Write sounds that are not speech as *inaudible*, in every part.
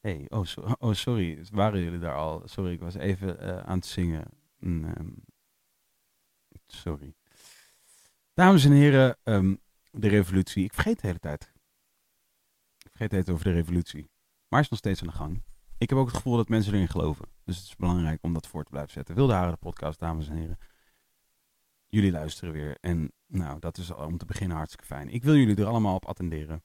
Hey, oh, so- oh, sorry. Waren jullie daar al? Sorry, ik was even eh, aan het zingen. Mm, ehm, sorry. Dames en heren, ehm, de revolutie. Ik vergeet de hele tijd. Ik vergeet het over de revolutie. Maar is nog steeds aan de gang. Ik heb ook het gevoel dat mensen erin geloven. Dus het is belangrijk om dat voor te blijven zetten. Wilde Haren, de podcast, dames en heren. Jullie luisteren weer. En nou, dat is om te beginnen hartstikke fijn. Ik wil jullie er allemaal op attenderen.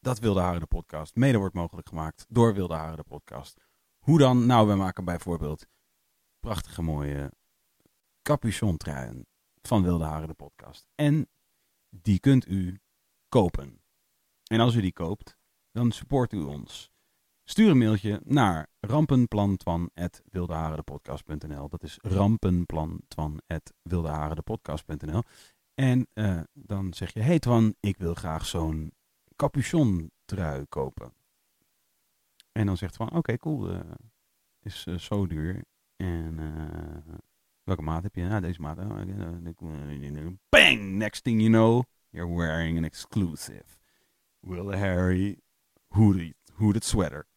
Dat Wilde Haren, de podcast, mede wordt mogelijk gemaakt door Wilde Haren, de podcast. Hoe dan? Nou, we maken bijvoorbeeld prachtige mooie capuchontruien van Wilde Haren, de podcast. En die kunt u kopen. En als u die koopt, dan support u ons. Stuur een mailtje naar rampenplantwan.wildeharendepodcast.nl Dat is rampenplantwan.wildeharendepodcast.nl En eh, dan zeg je, hey Twan, ik wil graag zo'n capuchon trui kopen. En dan zegt Twan, oké cool, eh, is eh, zo duur. En welke maat heb je? Nou, deze maat. Oh, Bang! Next thing you know, you're wearing an exclusive Will Harry hooded sweater.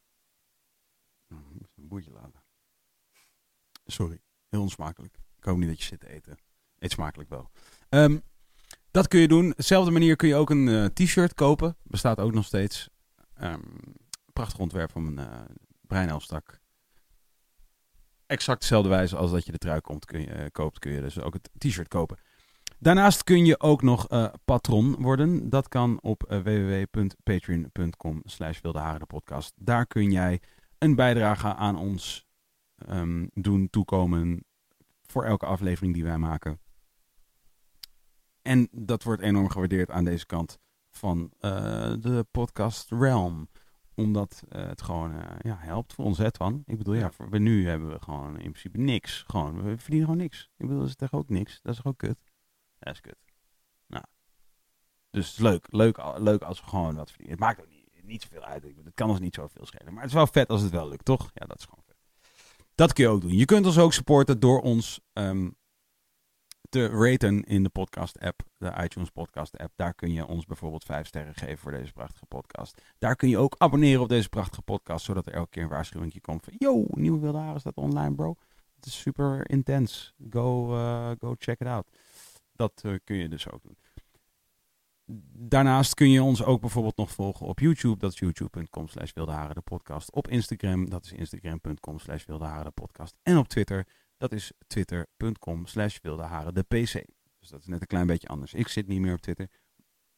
Een boertje laten. Sorry, heel onsmakelijk. Ik hoop niet dat je zit te eten. Eet smakelijk wel. Ehm, dat kun je doen. Dezelfde manier kun je ook een eh, t-shirt kopen. Bestaat ook nog steeds. Ehm, prachtig ontwerp van een uh, Brein Elstak. Exact dezelfde wijze als dat je de trui eh, koopt, kun je dus ook het t-shirt kopen. Daarnaast kun je ook nog eh, patron worden. Dat kan op eh, www.patreon.com slash podcast. Daar kun jij een bijdrage aan ons ehm, doen toekomen voor elke aflevering die wij maken. En dat wordt enorm gewaardeerd aan deze kant van eh, de podcast Realm. Omdat eh, het gewoon eh, ja, helpt voor ons, hè, Twan? Ik bedoel, ja, voor, we nu hebben we gewoon in principe niks. Gewoon, we verdienen gewoon niks. Ik bedoel, dat is toch ook niks? Dat is gewoon kut? Dat is kut. Nou. Dus het is leuk. Leuk, leuk als we gewoon wat verdienen. Het maakt ook niet, niet zoveel uit. Het kan ons niet zoveel schelen. Maar het is wel vet als het wel lukt, toch? Ja, dat is gewoon vet. Dat kun je ook doen. Je kunt ons ook supporten door ons ehm, te raten in de podcast-app, de iTunes podcast-app. Daar kun je ons bijvoorbeeld vijf sterren geven voor deze prachtige podcast. Daar kun je ook abonneren op deze prachtige podcast, zodat er elke keer een waarschuwing komt van... Yo, nieuwe Wilde Haren staat online, bro. Het is super intens. Go, eh, go check it out. Dat eh, kun je dus ook doen. Daarnaast kun je ons ook bijvoorbeeld nog volgen op YouTube. Dat is youtube.com slash de podcast. Op Instagram, dat is instagram.com slash de podcast. En op Twitter, dat is twitter.com slash de pc. Dus dat is net een klein beetje anders. Ik zit niet meer op Twitter.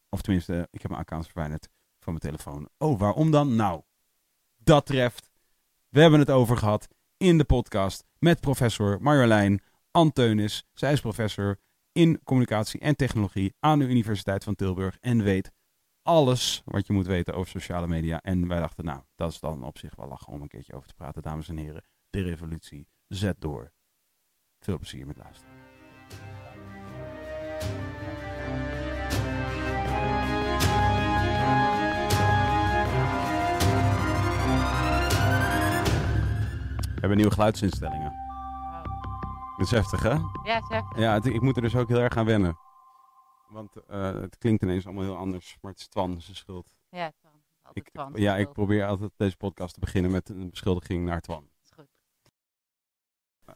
Of tenminste, ik heb mijn account verwijderd van mijn telefoon. Oh, waarom dan? Nou, dat treft. We hebben het over gehad in de podcast met professor Marjolein Anteunis. Zij is professor in communicatie en technologie aan de Universiteit van Tilburg en weet alles wat je moet weten over sociale media. En wij dachten, nou, dat is dan op zich wel lachen om een keertje over te praten, dames en heren. De revolutie zet door. Veel plezier met luisteren. We hebben nieuwe geluidsinstellingen. Dat is heftig, hè? Ja, zeg. Ja, het- ik moet er dus ook heel erg aan wennen. Want eh, het klinkt ineens allemaal heel anders, maar het is Twan zijn schuld. Ja, Twan. Altijd Ik, Twan. ja, ik probeer altijd deze podcast te beginnen met een beschuldiging naar Twan. Is goed.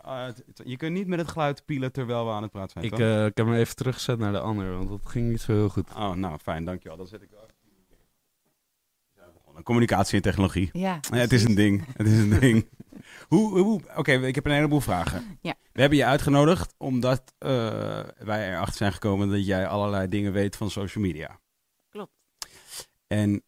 Het- je kunt niet met het geluid pielen terwijl we aan het praten zijn. Ik, toch? eh, ik heb hem even teruggezet naar de ander, want dat ging niet zo heel goed. Oh, nou fijn, dankjewel. Dan zet ik wel. Communicatie en technologie. Ja, Ja, het is een ding. Het is een ding. *laughs* Hoe, hoe, Oké, ik heb een heleboel vragen. Ja. We hebben je uitgenodigd omdat eh, wij erachter zijn gekomen dat jij allerlei dingen weet van social media. Klopt. En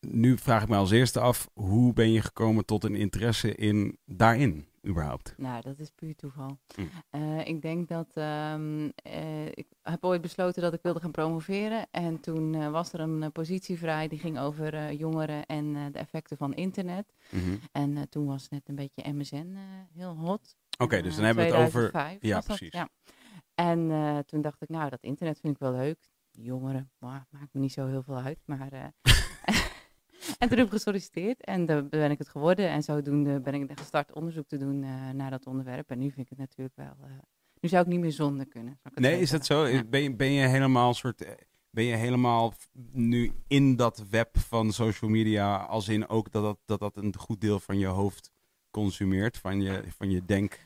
nu vraag ik me als eerste af, hoe ben je gekomen tot een interesse in daarin überhaupt? Nou, dat is puur toeval. Mm. Eh, ik denk dat ehm, eh, ik heb ooit besloten dat ik wilde gaan promoveren. En toen eh, was er een positie vrij die ging over jongeren en de effecten van internet. Mhm. En toen was net een beetje MSN heel hot. Oké, dus dan hebben we het over... 2005 ja, precies. ja. En toen dacht ik, nou, dat internet vind ik wel leuk. Jongeren, mwah, maakt me niet zo heel veel uit. Maar, *laughs* en toen heb ik gesolliciteerd en daar ben ik het geworden. En zodoende ben ik gestart onderzoek te doen eh, naar dat onderwerp. En nu vind ik het natuurlijk wel... eh, nu zou ik niet meer zonder kunnen. Nee, is dat zo? Ja. Ben, je, ben je helemaal soort... eh, Ben je helemaal nu in dat web van social media, als in ook dat dat, dat, dat een goed deel van je hoofd consumeert, van je, van je denk...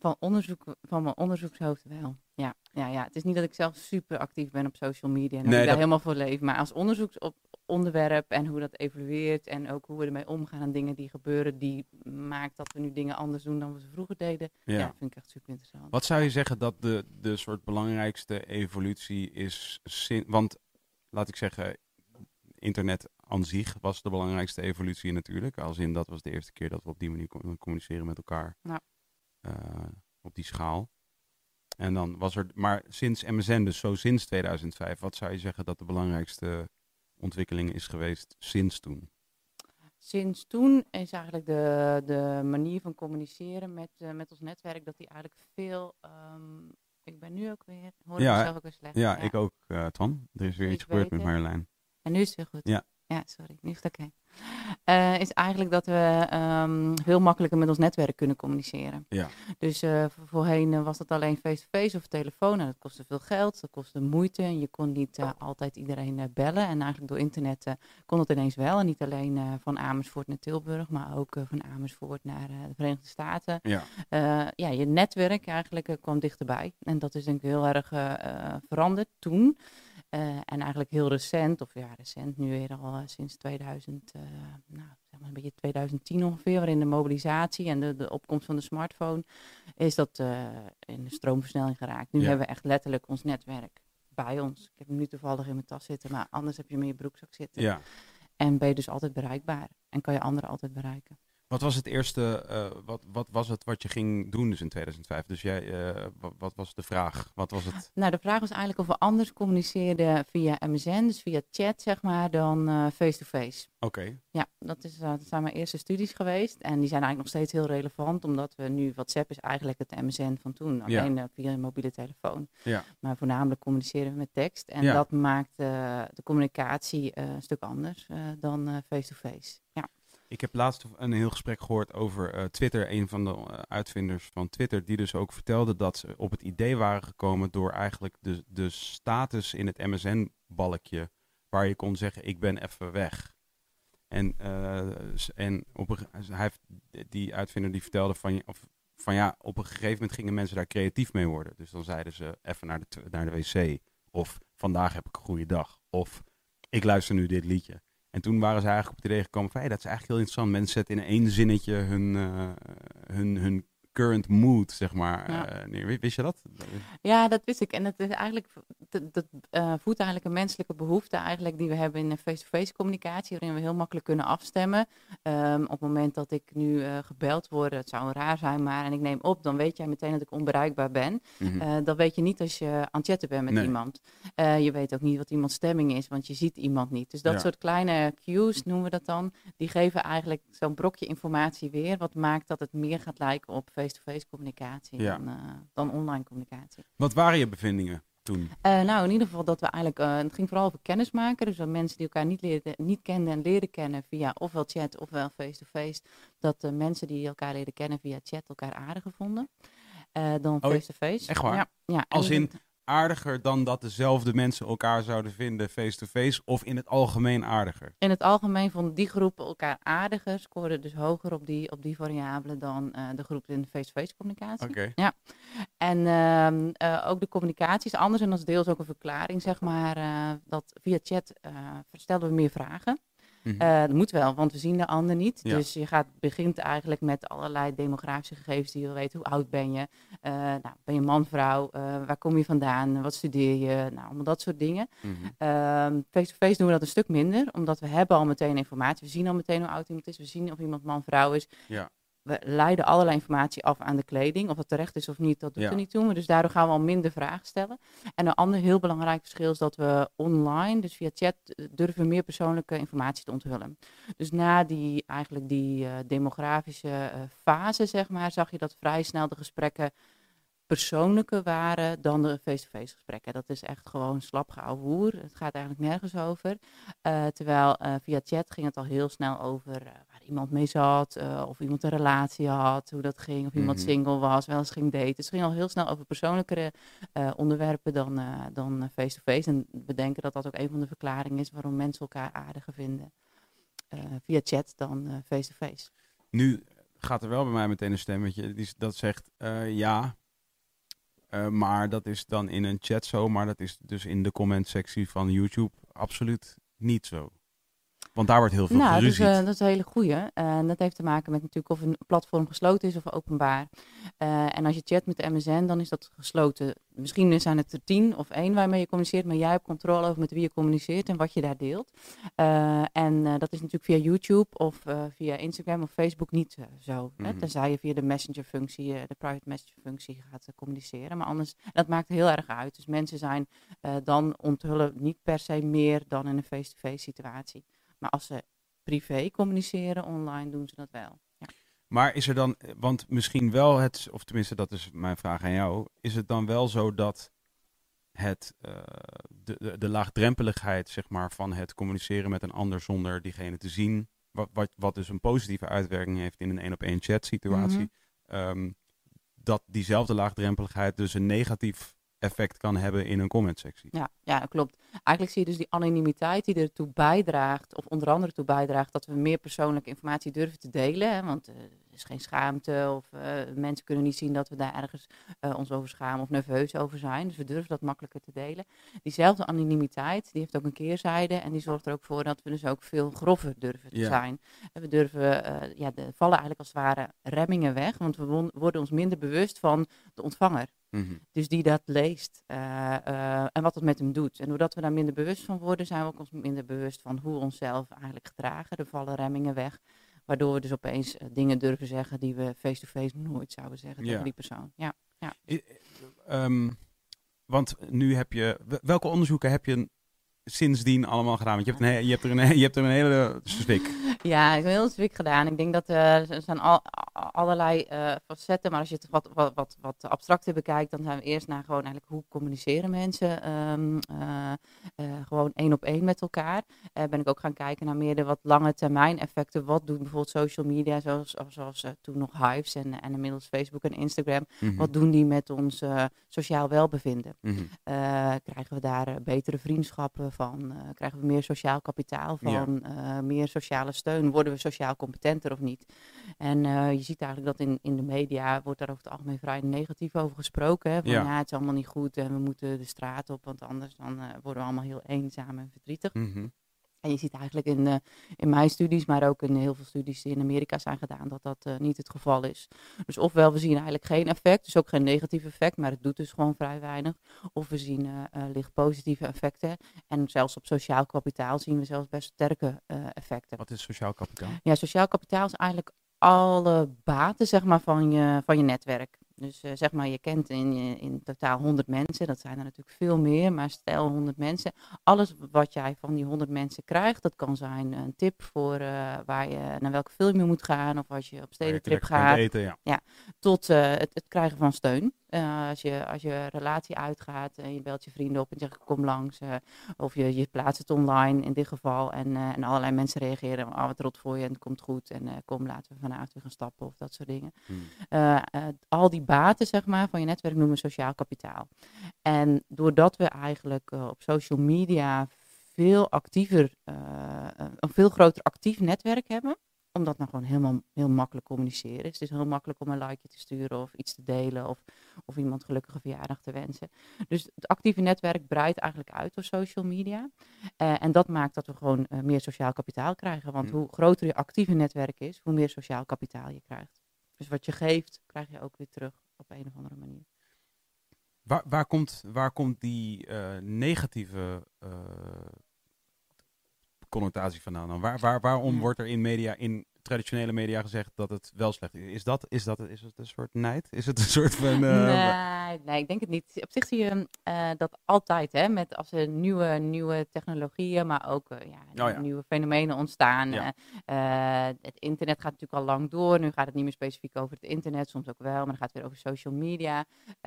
Van, onderzoek, van mijn onderzoekshoofd wel. Ja, ja, ja, het is niet dat ik zelf super actief ben op social media en dat ik daar dat- helemaal voor leef. Maar als onderzoeksonderwerp en hoe dat evolueert en ook hoe we ermee omgaan en dingen die gebeuren, die maakt dat we nu dingen anders doen dan we ze vroeger deden. Ja, Ja. vind ik echt super interessant. Wat zou je zeggen dat de, de soort belangrijkste evolutie is? sin- Want laat ik zeggen, internet aan zich was de belangrijkste evolutie natuurlijk. Als in dat was de eerste keer dat we op die manier kon communiceren met elkaar. Eh, op die schaal. En dan was er, maar sinds MSN, dus zo sinds 2005, wat zou je zeggen dat de belangrijkste ontwikkeling is geweest sinds toen? Sinds toen is eigenlijk de, de manier van communiceren met, eh, met ons netwerk, dat die eigenlijk veel... ehm, ik ben nu ook weer, hoor Ja, ik mezelf ook weer slecht. Ja, ik ook, eh Twan. Er is weer Ik iets gebeurd met. Marjolein. En nu is het weer goed. Ja. Ja, sorry. Nu is het oké. Eh, is eigenlijk dat we ehm, veel makkelijker met ons netwerk kunnen communiceren. Ja. Dus eh, vo- voorheen eh, was dat alleen face-to-face of telefoon. En dat kostte veel geld, dat kostte moeite. En je kon niet altijd iedereen bellen. En eigenlijk door internet kon het ineens wel. En niet alleen van Amersfoort naar Tilburg, maar ook van Amersfoort naar de Verenigde Staten. Ja. Ja, je netwerk eigenlijk kwam dichterbij. En dat is denk ik heel erg veranderd toen. Eh, en eigenlijk heel recent, of ja, recent, nu weer al eh, sinds 2000, eh, nou, zeg maar een beetje 2010 ongeveer, waarin de mobilisatie en de, de opkomst van de smartphone, is dat in de stroomversnelling geraakt. Nu Ja. hebben we echt letterlijk ons netwerk bij ons. Ik heb hem nu toevallig in mijn tas zitten, maar anders heb je hem in je broekzak zitten. ja. En ben je dus altijd bereikbaar en kan je anderen altijd bereiken. Wat was het eerste, eh, wat, wat was het wat je ging doen dus in 2005? Dus jij, eh, wat, wat was de vraag? Wat was het? Nou, de vraag was eigenlijk of we anders communiceerden via MSN, dus via chat zeg maar, dan eh, face-to-face. Oké, Ja, dat, is, dat zijn mijn eerste studies geweest. En die zijn eigenlijk nog steeds heel relevant, omdat we nu, WhatsApp is eigenlijk het MSN van toen. Alleen via een mobiele telefoon. Ja. Maar voornamelijk communiceren we met tekst. En Ja. dat maakt de communicatie een stuk anders dan face-to-face. ja. Ik heb laatst een heel gesprek gehoord over eh, Twitter. Een van de eh, uitvinders van Twitter, die dus ook vertelde dat ze op het idee waren gekomen door eigenlijk de, de status in het MSN-balkje, waar je kon zeggen, ik ben even weg. En, eh, en op hij heeft, die uitvinder die vertelde van, of, van ja, op een gegeven moment gingen mensen daar creatief mee worden. Dus dan zeiden ze even naar de, naar de wc. Of vandaag heb ik een goede dag. Of ik luister nu dit liedje. En toen waren ze eigenlijk op het idee gekomen van hey, dat is eigenlijk heel interessant. Mensen zetten in één zinnetje hun, eh, hun, hun current mood, zeg maar, Ja. eh. Wist je dat? Ja, dat wist ik. En dat is eigenlijk, dat, dat eh, voedt eigenlijk een menselijke behoefte eigenlijk die we hebben in een face-to-face communicatie, waarin we heel makkelijk kunnen afstemmen. Ehm, op het moment dat ik nu eh, gebeld word, het zou raar zijn, maar en ik neem op, dan weet jij meteen dat ik onbereikbaar ben. Eh, dat weet je niet als je aan het chatten bent met Nee. iemand. Je weet ook niet wat iemands stemming is, want je ziet iemand niet. Dus dat Ja. soort kleine cues, noemen we dat dan, die geven eigenlijk zo'n brokje informatie weer, wat maakt dat het meer gaat lijken op face-to-face communicatie Ja. dan, eh, dan online communicatie. Wat waren je bevindingen toen? Eh, nou, in ieder geval dat we eigenlijk, eh, het ging vooral over kennismaken. Dus dat mensen die elkaar niet, leerden, niet kenden en leren kennen via ofwel chat ofwel face-to-face. Dat de mensen die elkaar leren kennen via chat elkaar aardiger vonden. dan Oh, face-to-face. echt waar? Ja, ja. Als in- aardiger dan dat dezelfde mensen elkaar zouden vinden face-to-face? Of in het algemeen aardiger? In het algemeen vonden die groepen elkaar aardiger, scoorden dus hoger op die, op die variabelen dan eh, de groep in de face-to-face communicatie. Oké. En ehm, eh, ook de communicatie is anders en dat is deels ook een verklaring, zeg maar, eh, dat via chat eh stelden we meer vragen. Mhm. Eh, dat moet wel, want we zien de ander niet. Ja. Dus je gaat, begint eigenlijk met allerlei demografische gegevens die je wil weten. Hoe oud ben je? Eh, nou, ben je man, vrouw? Eh, waar kom je vandaan? Wat studeer je? Nou, allemaal dat soort dingen. Mhm. Ehm, Face-to-face doen we dat een stuk minder, omdat we hebben al meteen informatie. We zien al meteen hoe oud iemand is. We zien of iemand man, vrouw is. Ja. We leiden allerlei informatie af aan de kleding. Of het terecht is of niet, dat doet Ja. er niet toe. Maar dus daardoor gaan we al minder vragen stellen. En een ander heel belangrijk verschil is dat we online, dus via chat, eh, durven meer persoonlijke informatie te onthullen. Dus na die, eigenlijk die eh, demografische eh, fase, zeg maar, zag je dat vrij snel de gesprekken persoonlijker waren dan de face-to-face gesprekken. Dat is echt gewoon slap hoer. Het gaat eigenlijk nergens over. Terwijl via chat ging het al heel snel over iemand mee zat, eh, of iemand een relatie had, hoe dat ging, of iemand Mhm. single was, wel eens ging daten. Dus het ging al heel snel over persoonlijkere eh, onderwerpen dan, eh, dan face-to-face. En we denken dat dat ook een van de verklaringen is waarom mensen elkaar aardiger vinden via chat dan face-to-face. Nu gaat er wel bij mij meteen een stemmetje die, dat zegt ja. Maar dat is dan in een chat zo, maar dat is dus in de comment-sectie van YouTube absoluut niet zo. Want daar wordt heel veel Nou, dat is, eh, dat is een hele goeie. En dat heeft te maken met natuurlijk of een platform gesloten is of openbaar. Eh, en als je chat met de MSN, dan is dat gesloten. Misschien zijn het er tien of één waarmee je communiceert, maar jij hebt controle over met wie je communiceert en wat je daar deelt. Eh, en dat is natuurlijk via YouTube of via Instagram of Facebook niet zo. Hè? Mhm. Tenzij je via de messenger-functie, de private messenger-functie gaat communiceren. Maar anders, dat maakt heel erg uit. Dus mensen zijn dan onthullen niet per se meer dan in een face-to-face situatie. Maar als ze privé communiceren online, doen ze dat wel. Ja. Maar is er dan, want misschien wel het, of tenminste dat is mijn vraag aan jou, is het dan wel zo dat het, eh, de, de, de laagdrempeligheid zeg maar, van het communiceren met een ander zonder diegene te zien, wat, wat, wat dus een positieve uitwerking heeft in een één op één chat situatie, Mhm. ehm, dat diezelfde laagdrempeligheid dus een negatief effect kan hebben in een commentsectie. Ja, ja, klopt. Eigenlijk zie je dus die anonimiteit die ertoe bijdraagt, of onder andere toe bijdraagt, dat we meer persoonlijke informatie durven te delen. Hè? Want eh, er is geen schaamte, of eh, mensen kunnen niet zien dat we daar ergens eh, ons over schamen of nerveus over zijn. Dus we durven dat makkelijker te delen. Diezelfde anonimiteit, die heeft ook een keerzijde en die zorgt er ook voor dat we dus ook veel grover durven te Ja. zijn. En we durven, ja, er vallen eigenlijk als het ware remmingen weg, want we worden ons minder bewust van de ontvanger. Mhm. Dus die dat leest eh, eh, en wat het met hem doet. En doordat we daar minder bewust van worden, zijn we ook ons minder bewust van hoe we onszelf eigenlijk gedragen. Er vallen remmingen weg, waardoor we dus opeens eh, dingen durven zeggen die we face-to-face nooit zouden zeggen Ja. tegen die persoon. Ja. I- ehm, want nu heb je, welke onderzoeken heb je sindsdien allemaal gedaan? Want je hebt, een, je hebt, er, een, je hebt er een hele zwik. *laughs* Ja, ik heb heel zwik gedaan. Ik denk dat eh, er zijn al, allerlei eh, facetten, maar als je het wat, wat, wat, wat abstracter bekijkt, dan zijn we eerst naar gewoon eigenlijk hoe communiceren mensen ehm, eh, gewoon één op één met elkaar. Ben ik ook gaan kijken naar meer de wat lange termijn effecten. Wat doen bijvoorbeeld social media, zoals, zoals toen nog Hives en, en inmiddels Facebook en Instagram. Mhm. Wat doen die met ons sociaal welbevinden? Mhm. Krijgen we daar betere vriendschappen van? Eh, krijgen we meer sociaal kapitaal van? Eh, meer sociale steun? Worden we sociaal competenter of niet? En eh, je ziet eigenlijk dat in, in de media wordt daar over het algemeen vrij negatief over gesproken. Hè? Van Ja. ja. het is allemaal niet goed en we moeten de straat op, want anders dan, worden we allemaal heel eenzaam en verdrietig. Mhm. En je ziet eigenlijk in, eh, in mijn studies, maar ook in heel veel studies die in Amerika zijn gedaan, dat dat eh, niet het geval is. Dus ofwel we zien eigenlijk geen effect, dus ook geen negatief effect, maar het doet dus gewoon vrij weinig. Of we zien eh, licht positieve effecten. En zelfs op sociaal kapitaal zien we zelfs best sterke effecten. Wat is sociaal kapitaal? Ja, sociaal kapitaal is eigenlijk alle baten zeg maar, van, je, van je netwerk. Dus eh, zeg maar, je kent in, je- in totaal 100 mensen, dat zijn er natuurlijk veel meer, maar stel 100 mensen. Alles wat jij van die 100 mensen krijgt, dat kan zijn een tip voor eh, waar je, naar welke film je moet gaan, of als je op je stedentrip gaat, Eten, ja. tot eh, het, het krijgen van steun. Eh, als, je, als je relatie uitgaat en je belt je vrienden op en zegt kom langs. eh, of je, je plaatst het online in dit geval. En, eh, en allerlei mensen reageren. Oh, wat rot voor je en het komt goed. En kom laten we vanavond weer gaan stappen of dat soort dingen. Hmm. Al die baten zeg maar, van je netwerk noemen we sociaal kapitaal. En doordat we eigenlijk op social media veel actiever, een veel groter actief netwerk hebben, omdat nou gewoon helemaal heel makkelijk communiceren is. Het is heel makkelijk om een likeje te sturen of iets te delen of, of iemand gelukkige verjaardag te wensen. Dus het actieve netwerk breidt eigenlijk uit door social media. Eh, en dat maakt dat we gewoon eh, meer sociaal kapitaal krijgen. Want Hmm. hoe groter je actieve netwerk is, hoe meer sociaal kapitaal je krijgt. Dus wat je geeft, krijg je ook weer terug op een of andere manier. Waar, waar, komt, waar komt die eh, negatieve connotatie vandaan? dan? Waar, waar, waarom wordt er in media, in traditionele media gezegd dat het wel slecht is? Is dat, is dat is het een soort nijd? Is het een soort van... eh, nee, nee, ik denk het niet. Op zich zie je eh, dat altijd, hè, met als er nieuwe, nieuwe technologieën, maar ook eh, ja, Oh ja. nieuwe fenomenen ontstaan. Ja. het internet gaat natuurlijk al lang door. Nu gaat het niet meer specifiek over het internet, soms ook wel, maar dan gaat het weer over social media.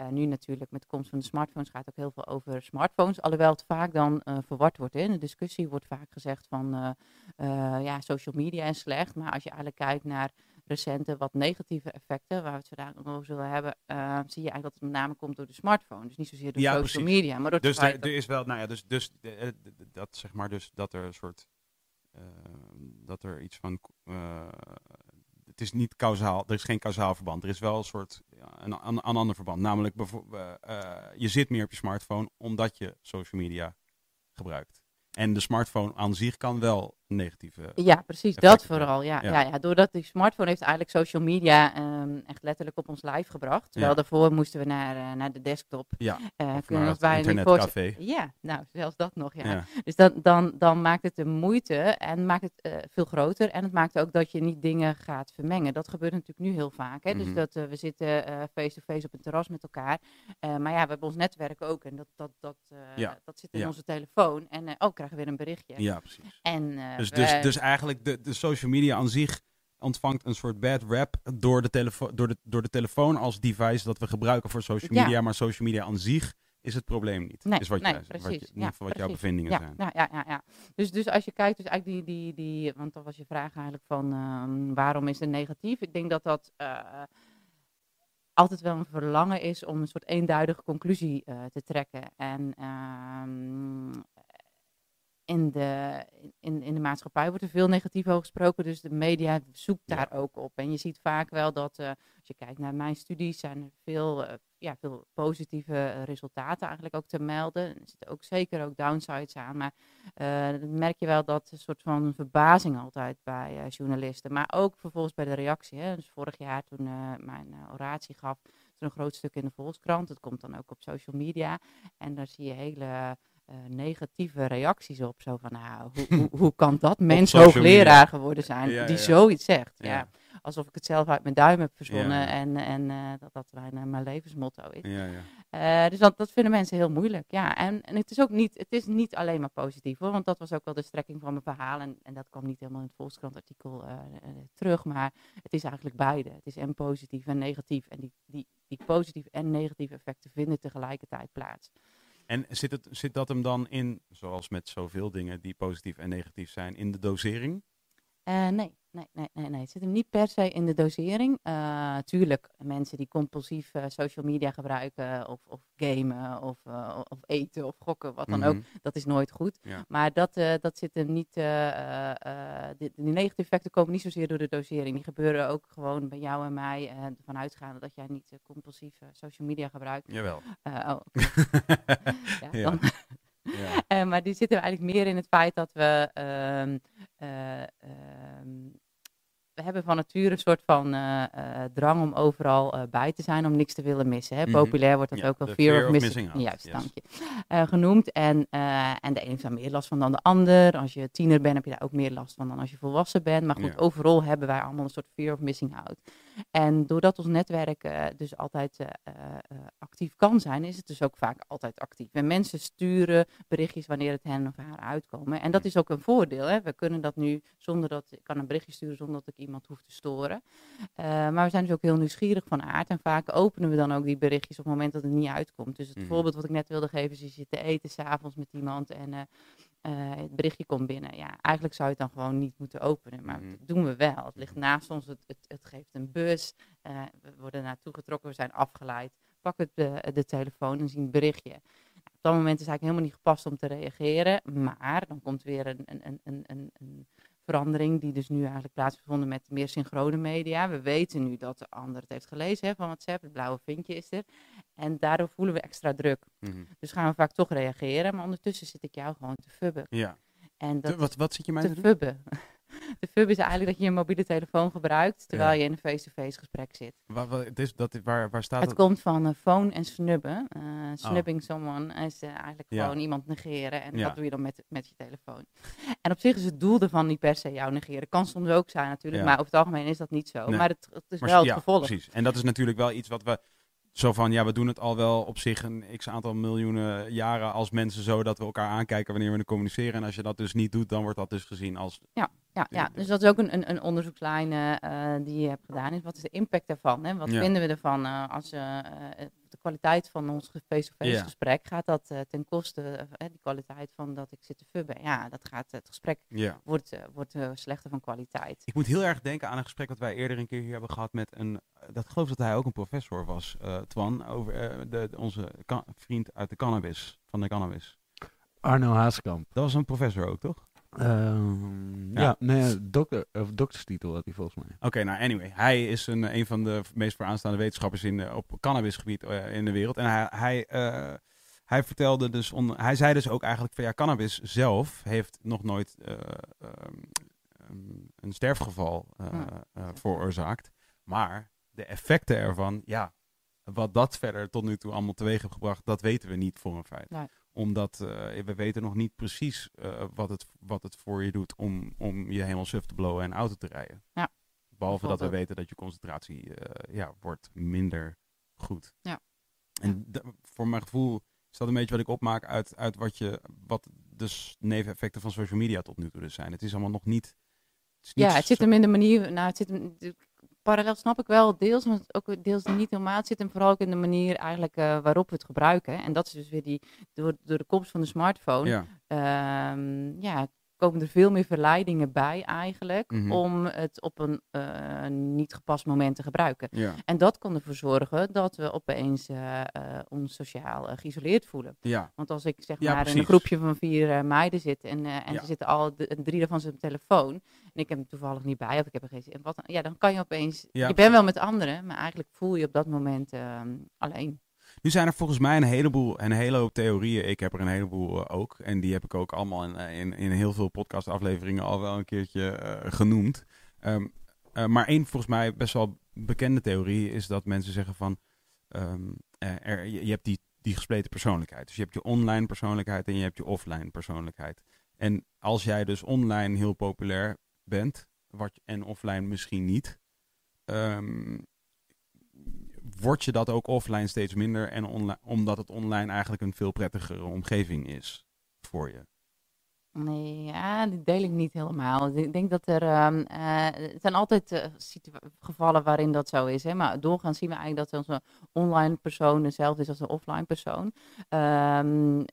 Nu natuurlijk met de komst van de smartphones gaat het ook heel veel over smartphones. Alhoewel het vaak dan verward wordt. Hè. In de discussie wordt vaak gezegd van ja, social media is slecht. Maar als je eigenlijk kijkt naar recente wat negatieve effecten, waar we het vandaag nog over zullen hebben, eh, zie je eigenlijk dat het met name komt door de smartphone. Dus niet zozeer door Ja, social precies. media, maar door Dus er, er is wel, nou ja, dus, dus eh, dat zeg maar, dus dat er een soort, eh, dat er iets van, eh, het is niet kausaal, er is geen kausaal verband. Er is wel een soort, ja, een, een, een ander verband. Namelijk, eh, je zit meer op je smartphone omdat je social media gebruikt. En de smartphone aan zich kan wel negatieve. Ja, precies, dat vooral. Ja, Ja. ja. Ja, doordat die smartphone heeft eigenlijk social media ehm, echt letterlijk op ons lijf gebracht. Terwijl Ja. daarvoor moesten we naar, eh, naar de desktop. Ja, of kunnen we bijna internetcafé. Ja, nou, zelfs dat nog, ja. Dus dan, dan, dan maakt het de moeite en maakt het eh, veel groter. En het maakt ook dat je niet dingen gaat vermengen. Dat gebeurt natuurlijk nu heel vaak. Hè? Mhm. Dus dat eh, we zitten face-to-face op een terras met elkaar. Maar ja, we hebben ons netwerk ook. En dat, dat, dat, dat zit in onze telefoon. En eh, oh, krijgen we weer een berichtje. ja, precies. En, Dus, dus, dus eigenlijk de, de social media aan zich ontvangt een soort bad rap door de, telefo door, de, door de telefoon als device dat we gebruiken voor social Ja. media. Maar social media aan zich is het probleem niet. Nee, is wat, nee, jij, wat, je, in precies. Ja, wat jouw precies. bevindingen ja, zijn. Ja, ja, ja, ja. Dus, dus als je kijkt, dus eigenlijk die, die, die, want dat was je vraag eigenlijk van ehm, waarom is het negatief? Ik denk dat dat eh, altijd wel een verlangen is om een soort eenduidige conclusie eh, te trekken. En ehm, in, de, in, in de maatschappij wordt er veel negatief over gesproken, dus de media zoekt Ja. daar ook op. En je ziet vaak wel dat, eh, als je kijkt naar mijn studies, zijn er veel, eh, ja, veel positieve eh, resultaten eigenlijk ook te melden. Er zitten ook zeker ook downsides aan, maar dan merk je wel dat een soort van verbazing altijd bij journalisten. Maar ook vervolgens bij de reactie. Hè. Dus vorig jaar toen mijn oratie gaf, is er een groot stuk in de Volkskrant. Dat komt dan ook op social media. En daar zie je hele negatieve reacties op. Zo van, nou, hoe, *laughs* hoe, hoe kan dat mens social hoogleraar geworden zijn Ja, die ja. zoiets zegt? Ja. Alsof ik het zelf uit mijn duim heb verzonnen en, en eh, dat dat mijn, eh, mijn levensmotto is. Eh, dus dat, dat vinden mensen heel moeilijk. Ja, en, en het is ook niet, het is niet alleen maar positief hoor, want dat was ook wel de strekking van mijn verhaal. En, en dat kwam niet helemaal in het Volkskrant artikel eh, eh, terug, maar het is eigenlijk beide. Het is en positief en negatief. En die, die, die positieve en negatieve effecten vinden tegelijkertijd plaats. En zit, het, zit dat hem dan in, zoals met zoveel dingen die positief en negatief zijn, in de dosering? Eh, nee, nee, nee, nee, nee. Het zit hem niet per se in de dosering. Eh tuurlijk, mensen die compulsief eh, social media gebruiken of, of gamen of, eh, of eten of gokken, wat dan ook, Mhm. dat is nooit goed. Ja. Maar dat, dat zit hem niet, die, die negatieve effecten komen niet zozeer door de dosering. Die gebeuren ook gewoon bij jou en mij, eh ervan uitgaande dat jij niet compulsief social media gebruikt. Jawel. Oh, *laughs* ja, Ja. dan, Ja. *laughs* maar die zitten eigenlijk meer in het feit dat we. ehm, eh, ehm, we hebben van nature een soort van eh, eh, drang om overal eh, bij te zijn, om niks te willen missen. Hè? Mhm. Populair wordt dat Ja, ook wel fear, of missing, out, Juist, yes. dank je. Genoemd. En, en de ene heeft daar meer last van dan de ander. Als je tiener bent, heb je daar ook meer last van dan als je volwassen bent. Maar goed, Ja. overal hebben wij allemaal een soort fear of missing out. En doordat ons netwerk eh, dus altijd eh, eh, actief kan zijn, is het dus ook vaak altijd actief. En mensen sturen berichtjes wanneer het hen of haar uitkomen. En dat is ook een voordeel. Hè? We kunnen dat nu zonder dat ik kan een berichtje sturen zonder dat ik iemand hoef te storen. Maar we zijn dus ook heel nieuwsgierig van aard. En vaak openen we dan ook die berichtjes op het moment dat het niet uitkomt. Dus het Mhm. voorbeeld wat ik net wilde geven is, je zit te eten s'avonds met iemand en eh, eh, het berichtje komt binnen. Ja, eigenlijk zou je het dan gewoon niet moeten openen. Maar Mhm. dat doen we wel. Het ligt naast ons, het, het, het geeft een bus. eh, we worden naartoe getrokken, we zijn afgeleid. Pak het de, de telefoon en zien het berichtje. Op dat moment is het eigenlijk helemaal niet gepast om te reageren. Maar dan komt weer een, een, een, een, een verandering die dus nu eigenlijk plaatsgevonden met meer synchrone media. We weten nu dat de ander het heeft gelezen hè, van WhatsApp. Het blauwe vinkje is er. En daardoor voelen we extra druk. Mhm. Dus gaan we vaak toch reageren. Maar ondertussen zit ik jou gewoon te fubben. Ja. En dat Te- wat, wat zit je mij te te fubben. De fub is eigenlijk dat je je mobiele telefoon gebruikt terwijl Ja. je in een face-to-face gesprek zit. Wa- wa- het is, dat, waar, waar staat Het het? komt van eh, phone en snubben. Eh snubbing someone is eh, eigenlijk Ja. gewoon iemand negeren. En Ja. dat doe je dan met, met je telefoon. En op zich is het doel ervan niet per se jou negeren. Kan soms ook zijn natuurlijk, maar over het algemeen is dat niet zo. Nee. Maar het, het is Maar wel het gevolg. Precies. En dat is natuurlijk wel iets wat we. Zo van, ja, we doen het al wel op zich een x aantal miljoenen jaren als mensen zo dat we elkaar aankijken wanneer we er communiceren. En als je dat dus niet doet, dan wordt dat dus gezien als. Ja, ja, dus dat is ook een, een, een onderzoekslijn eh, eh, die je hebt gedaan. Is wat is de impact daarvan? Hè? Wat Ja. vinden we ervan eh, als eh, eh, de kwaliteit van ons face-to-face Ja. gesprek gaat dat ten koste die kwaliteit van dat ik zit te fubben? Ja, dat gaat het gesprek Ja. wordt, wordt eh, slechter van kwaliteit. Ik moet heel erg denken aan een gesprek dat wij eerder een keer hier hebben gehad met een. Dat ik geloof dat hij ook een professor was, eh, Twan, over eh, de, onze vriend uit de cannabis, van de cannabis. Arno Haaskamp. Dat was een professor ook, toch? Ehm, Ja. ja. nee, dokter, of dokterstitel had hij volgens mij. Oké, nou anyway. Hij is een, een van de meest vooraanstaande wetenschappers in, de- op cannabisgebied eh, in de wereld. En hij, hij, eh, hij vertelde dus, on, hij zei dus ook eigenlijk van ja, cannabis zelf heeft nog nooit eh, ehm, ehm, een sterfgeval eh, Hmm. eh, veroorzaakt. Maar de effecten ervan, ja, wat dat verder tot nu toe allemaal teweeg heeft gebracht, dat weten we niet voor een feit. Nee. Omdat eh, we weten nog niet precies eh, wat, het, wat het voor je doet om, om je helemaal suf te blowen en auto te rijden. Ja. Behalve dat we weten dat je concentratie eh, ja, wordt minder goed. Ja. En voor mijn gevoel is dat een beetje wat ik opmaak uit, uit wat, je, wat de neveneffecten van social media tot nu toe dus zijn. Het is allemaal nog niet... Het is niet Ja, het zit hem in de manier. Nou, het zit parallel snap ik wel deels, maar ook deels niet helemaal. Zit hem vooral ook in de manier eigenlijk eh, waarop we het gebruiken. En dat is dus weer die door, door de komst van de smartphone. Ja, ehm, ja, komen er veel meer verleidingen bij eigenlijk Mhm. om het op een eh, niet gepast moment te gebruiken. ja, En dat kan ervoor zorgen dat we opeens eh, ons sociaal geïsoleerd voelen. ja. Want als ik zeg Ja, maar in een groepje van vier meiden zit en, en ze zitten al de- drie daarvan zijn telefoon en ik heb hem toevallig niet bij of ik heb er geen zin wat, dan- ja, dan kan je opeens, Ja, je bent wel met anderen, maar eigenlijk voel je op dat moment ehm, alleen. Nu zijn er volgens mij een heleboel, een hele hoop theorieën. Ik heb er een heleboel eh, ook. En die heb ik ook allemaal in, eh, in, in heel veel podcastafleveringen al wel een keertje eh, genoemd. Ehm, eh, maar één volgens mij best wel bekende theorie is dat mensen zeggen van... ehm, je, je hebt die, die gespleten persoonlijkheid. Dus je hebt je online persoonlijkheid en je hebt je offline persoonlijkheid. En als jij dus online heel populair bent, wat, en offline misschien niet... ehm, word je dat ook offline steeds minder en omdat het online eigenlijk een veel prettigere omgeving is voor je. Nee, ja, die deel ik niet helemaal. Ik denk dat er, ehm, eh, er zijn altijd eh, gevallen waarin dat zo is. Hè? Maar doorgaans zien we eigenlijk dat onze online persoon hetzelfde is als een offline persoon. Zijn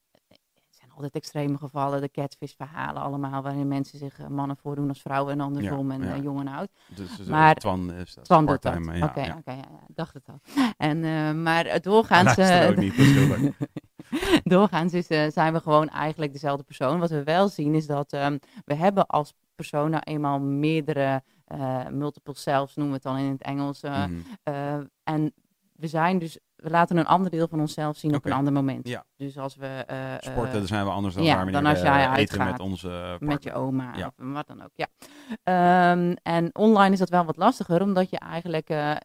altijd extreme gevallen, de catfish verhalen allemaal, waarin mensen zich eh, mannen voordoen als vrouwen en andersom en ja. eh, jong en oud. Dus, Maar- maar, Twan is dat. Twan doet dat. Oké, ja, ja. oké, ja, ja, ik dacht het al. *laughs* En, maar doorgaans... Ook niet, *laughs* doorgaans is, zijn we gewoon eigenlijk dezelfde persoon. Wat we wel zien is dat ehm, we hebben als persoon nou eenmaal meerdere multiple selves, noemen we het dan in het Engels. Mhm. en we zijn dus we laten een ander deel van onszelf zien op een ander moment. Ja. Dus als we eh, eh, Sporten, daar zijn we anders dan ja, waar dan als we jij eten uitgaat met onze eh, met partner. je oma Ja. of wat dan ook. Ja. Ehm, en online is dat wel wat lastiger, omdat je eigenlijk eh, eh,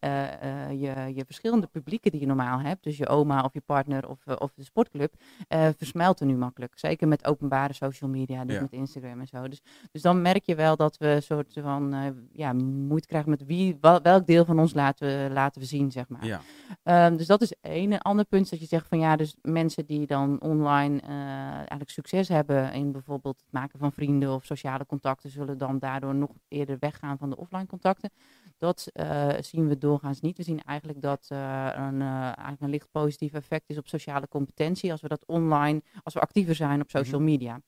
eh, je, je verschillende publieken die je normaal hebt, dus je oma of je partner of, eh, of de sportclub, eh versmelten nu makkelijk. Zeker met openbare social media, dus Ja. met Instagram en zo. Dus, dus dan merk je wel dat we een soort van eh, ja, moeite krijgen met wie, wel- welk deel van ons laten we, laten we zien, zeg maar. Ja, Ehm, dus dat is één. Een ander punt is dat je zegt van ja, dus mensen die dan online eh, eigenlijk succes hebben in bijvoorbeeld het maken van vrienden of sociale contacten, zullen dan daardoor nog eerder weggaan van de offline contacten. Dat eh, zien we doorgaans niet. We zien eigenlijk dat eh, een, eigenlijk een licht positief effect is op sociale competentie als we dat online, als we actiever zijn op social Mhm. media.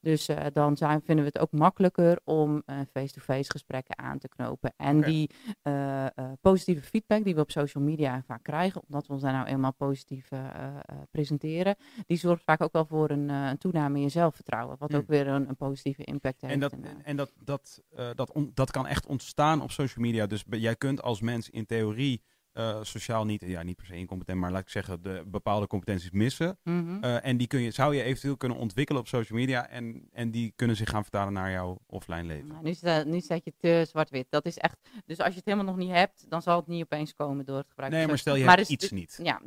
Dus eh, dan zijn, vinden we het ook makkelijker om eh, face-to-face gesprekken aan te knopen. En die eh, positieve feedback die we op social media vaak krijgen, omdat we ons daar nou eenmaal positief presenteren, die zorgt vaak ook wel voor een, een toename in je zelfvertrouwen. Wat Hmm. ook weer een, een positieve impact heeft. en, dat, En, en dat, dat, dat, on- dat kan echt ontstaan op social media. Dus jij kunt als mens in theorie eh, sociaal niet, ja, niet per se incompetent, maar laat ik zeggen, de bepaalde competenties missen. mhm. Eh, en die kun je, zou je eventueel kunnen ontwikkelen op social media en, en die kunnen zich gaan vertalen naar jouw offline leven. Nou, nu, sta- nu zet je te zwart-wit. Dat is echt. Dus als je het helemaal nog niet hebt, dan zal het niet opeens komen door het gebruik Nee, maar stel je hebt dus- iets niet. Ja,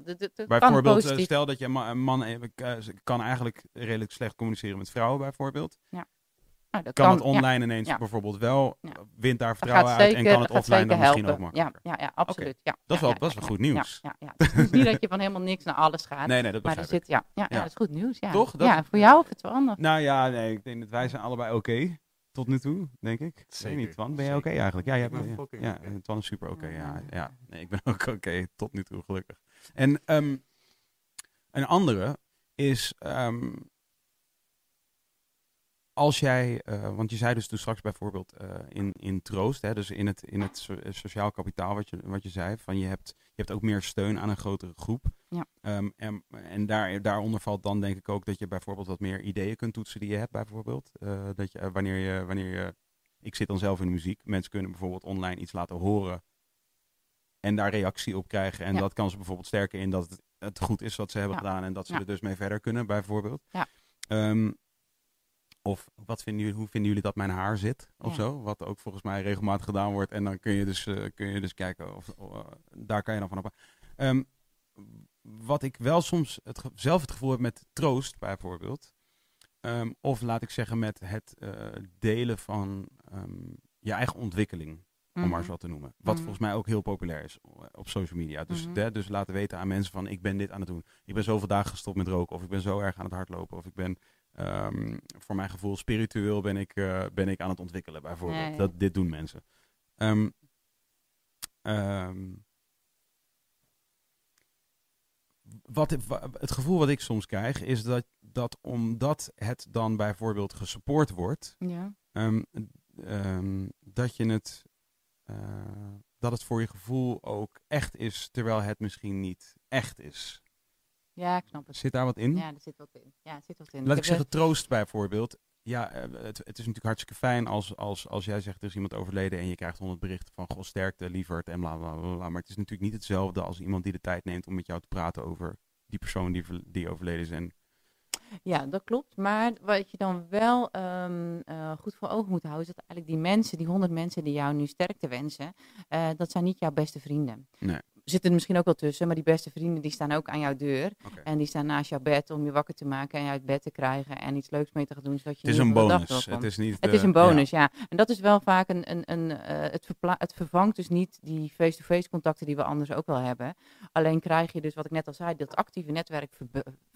Bijvoorbeeld, eh, stel dat je een ma- een man kan eigenlijk redelijk slecht communiceren met vrouwen bijvoorbeeld. Nou, dat Kan, het ja. online ineens ja. bijvoorbeeld wel, Ja. wint daar vertrouwen uit zeker, en kan het offline dan misschien ook helpen. Ja, makkelijker. ja, ja, absoluut. Ja, Dat is ja, wel- ja, dat is ja, wel goed ja, nieuws. Ja, ja, Het is *laughs* niet dat je van helemaal niks naar alles gaat. Nee, nee, dat maar er zit, ja, ja, ja. Ja. dat is goed nieuws. Ja. Toch? Dat- ja, voor jou of het Twan? Of- Nou ja, nee, ik denk dat wij zijn allebei oké. Tot nu toe, denk ik. Zeker, niet, Twan, ben je oké eigenlijk? Ja, jij Ik ben bent- fucking ja, oké. Twan is super oké. ja, Ja. ja. Nee, ik ben *laughs* ook oké, tot nu toe, gelukkig. En ehm, een andere is, ehm, als jij, eh, want je zei dus toen straks bijvoorbeeld eh, in, in troost, hè, dus in het, in het so- eh, sociaal kapitaal wat je, wat je zei, van je hebt, je hebt ook meer steun aan een grotere groep. Ja. Ehm, en en daar, daaronder valt dan denk ik ook dat je bijvoorbeeld wat meer ideeën kunt toetsen die je hebt bijvoorbeeld. Dat je, wanneer je, wanneer je, ik zit dan zelf in muziek, mensen kunnen bijvoorbeeld online iets laten horen en daar reactie op krijgen. En Ja. dat kan ze bijvoorbeeld sterken in dat het, het goed is wat ze hebben Ja. gedaan en dat ze er dus mee verder kunnen bijvoorbeeld. Ja. Ehm, of wat vinden jullie, hoe vinden jullie dat mijn haar zit of Ja. zo? Wat ook volgens mij regelmatig gedaan wordt. En dan kun je dus, eh, kun je dus kijken of, eh, daar kan je dan van op. Ehm, wat ik wel soms het, zelf het gevoel heb met troost bijvoorbeeld. ehm, of laat ik zeggen met het eh, delen van ehm, je eigen ontwikkeling om maar Mhm. wat te noemen. Wat Mhm. volgens mij ook heel populair is op social media. Dus, Mhm. dus laten weten aan mensen van ik ben dit aan het doen. Ik ben zoveel dagen gestopt met roken. Of ik ben zo erg aan het hardlopen. Of ik ben ehm, voor mijn gevoel spiritueel ben ik, eh, ben ik aan het ontwikkelen bijvoorbeeld. Ja, ja. Dat, dit doen mensen. Ehm, ehm, wat, wa- het gevoel wat ik soms krijg is dat, dat omdat het dan bijvoorbeeld gesupport wordt, Ja. Dat je het eh, dat het voor je gevoel ook echt is, terwijl het misschien niet echt is. Ja, ik snap het. Zit daar wat in? Ja, er zit wat in. Ja, er zit wat in. Laat ik heb zeggen, troost bijvoorbeeld. Ja, eh, het, het is natuurlijk hartstikke fijn als, als, als jij zegt er is iemand overleden en je krijgt honderd berichten van goh, sterkte, lieverd en bla, bla bla bla. Maar het is natuurlijk niet hetzelfde als iemand die de tijd neemt om met jou te praten over die persoon die, die overleden is. En Ja, dat klopt. Maar wat je dan wel ehm, eh, goed voor ogen moet houden, is dat eigenlijk die mensen, die honderd mensen die jou nu sterkte wensen, eh, dat zijn niet jouw beste vrienden. Nee. Zitten er misschien ook wel tussen, maar die beste vrienden die staan ook aan jouw deur. En die staan naast jouw bed om je wakker te maken en je uit bed te krijgen en iets leuks mee te gaan doen, zodat je het is een bonus. Het is niet. Het eh, is een ja. bonus, ja. En dat is wel vaak een. een, een eh, het, het vervangt dus niet die face-to-face contacten die we anders ook wel hebben. Alleen krijg je dus, wat ik net al zei, dat actieve netwerk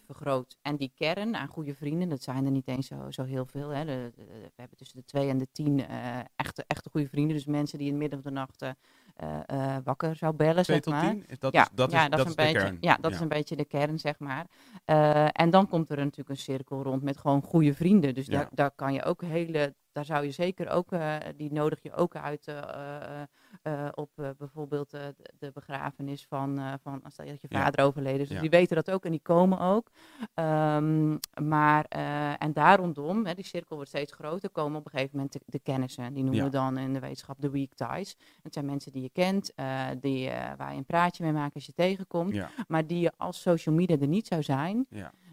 vergroot. En die kern aan goede vrienden, dat zijn er niet eens zo, zo heel veel. Hè. De- de- we hebben tussen de twee en de tien eh, echte, echte goede vrienden. Dus mensen die in het midden van de nacht eh, eh, eh, wakker zou bellen, zeg maar. Is Dat ja, is, dat ja, is, dat is een de beetje, kern. Ja, dat is een beetje de kern, zeg maar. Eh, en dan komt er natuurlijk een cirkel rond met gewoon goede vrienden. Dus daar, daar kan je ook hele daar zou je zeker ook, eh, die nodig je ook uit eh, eh, op bijvoorbeeld de, begrafenis van, van als dat je Ja. vader overleden is. Dus Ja. die weten dat ook en die komen ook. Ehm, maar, en daar rondom, hè, die cirkel wordt steeds groter, komen op een gegeven moment de, de kennissen. Die noemen Ja. we dan in de wetenschap de weak ties. Dat zijn mensen die je kent, die, waar je een praatje mee maakt als je tegenkomt. Maar die je als social media er niet zou zijn,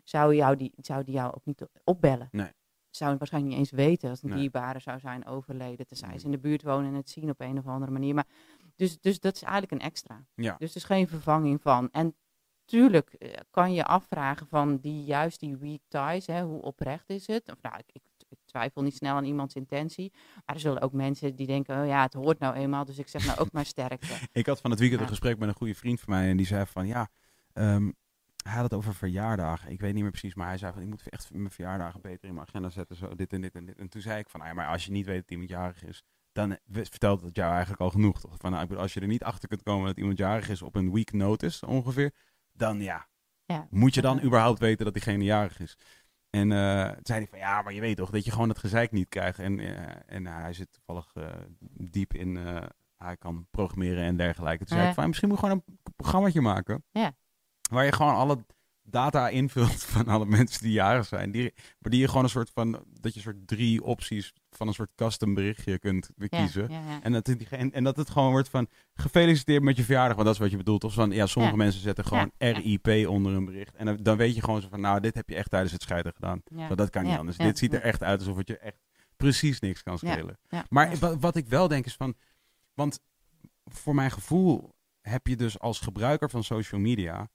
zou, jou die, zou die jou ook niet opbellen. Nee. Zou het waarschijnlijk niet eens weten als een Nee. dierbare zou zijn overleden. Tenzij ze in de buurt wonen en het zien op een of andere manier. Maar, dus, dus dat is eigenlijk een extra. Ja. Dus er is geen vervanging van. En tuurlijk eh, kan je afvragen van die, juist die weak ties, hè, hoe oprecht is het? Of, nou, ik, ik, ik twijfel niet snel aan iemands intentie. Maar er zullen ook mensen die denken, oh ja, het hoort nou eenmaal, dus ik zeg nou ook maar sterkte. *laughs* Ik had van het weekend een Ja. gesprek met een goede vriend van mij en die zei van ja, ehm, hij had het over verjaardagen. Ik weet niet meer precies, maar hij zei van ik moet echt mijn verjaardagen beter in mijn agenda zetten, zo dit en dit en dit. En toen zei ik van nou ja, maar als je niet weet dat iemand jarig is, dan vertelt het jou eigenlijk al genoeg toch? Van nou, als je er niet achter kunt komen dat iemand jarig is op een week notice ongeveer, dan ja, Ja. moet je dan überhaupt weten dat diegene jarig is. En eh, toen zei hij van ja, maar je weet toch dat je gewoon het gezeik niet krijgt. En, eh, en hij zit toevallig eh, diep in, hij kan programmeren en dergelijke. Toen zei ik van misschien moet je gewoon een programmaatje maken. Ja. Waar je gewoon alle data invult *laughs* van alle mensen die jarig zijn. Die, maar die je gewoon een soort van, dat je soort drie opties van een soort custom berichtje kunt kiezen. ja, ja. En dat, het, en dat het gewoon wordt van gefeliciteerd met je verjaardag. Want dat is wat je bedoelt. Of van ja, sommige mensen zetten gewoon. RIP onder een bericht. En dan, dan weet je gewoon zo van nou, dit heb je echt tijdens het scheiden gedaan. Want dat kan niet anders. Dit ziet er echt uit alsof het je echt precies niks kan schelen. Maar wat ik wel denk is van, want voor mijn gevoel heb je dus als gebruiker van social media,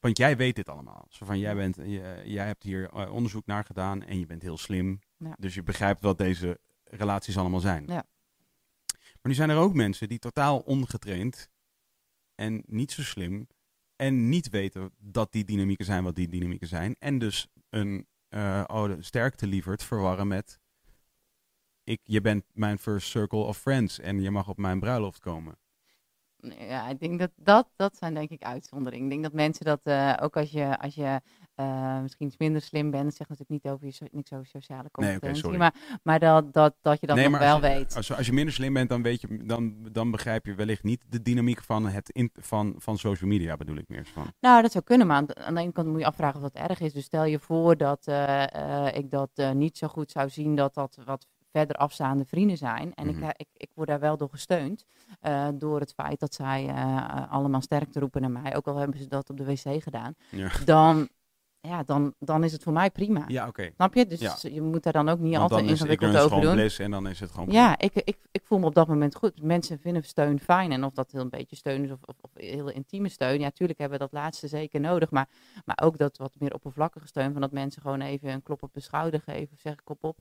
want jij weet dit allemaal. Zo van, jij, bent, je- jij hebt hier eh, onderzoek naar gedaan en je bent heel slim. Ja. Dus je begrijpt wat deze relaties allemaal zijn. Ja. Maar nu zijn er ook mensen die totaal ongetraind en niet zo slim en niet weten dat die dynamieken zijn wat die dynamieken zijn. En dus een eh oh, sterkte lieverd verwarren met ik, je bent mijn first circle of friends en je mag op mijn bruiloft komen. Ja, ik denk dat dat, dat zijn denk ik uitzonderingen. Ik denk dat mensen dat, eh, ook als je, als je eh, misschien iets minder slim bent, zegt natuurlijk niet over je, so- niks over sociale Nee, competentie, maar, maar dat, dat, dat je dat nog maar wel je, weet. Als, als je minder slim bent, dan, weet je, dan, dan begrijp je wellicht niet de dynamiek van, het in, van, van social media, bedoel ik meer. Van. Nou, dat zou kunnen, maar aan de, aan de ene kant moet je afvragen of dat erg is. Dus stel je voor dat eh, ik dat niet zo goed zou zien dat dat wat verder afstaande vrienden zijn. En Mhm. ik, eh, ik, ik word daar wel door gesteund. eh, door het feit dat zij eh, eh, allemaal sterkte roepen naar mij. Ook al hebben ze dat op de wc gedaan. Ja, Dan, ja, dan, dan is het voor mij prima. ja oké. Snap je? Dus Ja. je moet daar dan ook niet altijd ingewikkeld over doen. bliss en dan is het gewoon Ja, ik, ik, ik voel me op dat moment goed. Mensen vinden steun fijn. En of dat heel een beetje steun is of, of, of heel intieme steun. Ja, natuurlijk hebben we dat laatste zeker nodig. Maar, maar ook dat wat meer oppervlakkige steun. Van dat mensen gewoon even een klop op de schouder geven. Of zeggen kop op.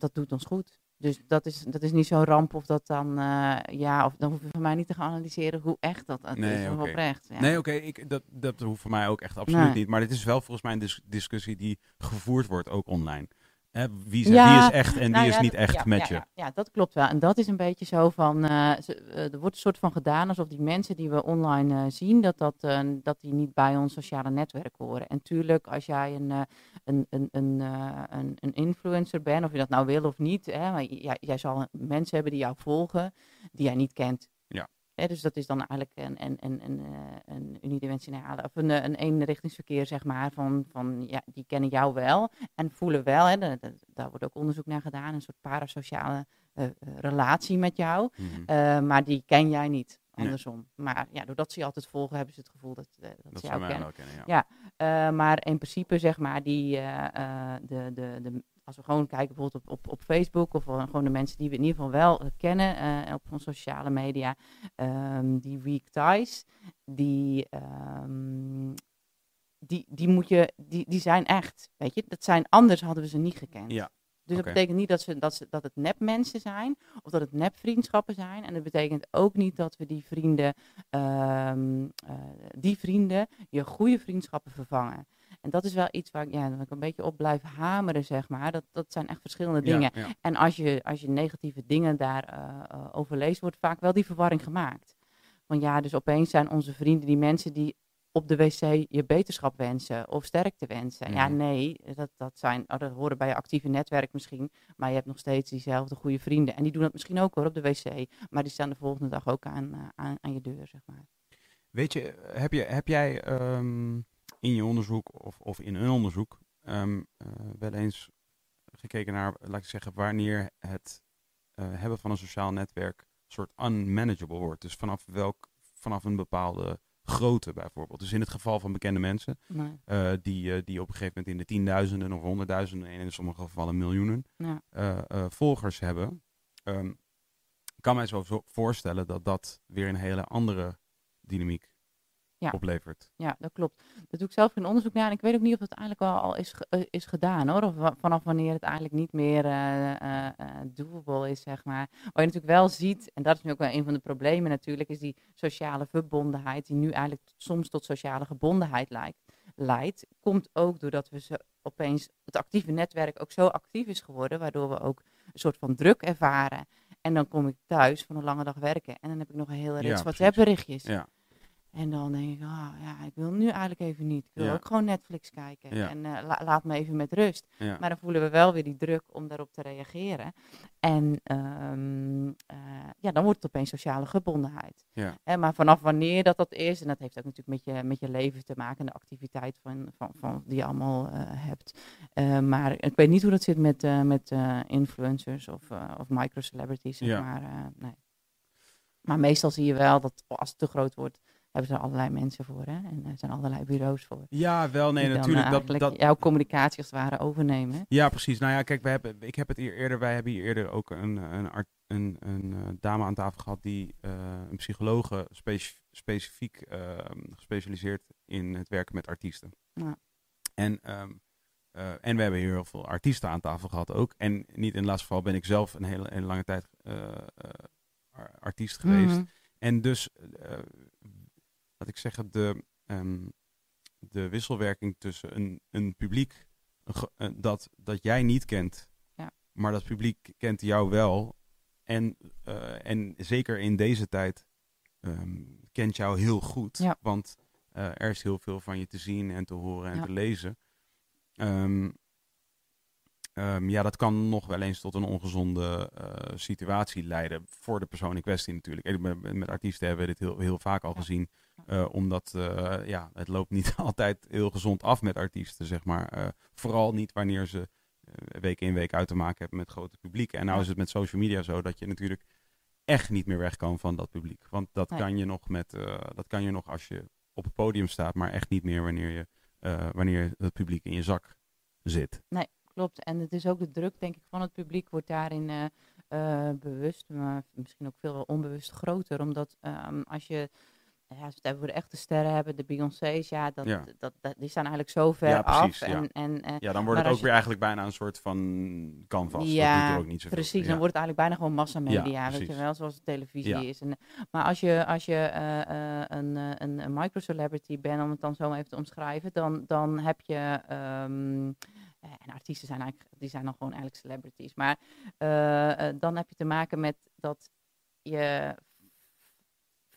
Dat doet ons goed. Dus dat is, dat is niet zo'n ramp of dat dan, eh, ja, of dan hoef je van mij niet te gaan analyseren hoe echt dat, dat Nee, is. Of oprecht. Ja. Nee, oké, ik dat, dat hoeft voor mij ook echt absoluut Nee. niet. Maar dit is wel volgens mij een dis- discussie die gevoerd wordt, ook online. Hè, wie, is, Ja, wie is echt en Nou wie is niet dat- echt met je? Ja, ja, dat klopt wel. En dat is een beetje zo van, eh, eh, er wordt een soort van gedaan alsof die mensen die we online eh, zien, dat, dat, dat die niet bij ons sociale netwerk horen. En tuurlijk, als jij een, een, een, een, een, een influencer bent, of je dat nou wil of niet, hè, maar jij, jij zal mensen hebben die jou volgen, die jij niet kent. Hè, dus dat is dan eigenlijk een, een, een, een, eh, een unidimensionale, of een, eh, een eenrichtingsverkeer, zeg maar, van, van ja, die kennen jou wel en voelen wel, hè, de- de- daar wordt ook onderzoek naar gedaan, een soort parasociale eh, relatie met jou, Mhm. maar die ken jij niet, Nee. andersom. Maar ja, doordat ze je altijd volgen, hebben ze het gevoel dat, dat, Dat ze jou mij kennen. wel kennen, ja. Ja. Maar in principe, zeg maar, die, de, de, de, als we gewoon kijken bijvoorbeeld op, op, op Facebook of eh, gewoon de mensen die we in ieder geval wel eh, kennen eh, op van sociale media, ehm, die weak ties, die, ehm, die, die, moet je, die, die zijn echt, weet je, dat zijn anders hadden we ze niet gekend. Ja, Dus dat betekent niet dat, ze, dat, ze, dat het nepmensen zijn of dat het nepvriendschappen zijn. En dat betekent ook niet dat we die vrienden, ehm, eh, die vrienden, je goede vriendschappen vervangen. En dat is wel iets waar ik, ja, waar ik een beetje op blijf hameren, zeg maar. Dat, dat zijn echt verschillende dingen. ja. En als je, als je negatieve dingen daarover over leest, wordt vaak wel die verwarring gemaakt. Van ja, dus opeens zijn onze vrienden die mensen die op de wc je beterschap wensen of sterkte wensen. Ja, Mhm. nee, dat, dat, zijn, oh, dat horen bij je actieve netwerk misschien. Maar je hebt nog steeds diezelfde goede vrienden. En die doen dat misschien ook hoor op de wc. Maar die staan de volgende dag ook aan, eh, aan, aan je deur, zeg maar. Weet je, heb, je, heb jij ehm, in je onderzoek of, of in een onderzoek eh, wel eens gekeken naar, laat ik zeggen, wanneer het eh, hebben van een sociaal netwerk soort unmanageable wordt? Dus vanaf welk, vanaf een bepaalde grootte bijvoorbeeld. Dus in het geval van bekende mensen, Nee. eh, die, die op een gegeven moment in de tienduizenden of honderdduizenden en in sommige gevallen miljoenen Ja. volgers hebben. ik kan mij zo voorstellen dat dat weer een hele andere dynamiek Ja. oplevert. Ja, dat klopt. Dat doe ik zelf in onderzoek naar. En ik weet ook niet of dat eigenlijk wel al is, eh, is gedaan hoor. Of vanaf wanneer het eigenlijk niet meer eh, doable is, zeg maar. Wat je natuurlijk wel ziet, en dat is nu ook wel een van de problemen natuurlijk, is die sociale verbondenheid, die nu eigenlijk soms tot sociale gebondenheid lijkt, leidt. Komt ook doordat we zo opeens het actieve netwerk ook zo actief is geworden, waardoor we ook een soort van druk ervaren. En dan kom ik thuis van een lange dag werken en dan heb ik nog een hele rits precies. WhatsApp berichtjes. Ja, En dan denk ik, ah ja, ik wil nu eigenlijk even niet. Ik wil Ja. ook gewoon Netflix kijken. Ja. En eh, la- laat me even met rust. ja. Maar dan voelen we wel weer die druk om daarop te reageren. En ehm, eh, ja, dan wordt het opeens sociale gebondenheid. Hè, maar vanaf wanneer dat dat is, en dat heeft ook natuurlijk met je, met je leven te maken en de activiteit van, van, van, die je allemaal eh, hebt. Eh, maar ik weet niet hoe dat zit met, eh, met eh, influencers of, eh of microcelebrities, zeg maar. eh, nee. Maar meestal zie je wel dat als het te groot wordt, hebben ze er allerlei mensen voor. Hè? En er zijn allerlei bureaus voor. ja, wel, nee, natuurlijk. eh, Dat, dat, jouw communicatie als het ware overnemen. ja, precies. Nou ja, kijk, we hebben, ik heb het hier eerder, wij hebben hier eerder ook een, een, art- een, een eh, dame aan tafel gehad die eh, een psychologe speci- specifiek eh, gespecialiseerd in het werken met artiesten. Ja. En, ehm, eh, en we hebben hier heel veel artiesten aan tafel gehad ook. En niet in het laatste geval ben ik zelf een hele, hele lange tijd ar- artiest geweest. Mhm. En dus, laat ik zeggen, de, ehm, de wisselwerking tussen een, een publiek een eh, dat, dat jij niet kent, Ja. maar dat publiek kent jou wel. En, eh, en zeker in deze tijd ehm, kent jou heel goed. Ja. Want eh, er is heel veel van je te zien en te horen en Ja. te lezen. Ehm, ja, dat kan nog wel eens tot een ongezonde situatie leiden. Voor de persoon in kwestie natuurlijk. En met, met artiesten hebben we dit heel, heel vaak al Ja. gezien. Eh, omdat eh, ja, het loopt niet *laughs* altijd heel gezond af met artiesten, zeg maar. Eh, vooral niet wanneer ze week in week uit te maken hebben met grote publieken. En nou is het met social media zo dat je natuurlijk echt niet meer weg kan van dat publiek. Want dat, Nee. kan je nog met, dat kan je nog als je op het podium staat, maar echt niet meer wanneer je wanneer het publiek in je zak zit. Klopt. En het is ook de druk, denk ik, van het publiek wordt daarin bewust, maar misschien ook veel onbewust groter. Omdat ehm, als je, ja, als we het hebben over de echte sterren hebben, de Beyoncé's, ja, dat, Ja. Dat, dat, die staan eigenlijk zo ver Ja, precies, af. ja. En, en, eh, Ja, dan wordt het ook je- weer eigenlijk bijna een soort van canvas. dat Ja, er ook niet. Precies, dan wordt het eigenlijk bijna gewoon massamedia, Ja, weet je wel, zoals de televisie is. En, maar als je, als je eh, eh, een, eh, een, een microcelebrity bent, om het dan zo even te omschrijven, dan, dan heb je, ehm, eh, en artiesten zijn eigenlijk, die zijn dan gewoon eigenlijk celebrities, maar dan heb je te maken met dat je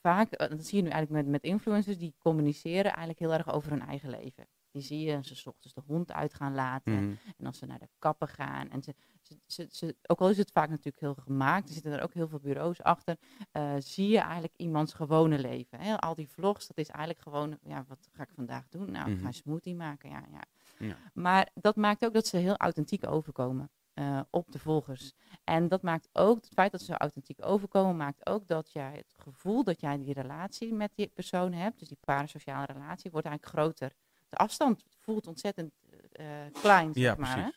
vaak, eh, dat zie je nu eigenlijk met, met influencers, die communiceren eigenlijk heel erg over hun eigen leven. Die zie je, ze 's ochtends de hond uit gaan laten. Mhm. En als ze naar de kapper gaan. En ze, ze, ze, ze- ook al is het vaak natuurlijk heel gemaakt, er zitten er ook heel veel bureaus achter. eh, zie je eigenlijk iemands gewone leven. Hè? Al die vlogs, dat is eigenlijk gewoon, ja, wat ga ik vandaag doen? Nou, ik ga Mhm. een smoothie maken. Ja, ja. Ja. Maar dat maakt ook dat ze heel authentiek overkomen eh, op de volgers. En dat maakt ook, het feit dat ze authentiek overkomen, maakt ook dat jij het gevoel dat jij die relatie met die persoon hebt, dus die parasociale relatie, wordt eigenlijk groter. De afstand voelt ontzettend eh, klein, zeg Ja, maar. Hè?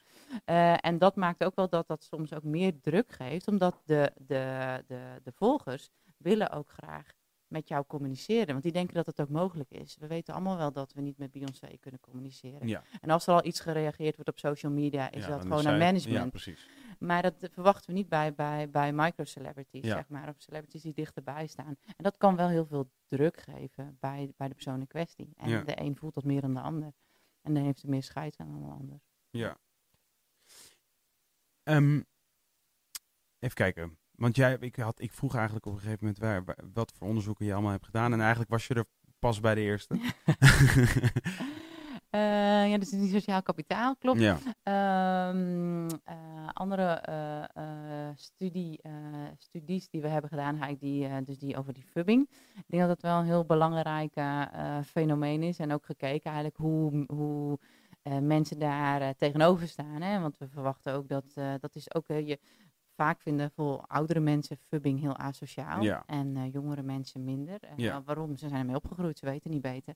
Eh, en dat maakt ook wel dat dat soms ook meer druk geeft, omdat de, de, de, de volgers willen ook graag met jou communiceren. Want die denken dat het ook mogelijk is. We weten allemaal wel dat we niet met Beyoncé kunnen communiceren. Ja. En als er al iets gereageerd wordt op social media, is Ja, dat dan gewoon zij- management. Ja, precies. Maar dat verwachten we niet bij, bij, bij microcelebrities, Ja. zeg maar. Of celebrities die dichterbij staan. En dat kan wel heel veel druk geven bij, bij de persoon in kwestie. En de een voelt dat meer dan de ander. En een heeft er meer scheid aan dan de ander. Ja. Ehm, even kijken. Want jij, ik, had, ik vroeg eigenlijk op een gegeven moment waar, waar- wat voor onderzoeken je allemaal hebt gedaan. En eigenlijk was je er pas bij de eerste. *laughs* Eh, ja, dus die sociaal kapitaal, klopt. ja. Ehm, eh, andere eh, eh, studie, eh, studies die we hebben gedaan, eigenlijk die, eh, dus die over die fubbing. Ik denk dat dat wel een heel belangrijk eh, eh, fenomeen is. En ook gekeken eigenlijk hoe, hoe eh, mensen daar eh, tegenover staan. Hè? Want we verwachten ook dat, eh, dat is ook, eh, je, vaak vinden voor oudere mensen fubbing heel asociaal. Ja. En eh, jongere mensen minder. Ja. wel, waarom? Ze zijn ermee opgegroeid, ze weten niet beter.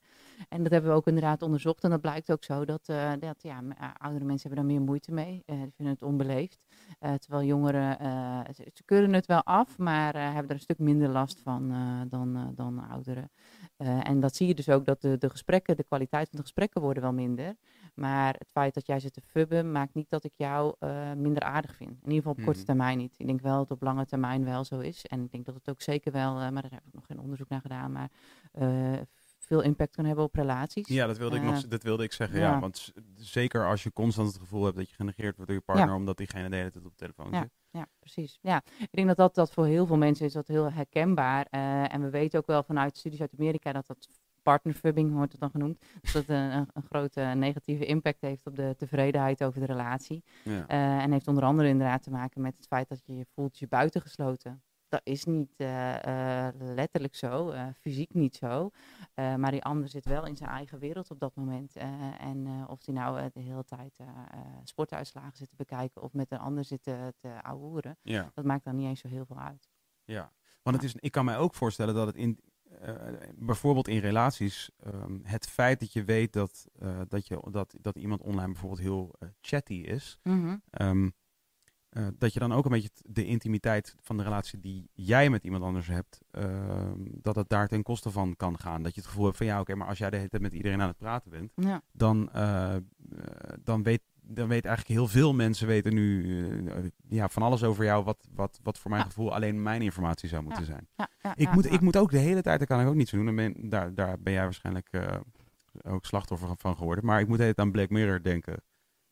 En dat hebben we ook inderdaad onderzocht. En dat blijkt ook zo dat, eh, dat ja, eh, oudere mensen hebben daar meer moeite mee. Eh, die vinden het onbeleefd. Eh, terwijl jongeren, eh, ze, ze keuren het wel af, maar eh, hebben er een stuk minder last van eh, dan, eh, dan ouderen. Eh, en dat zie je dus ook dat de, de gesprekken, de kwaliteit van de gesprekken worden wel minder. Maar het feit dat jij zit te fubben, maakt niet dat ik jou eh, minder aardig vind. In ieder geval op korte Mhm. termijn niet. Ik denk wel dat het op lange termijn wel zo is. En ik denk dat het ook zeker wel, eh, maar daar heb ik nog geen onderzoek naar gedaan, maar eh, veel impact kan hebben op relaties. Ja, dat wilde, ik nog, dat wilde ik zeggen. Ja. ja. Want zeker als je constant het gevoel hebt dat je genegeerd wordt door je partner, omdat diegene de hele tijd op de telefoon Ja. zit. Ja, precies. Ja, ik denk dat dat, dat voor heel veel mensen is dat heel herkenbaar. Eh, en we weten ook wel vanuit studies uit Amerika dat dat partnerfubbing wordt het dan genoemd. Dus *laughs* dat een, een, grote negatieve impact heeft op de tevredenheid over de relatie. Ja. Eh, en heeft onder andere inderdaad te maken met het feit dat je je voelt je buitengesloten. Dat is niet eh, eh, letterlijk zo, fysiek niet zo. Maar die ander zit wel in zijn eigen wereld op dat moment. En of die nou de hele tijd sportuitslagen zit te bekijken of met een ander zit te, te ouwehoeren, ja. dat maakt dan niet eens zo heel veel uit. Ja, want het is, ik kan mij ook voorstellen dat het in, eh, bijvoorbeeld in relaties, ehm, het feit dat je weet dat, eh, dat, je, dat, dat iemand online bijvoorbeeld heel eh, chatty is, ehm, eh, dat je dan ook een beetje de intimiteit van de relatie die jij met iemand anders hebt, ehm, dat het daar ten koste van kan gaan. Dat je het gevoel hebt van ja, oké, maar als jij de hele tijd met iedereen aan het praten bent, Ja, dan, dan, weet, dan weet eigenlijk heel veel mensen weten nu eh, ja, van alles over jou, wat, wat, wat voor mijn Ja. gevoel alleen mijn informatie zou moeten zijn. ja, Ik, moet, ik moet ook de hele tijd, dat kan ik ook niet zo doen, dan ben, daar, daar ben jij waarschijnlijk eh, ook slachtoffer van geworden, maar ik moet de hele tijd aan Black Mirror denken,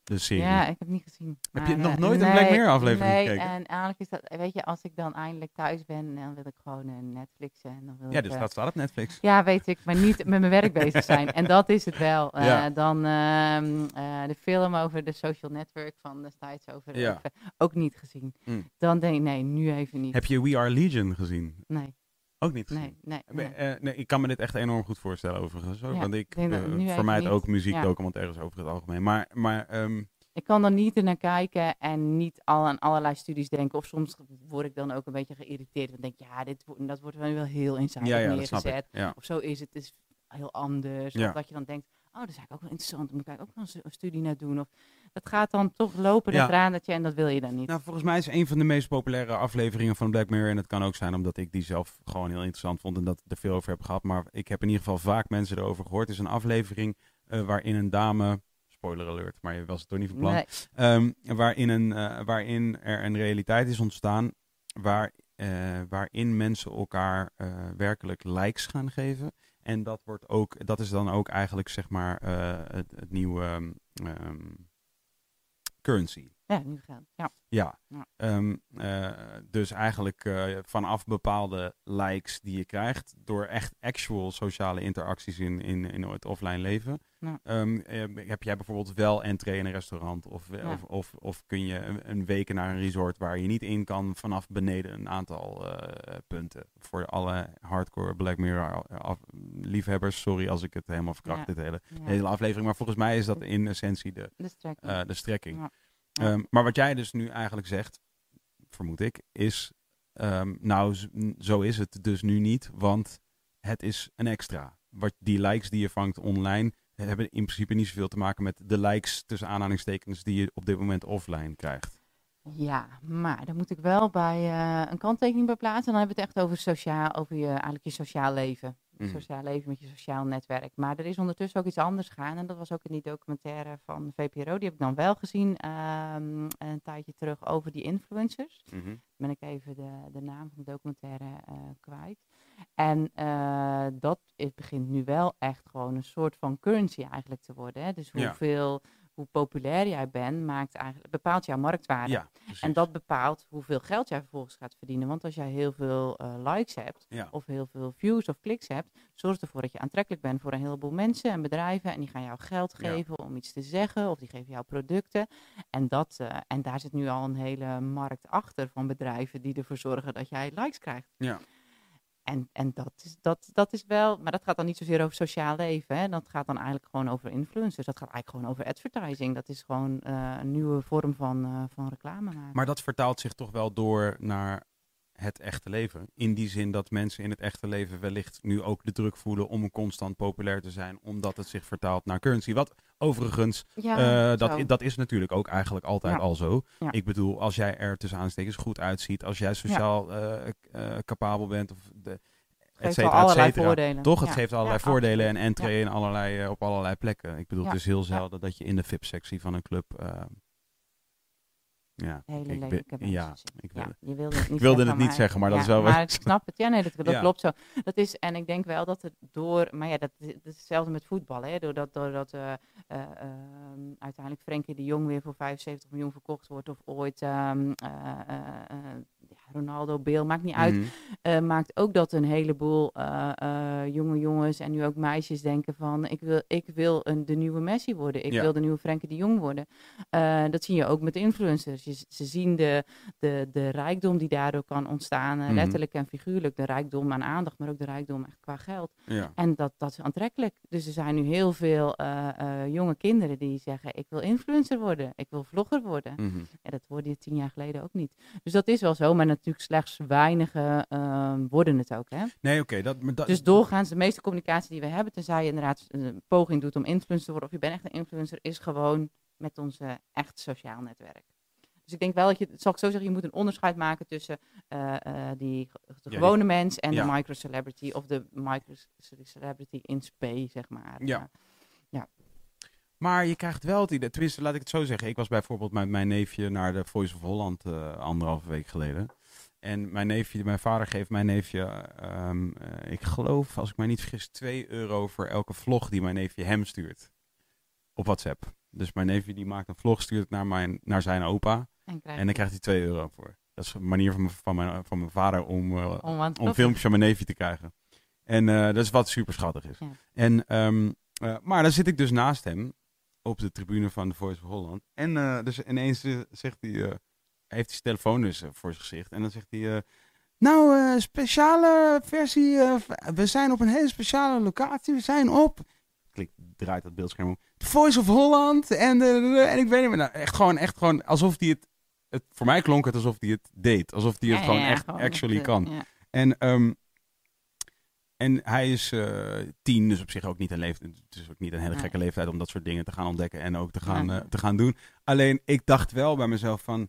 de serie. Ja, ik heb niet gezien. Heb je nog eh, nooit een Black Mirror aflevering nee, gekeken? en eigenlijk is dat, weet je, als ik dan eindelijk thuis ben, dan wil ik gewoon een Netflixen. En dan wil Ja, dus eh, dat staat op Netflix. Ja, weet ik, maar niet met mijn werk bezig zijn. En dat is het wel. *laughs* Eh. Dan ehm, eh, de film over de social network van destijds over, Ja. over- ook niet gezien. Mm. Dan denk ik, nee, nu even niet. Heb je We Are Legion gezien? Nee, Ook niet nee, nee. Eh, nee. eh, nee, ik kan me dit echt enorm goed voorstellen overigens. hoor. Ja, want ik even vermijd ook muziek, Ja. over het algemeen. Maar, maar ehm, Ik kan dan niet er naar kijken en niet al aan allerlei studies denken. Of soms word ik dan ook een beetje geïrriteerd. Dan denk ik, ja, dit, wordt- dat wordt wel heel eenzijdig ja, neergezet. Of zo is het, het is heel anders. Of dat je dan denkt, oh, dat is eigenlijk ook wel interessant. Daar moet ik ook wel een studie naar doen. Of, dat gaat dan toch lopen, Ja. dat radertje, en dat wil je dan niet. Nou, volgens mij is een van de meest populaire afleveringen van Black Mirror. En het kan ook zijn omdat ik die zelf gewoon heel interessant vond en dat ik er veel over heb gehad. Maar ik heb in ieder geval vaak mensen erover gehoord. Het is een aflevering eh, waarin een dame. Spoiler alert, maar je was het toch niet van plan. Nee. Ehm, waarin, een, eh, waarin er een realiteit is ontstaan waar, eh, waarin mensen elkaar werkelijk likes gaan geven. En dat, wordt ook, dat is dan ook eigenlijk zeg maar het, het nieuwe ehm, currency. Ja, nu geld. Ja. Ja, Ja. Ehm, eh, dus eigenlijk eh, vanaf bepaalde likes die je krijgt, door echt actual sociale interacties in, in, in het offline leven, Ja. ehm, eh, heb jij bijvoorbeeld wel entree in een restaurant of, Ja. of, of, of kun je een, een week naar een resort waar je niet in kan vanaf beneden een aantal eh, punten. Voor alle hardcore Black Mirror af- liefhebbers, sorry als ik het helemaal verkracht, dit hele, hele aflevering, maar volgens mij is dat in essentie de, De strekking. de strekking. Ja. Ehm, maar wat jij dus nu eigenlijk zegt, vermoed ik, is... ehm, nou, zo is het dus nu niet, want het is een extra. Wat die likes die je vangt online hebben in principe niet zoveel te maken met de likes tussen aanhalingstekens die je op dit moment offline krijgt. Ja, maar daar moet ik wel bij eh, een kanttekening bij plaatsen. Dan hebben we het echt over, sociaal, over je, eigenlijk je sociaal leven. Mhm. Sociaal leven met je sociaal netwerk. Maar er is ondertussen ook iets anders gaan. En dat was ook in die documentaire van VPRO. Die heb ik dan wel gezien ehm, een tijdje terug over die influencers. ben ik even de, de naam van de documentaire eh, kwijt. En eh, dat het begint nu wel echt gewoon een soort van currency eigenlijk te worden. Hè? Dus Ja. Hoe populair jij bent, maakt eigenlijk, bepaalt jouw marktwaarde. Ja. En dat bepaalt hoeveel geld jij vervolgens gaat verdienen. Want als jij heel veel eh, likes hebt, Ja. of heel veel views of kliks hebt, zorgt ervoor dat je aantrekkelijk bent voor een heleboel mensen en bedrijven. En die gaan jou geld Ja. geven om iets te zeggen, of die geven jou producten. En, dat, eh, en daar zit nu al een hele markt achter van bedrijven die ervoor zorgen dat jij likes krijgt. Ja. En, en dat, is, dat, dat is wel, maar dat gaat dan niet zozeer over sociaal leven. Hè? Dat gaat dan eigenlijk gewoon over influencers. Dat gaat eigenlijk gewoon over advertising. Dat is gewoon eh, een nieuwe vorm van, eh, van reclame maken. Maar dat vertaalt zich toch wel door naar het echte leven. In die zin dat mensen in het echte leven wellicht nu ook de druk voelen om constant populair te zijn, omdat het zich vertaalt naar currency. Wat overigens, ja, eh, dat, dat is natuurlijk ook eigenlijk altijd Ja. al zo. Ja. Ik bedoel, als jij er tussen aanstekens goed uitziet, als jij sociaal eh, capabel bent, of de, et geeft wel cetera, et allerlei cetera. voordelen. Toch, het geeft allerlei voordelen en entree in allerlei, op allerlei plekken. Ik bedoel, het is heel zelden dat je in de VIP-sectie van een club... eh, ja, Hele ik lelijke ja, ik wil Ja, je wilde het *laughs* niet wilde zeggen, het niet maar- zeggen, maar dat ja, is wel wat Maar ik snap het. Ja, nee, dat, klopt zo. Dat is, en ik denk wel dat het door, maar ja, dat, is- dat is hetzelfde met voetbal. Hè, doordat doordat eh, eh, ehm, uiteindelijk Frenkie de Jong weer voor 75 miljoen verkocht wordt, of ooit Ronaldo, Beel, maakt niet uit. Mhm. eh, maakt ook dat een heleboel eh, eh, jonge jongens en nu ook meisjes denken van ik wil, ik wil een, de nieuwe Messi worden. Ik Ja. wil de nieuwe Frenkie de Jong worden. Dat zie je ook met influencers. Je, ze zien de, de, de rijkdom die daardoor kan ontstaan, Mhm. letterlijk en figuurlijk. De rijkdom aan aandacht, maar ook de rijkdom echt qua geld. Ja. En dat, dat is aantrekkelijk. Dus er zijn nu heel veel jonge kinderen die zeggen ik wil influencer worden. Ik wil vlogger worden. Mhm. Ja, dat hoorde je tien jaar geleden ook niet. Dus dat is wel zo, maar natuurlijk slechts weinigen ehm, worden het ook. Hè? Nee, oké. dat, maar dat, Dus doorgaans, de meeste communicatie die we hebben, tenzij je inderdaad een poging doet om influencer te worden, of je bent echt een influencer, is gewoon met ons eh, echt sociaal netwerk. Dus ik denk wel dat je, zal ik zo zeggen, je moet een onderscheid maken tussen eh, eh, die, de gewone mens en ja. de micro-celebrity, of de micro-celebrity in spe, zeg maar. Ja. Eh, Maar je krijgt wel het idee, tenminste laat ik het zo zeggen. Ik was bijvoorbeeld met mijn neefje naar de Voice of Holland eh anderhalve week geleden. En mijn neefje, mijn vader geeft mijn neefje, ehm, eh, ik geloof, als ik mij niet vergis, 2 euro voor elke vlog die mijn neefje hem stuurt. Op WhatsApp. Dus mijn neefje die maakt een vlog, stuurt het naar, mijn, naar zijn opa. en, dan krijgt hij 2 euro voor. Dat is een manier van, mijn- van, mijn, van mijn vader om, eh, om, filmpjes van mijn neefje te krijgen. En eh, dat is wat super schattig is. Ja. En, ehm, eh, maar dan zit ik dus naast hem op de tribune van de Voice of Holland. En dus ineens zegt hij, eh, hij heeft zijn telefoon dus eh, voor zijn gezicht. En dan zegt hij, eh, nou, eh, speciale versie, we zijn op een hele speciale locatie. We zijn op, klik, draait dat beeldscherm om, de Voice of Holland. En, en ik weet niet meer, nou, echt gewoon, echt gewoon alsof hij het, het, voor mij klonk het alsof hij het deed. Alsof hij het Ja, gewoon ja, echt gewoon actually kan. ja. En, ehm, en hij is tien, dus op zich ook niet een leeftijd. Het is ook niet een hele gekke leeftijd om dat soort dingen te gaan ontdekken en ook te gaan, te gaan doen. Alleen ik dacht wel bij mezelf van,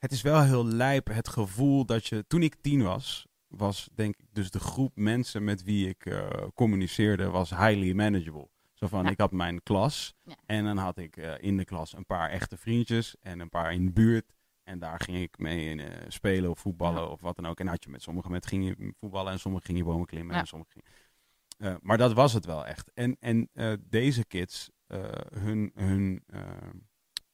het is wel heel lijp het gevoel dat je, toen ik tien was, was denk ik dus de groep mensen met wie ik eh, communiceerde, was highly manageable. Zo van, Ja. ik had mijn klas Ja. en dan had ik eh, in de klas een paar echte vriendjes en een paar in de buurt. En daar ging ik mee in, eh, spelen of voetballen Ja. of wat dan ook. En had je met sommigen met ging je voetballen en sommigen ging je bomen klimmen. En sommigen ging... Maar dat was het wel echt. En, en deze kids, hun, hun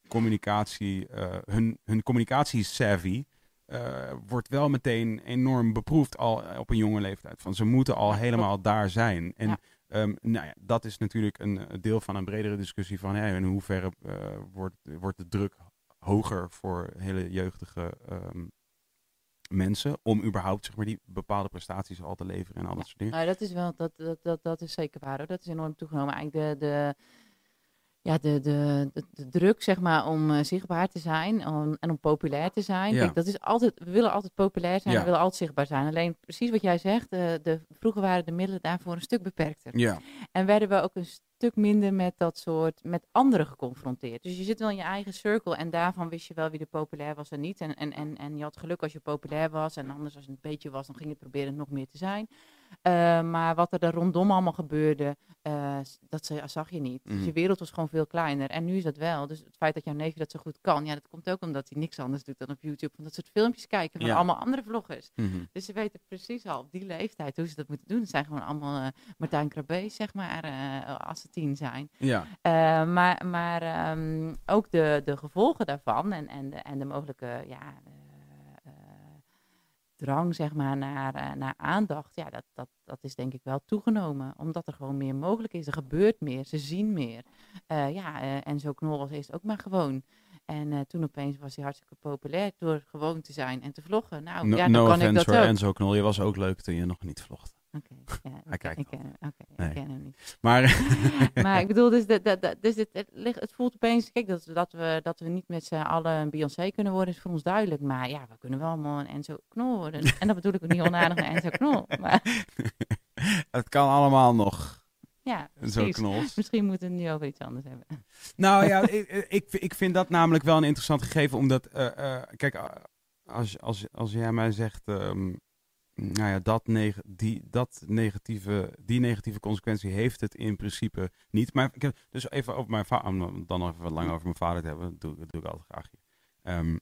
communicatie, eh, hun, hun communicatie-savvy eh, wordt wel meteen enorm beproefd al op een jonge leeftijd. Van ze moeten al helemaal daar zijn. En Ja. ehm, nou ja, dat is natuurlijk een deel van een bredere discussie van in hoeverre eh, wordt, wordt de druk hoger voor hele jeugdige ehm, mensen om überhaupt zeg maar, die bepaalde prestaties al te leveren en al dat soort dingen. Nou, dat is wel, dat, dat, dat, dat is zeker waar hoor. Dat is enorm toegenomen. Eigenlijk de, de, ja, de, de, de, de druk, zeg maar, om eh, zichtbaar te zijn om, en om populair te zijn. Ja. Kijk, dat is altijd, we willen altijd populair zijn, Ja. we willen altijd zichtbaar zijn. Alleen precies wat jij zegt, de, de, vroeger waren de middelen daarvoor een stuk beperkter. Ja, En werden we ook een stuk minder met dat soort, met anderen geconfronteerd. Dus je zit wel in je eigen cirkel en daarvan wist je wel wie er populair was en niet. En, en, en, en je had geluk als je populair was en anders als het een beetje was, dan ging je proberen het nog meer te zijn. Eh, maar wat er, er rondom allemaal gebeurde, eh, dat ze- zag je niet. Dus Mhm. je wereld was gewoon veel kleiner. En nu is dat wel. Dus het feit dat jouw neefje dat zo goed kan, ja, dat komt ook omdat hij niks anders doet dan op YouTube. Van dat soort filmpjes kijken van Ja. allemaal andere vloggers. Mhm. Dus ze weten precies al op die leeftijd hoe ze dat moeten doen. Het zijn gewoon allemaal eh, Martijn Krabbe, zeg maar, als ze tien zijn. Ja. Maar maar ehm, ook de, de gevolgen daarvan en, en, de, en de mogelijke ja, drang zeg maar, naar, eh, naar aandacht, ja, dat, dat, dat is denk ik wel toegenomen. Omdat er gewoon meer mogelijk is. Er gebeurt meer, ze zien meer. Eh, ja, eh, en zo knol was eerst ook maar gewoon. En toen opeens was hij hartstikke populair door gewoon te zijn en te vloggen. Nou, No, ja, dan no kan ik dat hoor, ook. Enzo Knol. Je was ook leuk toen je nog niet vlogt. Oké, ja, Hij ik, kijkt ik, wel. ken, oké, Nee. ik ken hem niet. Maar, *laughs* Maar ik bedoel, dus, dat, dat, dat- dus het, het, ligt- het voelt opeens, kijk, dat, dat, we, dat we niet met z'n allen een Beyoncé kunnen worden, is voor ons duidelijk. Maar ja, we kunnen wel allemaal een Enzo Knol worden. *laughs* En dat bedoel ik ook niet onaardig een Enzo Knol. Maar *laughs* het kan allemaal nog. ja, Zo knols. Misschien moeten we het nu over iets anders hebben. Nou ja, ik, ik, ik vind dat namelijk wel een interessant gegeven, omdat, eh, eh, kijk, als, als, als jij mij zegt, ehm, nou ja, dat, neg die, dat negatieve, die negatieve consequentie heeft het in principe niet. Maar ik heb dus even over mijn vader, dan nog even langer over mijn vader te hebben, dat doe, dat doe ik altijd graag. Ehm,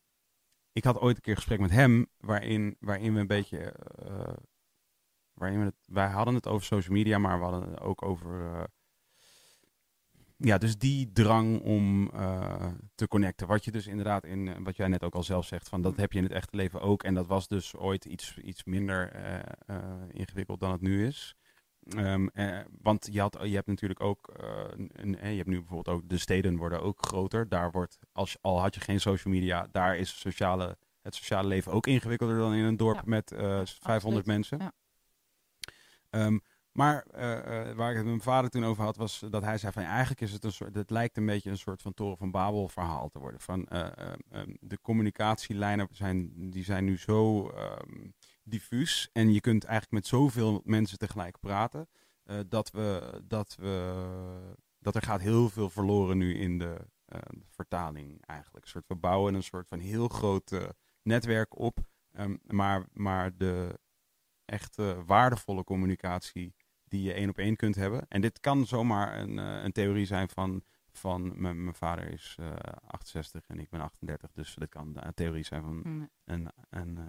ik had ooit een keer gesprek met hem, waarin, waarin we een beetje, eh, waarin we het, wij hadden het over social media, maar we hadden het ook over... eh, ja, dus die drang om eh, te connecten. Wat je dus inderdaad in, eh, wat jij net ook al zelf zegt, van dat heb je in het echte leven ook. En dat was dus ooit iets, iets minder eh, ingewikkeld dan het nu is. Ehm, eh, want je, had, je hebt natuurlijk ook, een, eh, je hebt nu bijvoorbeeld ook, de steden worden ook groter. Daar wordt, als, al had je geen social media, daar is sociale, het sociale leven ook ingewikkelder dan in een dorp Ja, met eh, 500 absoluut. mensen. Ja. Ehm, maar eh, eh, waar ik het met mijn vader toen over had, was dat hij zei van eigenlijk is het een soort, het lijkt een beetje een soort van toren van Babel verhaal te worden. Van eh, eh, eh, de communicatielijnen zijn, die zijn nu zo ehm, diffuus en je kunt eigenlijk met zoveel mensen tegelijk praten, dat we, dat we, dat er gaat heel veel verloren nu in de eh, vertaling eigenlijk. Soort, we bouwen een soort van heel groot netwerk op, ehm, maar, maar de echte waardevolle communicatie die je één op één kunt hebben. En dit kan zomaar een, eh, een theorie zijn van, van mijn mijn vader is eh 68 en ik ben 38, dus dit kan een theorie zijn van een, een, eh,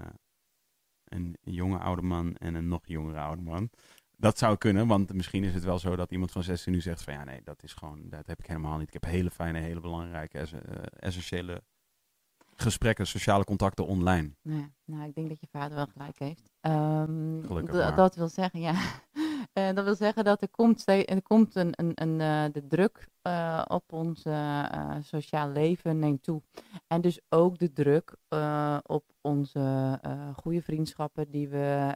een jonge oude man en een nog jongere oude man. Dat zou kunnen, want misschien is het wel zo dat iemand van 16 nu zegt van ja nee, dat is gewoon, dat heb ik helemaal niet. Ik heb hele fijne, hele belangrijke, ess- essentiële gesprekken, sociale contacten online. Ja, nou, ik denk dat je vader wel gelijk heeft. Ehm, Gelukkig dat wil zeggen, ja. *laughs* Eh, dat wil zeggen dat er komt, er komt een, een, een, eh, de druk eh, op ons sociaal leven neemt toe. En dus ook de druk op onze goede vriendschappen, die we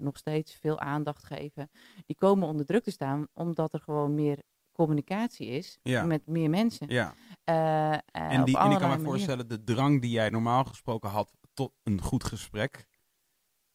nog steeds veel aandacht geven. Die komen onder druk te staan, omdat er gewoon meer communicatie is Ja. met meer mensen. Ja. En, die, en ik kan me voorstellen, de drang die jij normaal gesproken had tot een goed gesprek.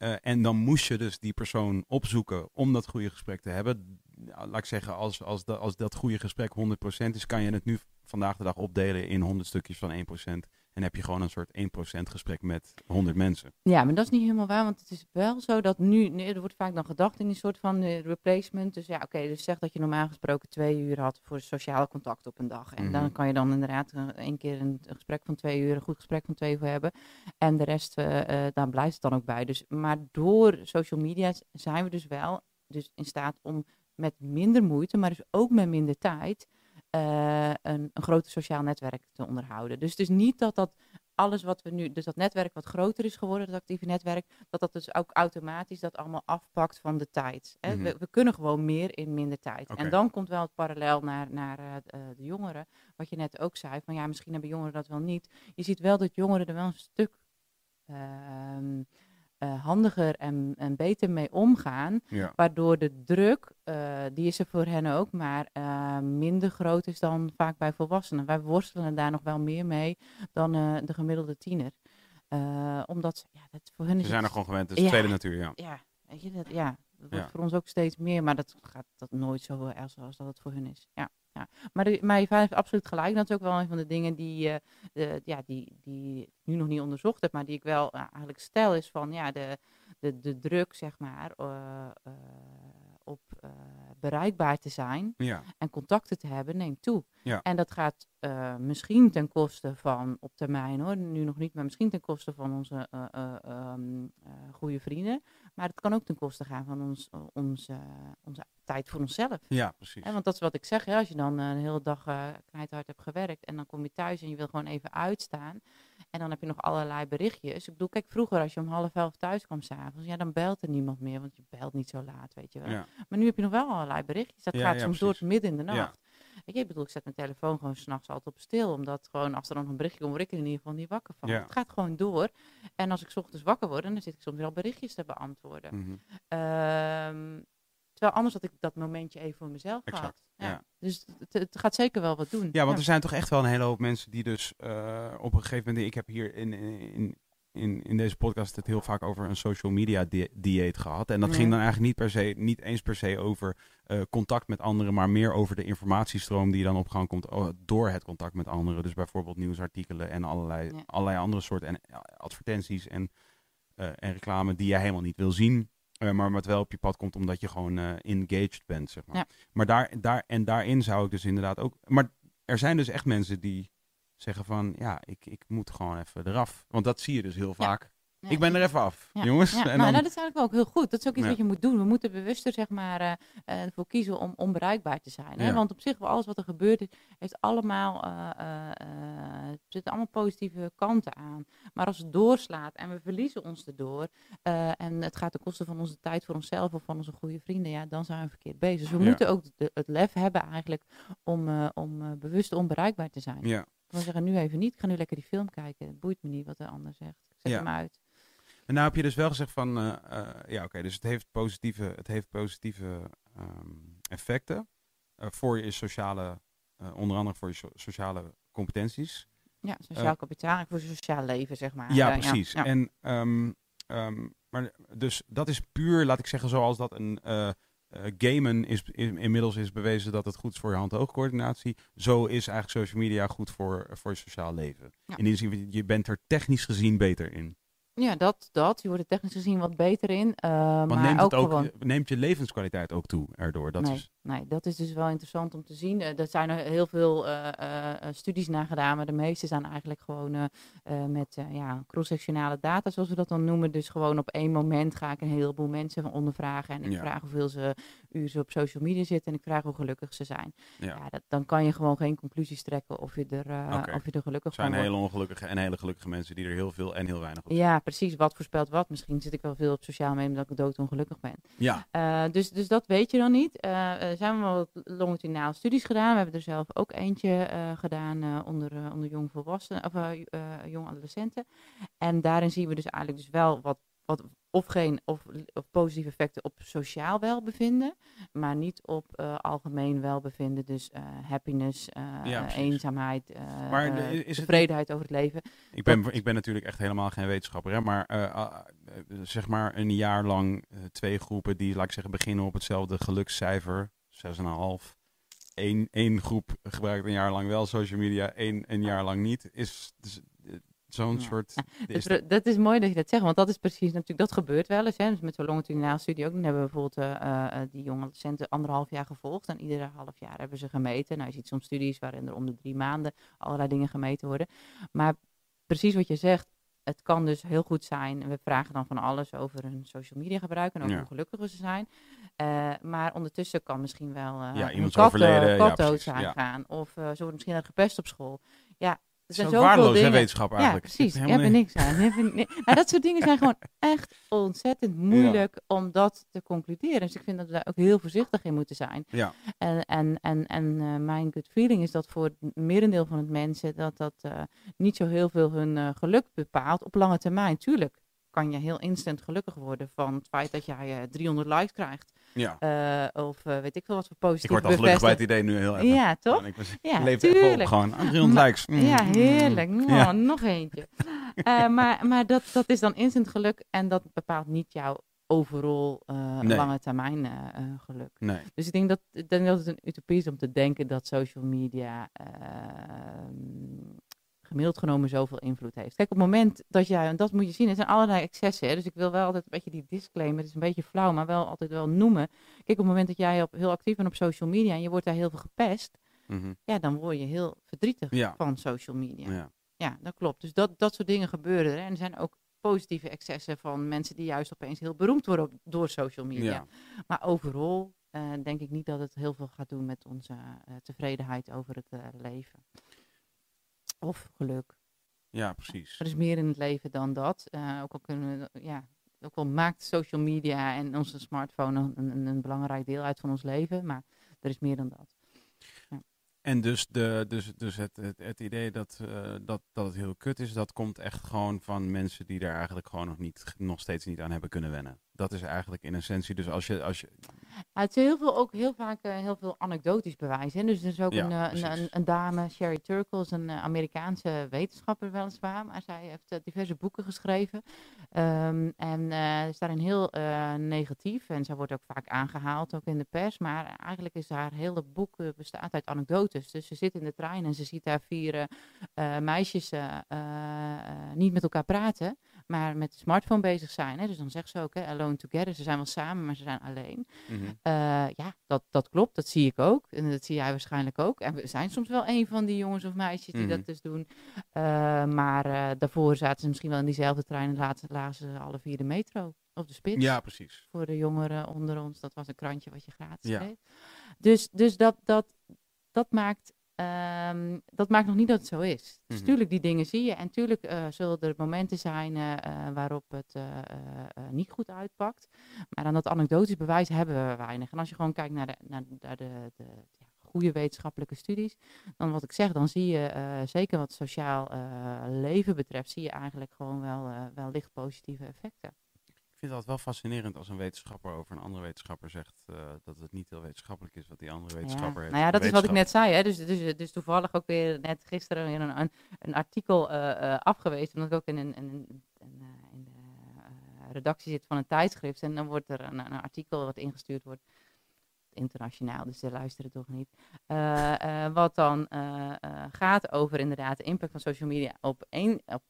Eh, en dan moest je dus die persoon opzoeken om dat goede gesprek te hebben. Laat ik zeggen, als, als, als dat goede gesprek 100% is, kan je het nu vandaag de dag opdelen in 100 stukjes van 1%. En heb je gewoon een soort 1% gesprek met 100 mensen. Ja, maar dat is niet helemaal waar, want het is wel zo dat nu, nee, er wordt vaak dan gedacht in die soort van eh, replacement. Dus ja, oké, dus zeg dat je normaal gesproken twee uur had voor sociale contact op een dag. En Mhm. dan kan je dan inderdaad één keer een, een gesprek van twee uur, een goed gesprek van twee uur hebben. En de rest, eh, eh, daar blijft het dan ook bij. Dus, maar door social media zijn we dus wel dus in staat om met minder moeite, maar dus ook met minder tijd, eh, een, een groter sociaal netwerk te onderhouden. Dus het is niet dat dat alles wat we nu, dus dat netwerk wat groter is geworden, dat actieve netwerk, dat dat dus ook automatisch dat allemaal afpakt van de tijd. Hè? Mhm. we, we kunnen gewoon meer in minder tijd. En dan komt wel het parallel naar, naar eh, eh, de jongeren, wat je net ook zei, van ja, misschien hebben jongeren dat wel niet. Je ziet wel dat jongeren er wel een stuk ehm, eh, handiger en, en beter mee omgaan. Ja. Waardoor de druk, eh, die is er voor hen ook, maar eh, minder groot is dan vaak bij volwassenen. Wij worstelen daar nog wel meer mee dan de gemiddelde tiener. Omdat, ze- ja, dat voor hen is Ze zijn er gewoon gewend, het is Ja. tweede natuur, ja. Ja, weet je, dat, ja, dat wordt Ja. voor ons ook steeds meer, maar dat gaat dat nooit zo erg zoals dat het voor hun is. Ja, ja. Maar, de, maar je vader heeft absoluut gelijk. Dat is ook wel een van de dingen die, eh, de, ja, die, die ik nu nog niet onderzocht heb, maar die ik wel ja, eigenlijk stel, is van ja, de, de, de druk, zeg maar, eh, eh, op eh, bereikbaar te zijn Ja, en contacten te hebben, neemt toe. Ja. En dat gaat eh, misschien ten koste van, op termijn hoor, nu nog niet, maar misschien ten koste van onze eh, eh, eh, goede vrienden. Maar het kan ook ten koste gaan van ons, eh, onze, onze tijd voor onszelf. ja precies. Hè, want dat is wat ik zeg, hè, als je dan eh, een hele dag eh knijthard hebt gewerkt en dan kom je thuis en je wil gewoon even uitstaan. En dan heb je nog allerlei berichtjes. Ik bedoel, kijk, vroeger als je om half elf thuis kwam s'avonds, ja, dan belt er niemand meer, want je belt niet zo laat, weet je wel. Ja, Maar nu heb je nog wel allerlei berichtjes. Dat Ja, gaat ja, soms door precies. tot midden in de Ja. nacht. Weet je, ik bedoel, ik zet mijn telefoon gewoon s'nachts altijd op stil. Omdat gewoon als er dan een berichtje komt, word ik er in ieder geval niet wakker van. Ja. Het gaat gewoon door. En als ik 's ochtends wakker word, dan zit ik soms wel berichtjes te beantwoorden. mhm. Ehm, terwijl anders had ik dat momentje even voor mezelf Exact, gehad. Ja. ja. Dus het, het gaat zeker wel wat doen. ja want er zijn toch echt wel een hele hoop mensen die dus eh, op een gegeven moment... Ik heb hier in, in, in, in deze podcast het heel vaak over een social media di- dieet gehad. En dat ging dan eigenlijk niet, per se, niet eens per se over eh, contact met anderen... maar meer over de informatiestroom die dan op gang komt oh, door het contact met anderen. Dus bijvoorbeeld nieuwsartikelen en allerlei, Ja. allerlei andere soorten en, advertenties en, eh, en reclame die je helemaal niet wil zien... eh, maar wat wel op je pad komt omdat je gewoon engaged bent, zeg maar. Ja. Maar daar, daar, en daarin zou ik dus inderdaad ook... Maar er zijn dus echt mensen die zeggen van... Ja, ik, ik moet gewoon even eraf. Want dat zie je dus heel vaak. Ja, ik ben er even af, Ja, jongens. Ja, *laughs* en nou, dan, dat is eigenlijk ook heel goed. Dat is ook iets wat je moet doen. We moeten bewuster zeg maar, eh, eh, ervoor kiezen om onbereikbaar te zijn. Hè? Want op zich, wel alles wat er gebeurt, is- heeft allemaal, eh, eh, zitten allemaal positieve kanten aan. Maar als het doorslaat en we verliezen ons erdoor... en het gaat ten koste van onze tijd voor onszelf of van onze goede vrienden... ja, dan zijn we verkeerd bezig. Dus we moeten ook de- het lef hebben eigenlijk om, om bewust onbereikbaar te zijn. ja. We zeggen nu even niet, ik ga nu lekker die film kijken. Het boeit me niet wat de ander zegt. Ik zet Ja. hem uit. En nou heb je dus wel gezegd van... eh, eh, ja, oké, dus het heeft positieve, het heeft positieve ehm, effecten... eh, voor je sociale... onder andere voor je so- sociale competenties. Ja, sociaal kapitaal en voor je sociaal leven, zeg maar. Ja, precies. ja. En, ehm, ehm, maar dus dat is puur, laat ik zeggen, zoals dat een gamen is, in- inmiddels is bewezen dat het goed is voor je hand-oogcoördinatie. Zo is eigenlijk social media goed voor, voor je sociaal leven. Ja. In die zin, je bent er technisch gezien beter in. Ja, dat, dat. Je wordt er technisch gezien wat beter in. eh, maar neemt, ook, gewoon... neemt je levenskwaliteit ook toe erdoor. Dat nee, is, nee, dat is dus wel interessant om te zien. Eh, er zijn er heel veel eh, studies naar gedaan, maar de meeste zijn eigenlijk gewoon met ja, cross-sectionale data, zoals we dat dan noemen. Dus gewoon op één moment ga ik een heleboel mensen van ondervragen en ik Ja. vraag hoeveel ze uren ze op social media zitten en ik vraag hoe gelukkig ze zijn. ja. Ja, dat, dan kan je gewoon geen conclusies trekken of je er, eh, of je er gelukkig zijn van wordt. hele ongelukkige en hele gelukkige mensen die er heel veel en heel weinig op Ja, precies. Wat voorspelt wat. Misschien zit ik wel veel op sociaal media omdat ik doodongelukkig ben. Ja, Eh, dus, dus dat weet je dan niet. Eh, er zijn wel wat longitudinale studies gedaan. We hebben er zelf ook eentje eh, gedaan eh, onder, eh, onder jong volwassenen of eh, eh, jong adolescenten. En daarin zien we dus eigenlijk dus wel wat, wat of geen of, of positieve effecten op sociaal welbevinden, maar niet op eh, algemeen welbevinden. Dus eh, happiness, eh, Ja, eenzaamheid, Maar is het- tevredenheid over het leven. ik ben, ik ben natuurlijk echt helemaal geen wetenschapper. Hè, maar ah, zeg maar een jaar lang twee groepen die, laat ik zeggen, beginnen op hetzelfde gelukscijfer, 6,5. Eén, één groep gebruikt een jaar lang wel social media, één een jaar lang niet. Is dus, zo'n Ja. soort... Is- pro- dat is mooi dat je dat zegt, want dat is precies natuurlijk, dat gebeurt wel eens. Hè. Dus met zo'n longitudinale studie ook. Dan hebben we bijvoorbeeld eh, eh, eh, die jonge adolescenten anderhalf jaar gevolgd. En iedere half jaar hebben ze gemeten. Nou, je ziet soms studies waarin er om de drie maanden allerlei dingen gemeten worden. Maar precies wat je zegt, het kan dus heel goed zijn. We vragen dan van alles over hun social media gebruik en ook Ja. hoe gelukkig ze zijn. Maar ondertussen kan misschien wel eh Ja, iemand overleden, ja, zijn gaan. Of ze worden misschien gepest op school. Ja, er Het zijn zoveel waardeloos, dingen. wetenschap Ja, eigenlijk. precies. Er niet- niks aan. *laughs* Dat soort dingen zijn gewoon echt ontzettend moeilijk om dat te concluderen. Dus ik vind dat we daar ook heel voorzichtig in moeten zijn. Ja. En, en, en, en eh, mijn good feeling is dat voor het merendeel van het mensen dat dat eh, niet zo heel veel hun eh, geluk bepaalt op lange termijn. Tuurlijk kan je heel instant gelukkig worden van het feit dat jij eh, 300 likes krijgt. Ja. Eh, of eh, weet ik veel wat voor positief Ik word al gelukkig bij het idee nu heel even. Ja, toch? Ik was, Ja, leef even op tuurlijk. gewoon. Ah, 300 Maar- likes. Mm. Ja, heerlijk. Oh, Ja. Nog eentje. Eh, maar maar dat, dat is dan instant geluk en dat bepaalt niet jouw overal Nee. lange termijn geluk. Nee. Dus ik denk dat, ik denk dat het een utopie is om te denken dat social media ehm, gemiddeld genomen zoveel invloed heeft. Kijk, op het moment dat jij, en dat moet je zien, er zijn allerlei excessen. Hè, dus ik wil wel altijd een beetje die disclaimer, het is een beetje flauw, maar wel altijd wel noemen. Kijk, op het moment dat jij op, heel actief bent op social media en je wordt daar heel veel gepest, Mhm. ja, dan word je heel verdrietig Ja. van social media. Ja. Ja, dat klopt. Dus dat, dat soort dingen gebeuren er. En er zijn ook positieve excessen van mensen die juist opeens heel beroemd worden op- door social media. Ja. Maar overal eh, denk ik niet dat het heel veel gaat doen met onze eh, tevredenheid over het eh, leven. Of geluk. ja, precies. Er is meer in het leven dan dat. Eh, ook al kunnen we, ja, ook al maakt social media en onze smartphone een, een, een belangrijk deel uit van ons leven, maar er is meer dan dat. En dus, de, dus, dus het, het, het idee dat, eh, dat, dat het heel kut is, dat komt echt gewoon van mensen die daar eigenlijk gewoon nog, niet, nog steeds niet aan hebben kunnen wennen. Dat is eigenlijk in essentie. Dus als je. Als je Ja, het is heel veel, ook heel vaak eh, heel veel anekdotisch bewijs. Hè? Dus er is ook Ja, een, eh, een, een, een dame, Sherry Turkle, is een eh, Amerikaanse wetenschapper weliswaar, maar zij heeft diverse boeken geschreven. Ehm, en eh, is daarin heel negatief en zij wordt ook vaak aangehaald, ook in de pers. Maar eigenlijk is haar hele boek bestaat uit anekdotes. Dus ze zit in de trein en ze ziet daar vier meisjes niet met elkaar praten, maar met de smartphone bezig zijn. Hè? Dus dan zegt ze ook, hè, alone together, ze zijn wel samen, maar ze zijn alleen. Mhm. Eh, ja, dat, dat klopt. Dat zie ik ook. En dat zie jij waarschijnlijk ook. En we zijn soms wel een van die jongens of meisjes die Mhm. dat dus doen. Eh, maar eh, daarvoor zaten ze misschien wel in diezelfde trein en laten, lazen ze alle vier de metro. Of de spits. Ja, precies. Voor de jongeren onder ons. Dat was een krantje wat je gratis Ja. kreeg. Dus, dus dat, dat, dat, maakt, ehm, dat maakt nog niet dat het zo is. Dus Mhm. tuurlijk, die dingen zie je. En tuurlijk eh, zullen er momenten zijn eh, eh, waarop het niet goed uitpakt. Maar aan dat anekdotisch bewijs hebben we weinig. En als je gewoon kijkt naar de, naar, naar de, de ja, goede wetenschappelijke studies, dan wat ik zeg, dan zie je zeker wat sociaal leven betreft, zie je eigenlijk gewoon wel, wel licht positieve effecten. Vind dat wel fascinerend als een wetenschapper over een andere wetenschapper zegt eh, dat het niet heel wetenschappelijk is wat die andere wetenschapper ja. heeft. Nou ja, dat is wat ik net zei. Hè? Dus, dus, dus toevallig ook weer net gisteren weer een, een, artikel eh, eh, afgewezen. Omdat ik ook in, een, een, een, een, in de redactie zit van een tijdschrift. En dan wordt er een, een artikel wat ingestuurd wordt. Internationaal, dus ze luisteren toch niet. Eh, eh, wat dan eh, gaat over inderdaad de impact van social media op, een, op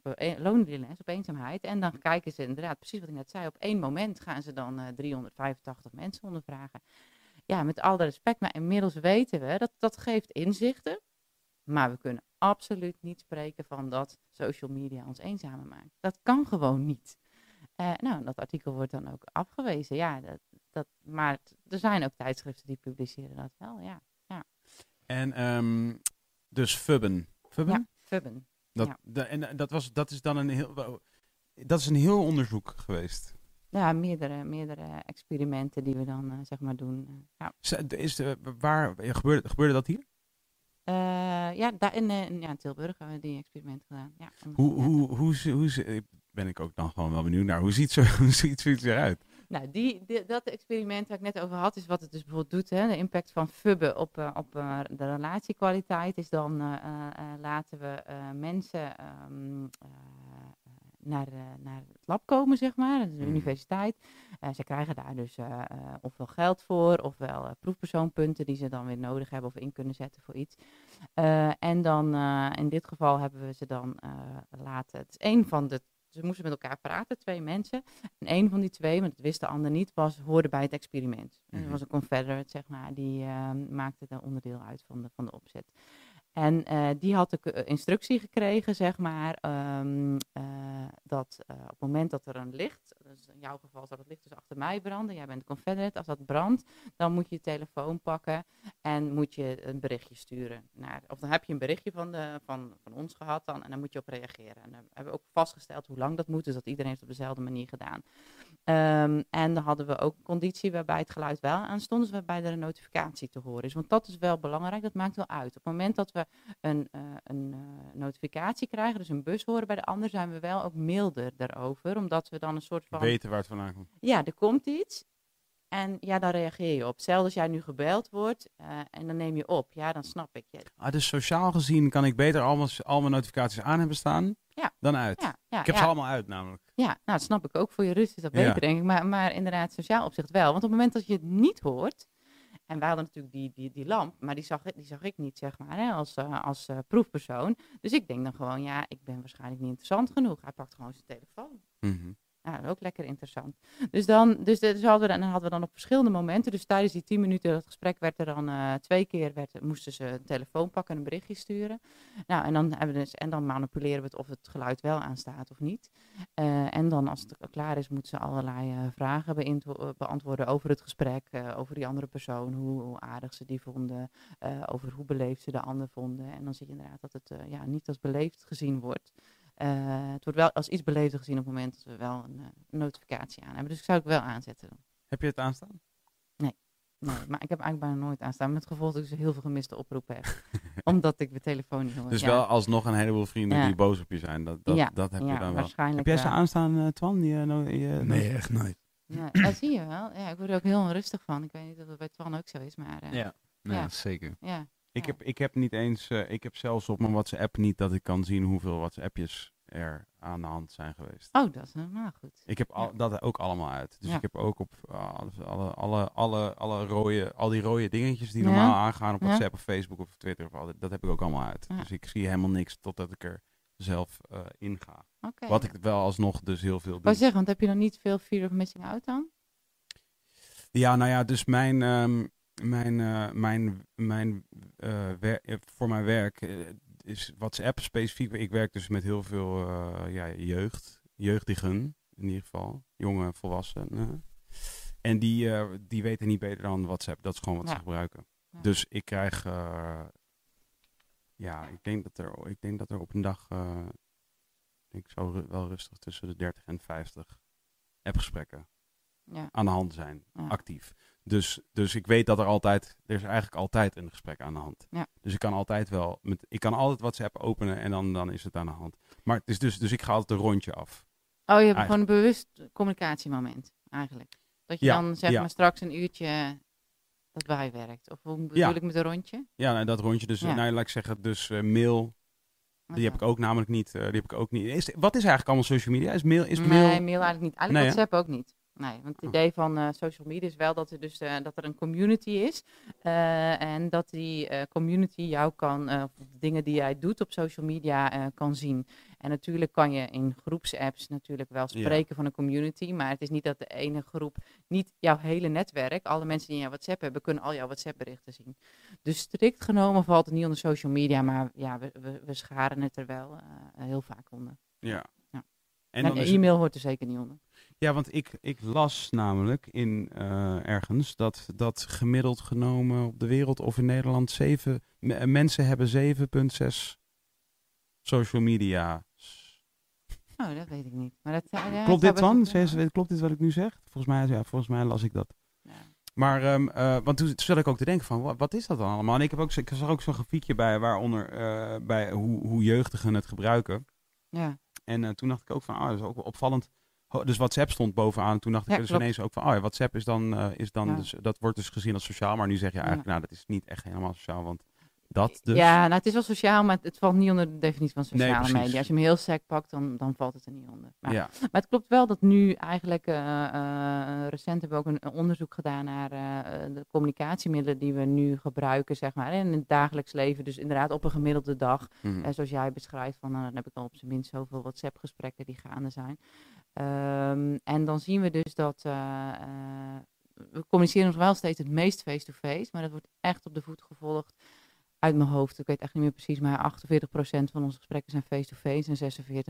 op eenzaamheid. En dan kijken ze inderdaad, precies wat ik net zei, op één moment gaan ze dan eh 385 mensen ondervragen ja, met alle respect, maar inmiddels weten we dat dat geeft inzichten. Maar we kunnen absoluut niet spreken van dat social media ons eenzamer maakt. Dat kan gewoon niet. Nou, dat artikel wordt dan ook afgewezen. Ja, dat, dat, maar er zijn ook tijdschriften die publiceren dat wel, ja. En ehm, dus Fubben. Fubben? Ja, Fubben. Dat, ja. da- en dat, was, dat is dan een heel. Dat is een heel onderzoek geweest. Ja, meerdere, meerdere experimenten die we dan, eh, zeg maar, doen. eh, ja. Is de, waar gebeurde, gebeurde dat hier? Eh, ja, daar in, eh, in- ja, Tilburg hebben we die experimenten gedaan. Ja, Hoe, ja. hoe, hoe, hoe, ben ik ook dan gewoon wel benieuwd naar. Hoe ziet, zo, *laughs* hoe ziet zoiets eruit? Nou, die, die- dat experiment waar ik net over had, is wat het dus bijvoorbeeld doet. Hè, de impact van fubben op, eh, op eh, de relatiekwaliteit is dan eh, laten we mensen ehm, eh, naar, naar het lab komen, zeg maar, de Mhm. universiteit. Ze krijgen daar dus ofwel geld voor, ofwel proefpersoonpunten die ze dan weer nodig hebben of in kunnen zetten voor iets. En dan in dit geval hebben we ze dan laten. Het is één van de. Ze moesten met elkaar praten, twee mensen. En een van die twee, want dat wist de ander niet, was, hoorde bij het experiment. En Mhm. dat was een confederate, zeg maar, die eh, maakte daar onderdeel uit van de, van de opzet. En eh, die had de eh, instructie gekregen, zeg maar, ehm, eh, dat op het moment dat er een licht, dus in jouw geval zou het licht dus achter mij branden, jij bent confederate, als dat brandt, dan moet je je telefoon pakken en moet je een berichtje sturen. Naar, of dan heb je een berichtje van, de, van, van ons gehad dan, en dan moet je op reageren. En dan hebben we ook vastgesteld hoe lang dat moet, dus dat iedereen het op dezelfde manier gedaan. Ehm, en dan hadden we ook een conditie waarbij het geluid wel aan stond, dus waarbij er een notificatie te horen is. Want dat is wel belangrijk, dat maakt wel uit. Op het moment dat we een, eh, een eh, notificatie krijgen, dus een bus horen bij de ander, zijn we wel ook milder daarover. Omdat we dan een soort van... Weten waar het vandaan komt. Ja, er komt iets. En ja, daar reageer je op. Stel als jij nu gebeld wordt eh, en dan neem je op. Ja, dan snap ik je. Ah, dus sociaal gezien kan ik beter al mijn, al mijn notificaties aan hebben staan Ja. dan uit. Ja, ja, ik heb ze allemaal uit namelijk. Ja, nou, dat snap ik ook. Voor je rust is dat beter, denk ik. Maar, maar inderdaad, sociaal opzicht wel. Want op het moment dat je het niet hoort En wij hadden natuurlijk die, die, die lamp, maar die zag, ik- die zag ik niet, zeg maar, hè, als, eh, als eh, proefpersoon. Dus ik denk dan gewoon, ja, ik ben waarschijnlijk niet interessant genoeg. Hij pakt gewoon zijn telefoon. Mhm. Nou, ook lekker interessant. Dus dan, dus, dus hadden we, dan hadden we dan op verschillende momenten. Dus tijdens die tien minuten dat gesprek werd er dan eh, twee keer werd, moesten ze een telefoon pakken en een berichtje sturen. Nou, en dan, hebben dus, en dan manipuleren we het of het geluid wel aanstaat of niet. Eh, en dan als het klaar is, moeten ze allerlei eh, vragen beantwoorden over het gesprek, over die andere persoon, hoe, aardig ze die vonden, over hoe beleefd ze de ander vonden. En dan zie je inderdaad dat het ja, niet als beleefd gezien wordt. Eh, het wordt wel als iets beleefder gezien op het moment dat we wel een, eh, notificatie aan hebben. Dus ik zou het wel aanzetten. Dan. Heb je het aanstaan? Nee, maar ik heb eigenlijk bijna nooit aanstaan. Met het gevolg dat ik dus heel veel gemiste oproepen heb. *laughs* omdat ik mijn telefoon niet hoor. Dus ja. wel alsnog een heleboel vrienden Ja. die boos op je zijn. Dat, dat, Ja, dat heb je dan wel. waarschijnlijk Heb jij ze wel. aanstaan, eh, Twan? Die, eh, no- Nee, echt nooit. Ja, ja, zie je wel. Ja, ik word er ook heel onrustig van. Ik weet niet of dat bij Twan ook zo is, maar eh, Ja. Ja, Ja. zeker. ja. Ik, heb, ik heb niet eens, eh, ik heb zelfs op mijn WhatsApp niet dat ik kan zien hoeveel WhatsAppjes er aan de hand zijn geweest. Oh, dat is helemaal goed. Ik heb al, Ja. dat ook allemaal uit. Dus Ja. ik heb ook op uh, alle, alle, alle, alle rode, al die rode dingetjes die Ja. normaal aangaan op. WhatsApp of Facebook of Twitter of al dat heb ik ook allemaal uit. Dus ik zie helemaal niks totdat ik er zelf eh in ga. Wat ik wel alsnog dus heel veel doe. wou zeggen, want heb je dan niet veel fear of missing out dan? Ja, nou ja, dus mijn, ehm, mijn, eh, mijn, mijn eh, wer- eh, voor mijn werk is WhatsApp specifiek. Ik werk dus met heel veel ja, jeugd, jeugdigen in ieder geval, jonge volwassenen. En die, die weten niet beter dan WhatsApp. Dat is gewoon wat Ja. ze gebruiken. Ja. Dus ik krijg, ja, ik denk dat er, ik denk dat er op een dag, ik zo ru- wel rustig tussen de 30 en 50 appgesprekken Ja. aan de hand zijn, actief. Dus, dus ik weet dat er altijd, er is eigenlijk altijd een gesprek aan de hand. Ja. Dus ik kan altijd wel, met, ik kan altijd WhatsApp openen en dan, dan is het aan de hand. Maar het is dus, dus ik ga altijd een rondje af. Oh, je hebt Eigenlijk- gewoon een bewust communicatiemoment, eigenlijk. Dat je Ja, dan zeg ja. maar straks een uurtje dat bijwerkt. Of hoe bedoel ik met een rondje? Ja, nou, dat rondje. Dus, nou, laat ik zeggen, dus eh, mail, die heb ik ook namelijk niet. eh, die heb ik ook niet. Is, wat is eigenlijk allemaal social media? Is mail, is nee, mail? mail eigenlijk niet. Eigenlijk Nee? WhatsApp ook niet. Nee, want het Oh. idee van eh, social media is wel dat er dus eh, dat er een community is. eh, en dat die community jou kan, dingen die jij doet op social media kan zien. En natuurlijk kan je in groepsapps natuurlijk wel Ja. spreken van een community. Maar het is niet dat de ene groep, niet jouw hele netwerk, alle mensen die jouw WhatsApp hebben, kunnen al jouw WhatsApp berichten zien. Dus strikt genomen valt het niet onder social media, maar ja, we, we, we scharen het er wel heel vaak onder. Ja. Ja. En het- e-mail hoort er zeker niet onder. Ja, want ik, ik las namelijk in eh, ergens dat, dat gemiddeld genomen op de wereld of in Nederland zeven me- mensen hebben 7,6 social media. Oh, dat weet ik niet. Maar dat, ja, Klopt dit dan? Zes- Klopt dit wat ik nu zeg? Volgens mij, ja, volgens mij las ik dat. Ja. Maar, ehm, eh, want toen zat ik ook te denken van, wat, wat is dat dan allemaal? En ik, heb ook, ik zag ook zo'n grafiekje bij, waaronder eh, bij hoe, hoe jeugdigen het gebruiken. Ja. En eh, toen dacht ik ook van, oh, dat is ook wel opvallend. Dus WhatsApp stond bovenaan. En toen dacht ik Ja, dus klopt. ineens ook van, oh ja, WhatsApp is dan, eh, is dan Ja. dus, dat wordt dus gezien als sociaal. Maar nu zeg je eigenlijk, nou, dat is niet echt helemaal sociaal, want dat dus. ja, nou het is wel sociaal, maar het valt niet onder de definitie van sociale media. Als je hem heel sec pakt, dan, dan valt het er niet onder. Maar, ja. maar het klopt wel dat nu eigenlijk, eh, eh, recent hebben we ook een, onderzoek gedaan naar eh, de communicatiemiddelen die we nu gebruiken, zeg maar, in het dagelijks leven. Dus inderdaad op een gemiddelde dag. Eh, zoals jij beschrijft, van, dan heb ik al op zijn minst zoveel WhatsApp-gesprekken die gaande zijn. Ehm, en dan zien we dus dat we communiceren nog wel steeds het meest face-to-face, maar dat wordt echt op de voet gevolgd. Uit mijn hoofd, ik weet echt niet meer precies, maar 48% van onze gesprekken zijn face-to-face en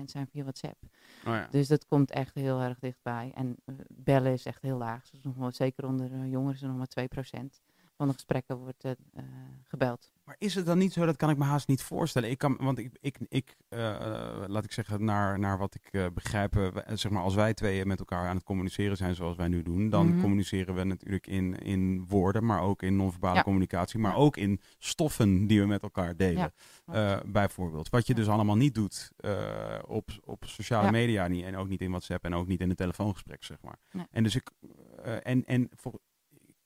46,5% zijn via WhatsApp. Oh ja. Dus dat komt echt heel erg dichtbij. En eh, bellen is echt heel laag. Dus nog wel, zeker onder eh, jongeren is er nog maar 2% van de gesprekken wordt eh, eh, gebeld. Maar is het dan niet zo, dat kan ik me haast niet voorstellen. Ik kan, want ik, ik, ik eh, laat ik zeggen, naar, naar wat ik eh, begrijp, zeg maar, als wij tweeën met elkaar aan het communiceren zijn zoals wij nu doen, dan Mhm. communiceren we natuurlijk in, in woorden, maar ook in non-verbale Ja. communicatie, maar ook in stoffen die we met elkaar delen. Ja. Bijvoorbeeld. Wat je Ja. dus allemaal niet doet op, op sociale media niet, en ook niet in WhatsApp en ook niet in een telefoongesprek, zeg maar. Nee. En dus ik, en, en voor,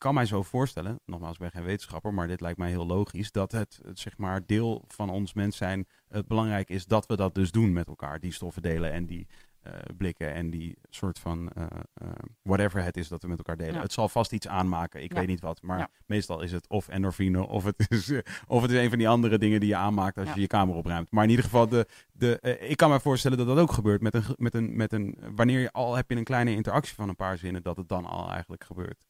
kan mij zo voorstellen, nogmaals, ik ben geen wetenschapper, maar dit lijkt mij heel logisch, dat het, het, zeg maar deel van ons mens zijn het belangrijk is dat we dat dus doen met elkaar, die stoffen delen en die eh, blikken en die soort van eh, eh, whatever het is dat we met elkaar delen. Ja. Het zal vast iets aanmaken, ik Ja. weet niet wat, maar Ja. meestal is het of endorfine of het is, *laughs* of het is een van die andere dingen die je aanmaakt als je je kamer opruimt. Maar in ieder geval, de, de, ik kan me voorstellen dat dat ook gebeurt met een, met een, met een, wanneer je al heb je een kleine interactie van een paar zinnen, dat het dan al eigenlijk gebeurt.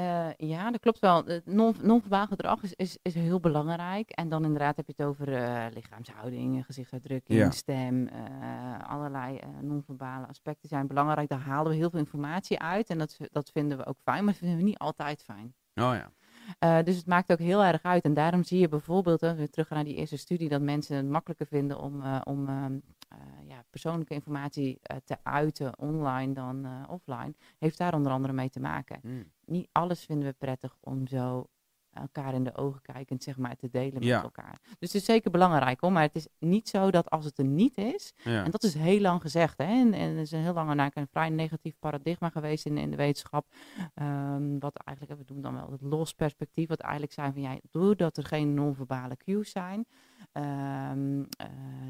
Eh, ja, dat klopt wel. Het non- non-verbaal gedrag is, is, is heel belangrijk. En dan inderdaad heb je het over eh, lichaamshouding, gezichtsuitdrukking, Ja. stem. eh, allerlei eh, non-verbale aspecten zijn belangrijk. Daar halen we heel veel informatie uit. En dat, dat vinden we ook fijn, maar dat vinden we niet altijd fijn. Oh ja. Eh, dus het maakt ook heel erg uit. En daarom zie je bijvoorbeeld, als we terug gaan naar die eerste studie, dat mensen het makkelijker vinden om, eh, om ehm, eh, ja, persoonlijke informatie eh, te uiten online dan eh, offline. Heeft daar onder andere mee te maken Hmm. Niet alles vinden we prettig om zo elkaar in de ogen kijkend zeg maar te delen Ja. met elkaar. Dus het is zeker belangrijk hoor, maar het is niet zo dat als het er niet is, Ja. en dat is heel lang gezegd hè, en, en er is een heel lang een, een vrij negatief paradigma geweest in, in de wetenschap, Ehm, wat eigenlijk, we doen dan wel het los perspectief, wat eigenlijk zijn van ja, doordat er geen non-verbale cues zijn, ehm, eh,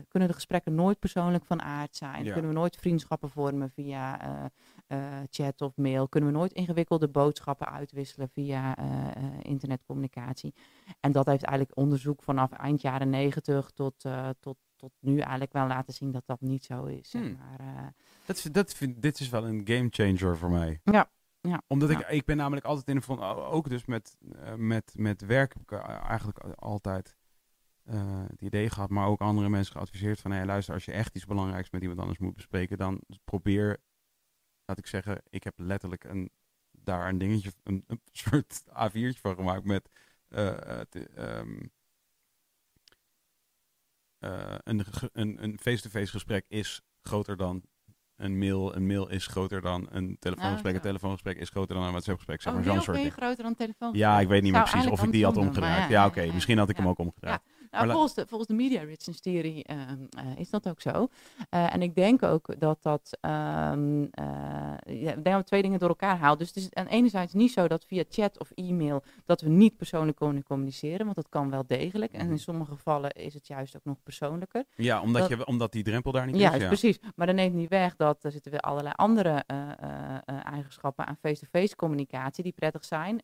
kunnen de gesprekken nooit persoonlijk van aard zijn, Ja. kunnen we nooit vriendschappen vormen via eh, eh, chat of mail. Kunnen we nooit ingewikkelde boodschappen uitwisselen via internetcommunicatie. En dat heeft eigenlijk onderzoek vanaf eind jaren negentig tot, tot, tot nu eigenlijk wel laten zien dat dat niet zo is. Hmm. maar. Dat, is- dat vind, dit is wel een game changer voor mij. Ja, ja, Omdat ik, ja. ik ben namelijk altijd in de van, ook dus met, met, met werk heb ik eigenlijk altijd eh, het idee gehad, maar ook andere mensen geadviseerd van, hé luister, als je echt iets belangrijks met iemand anders moet bespreken, dan probeer, laat ik zeggen, ik heb letterlijk een, daar een dingetje, een, een *laughs* soort A4'tje van gemaakt met eh, het, ehm, eh, een een een face-to-face gesprek is groter dan een mail. Een mail is groter dan een telefoongesprek. zo. een telefoongesprek is groter dan een WhatsApp-gesprek. Zeg oh, maar zo'n soort ding. groter dan telefoon? Ja, ik weet niet meer precies of ik die had omgedraaid. Ja, oké. Misschien had ik hem ook omgedraaid. Nou, volgens, de, volgens de Media Richards-theorie ehm, eh, is dat ook zo. Eh, en ik denk ook dat dat... eh, ja, ik denk dat we twee dingen door elkaar haalt. Dus het is aan enerzijds niet zo dat via chat of e-mail... dat we niet persoonlijk kunnen communiceren. Want dat kan wel degelijk. En Mhm. in sommige gevallen is het juist ook nog persoonlijker. Ja, omdat, Dat- je, omdat die drempel daar niet Ja, is. Ja, precies. Maar dat neemt niet weg dat er zitten weer allerlei andere eigenschappen aan face-to-face communicatie die prettig zijn.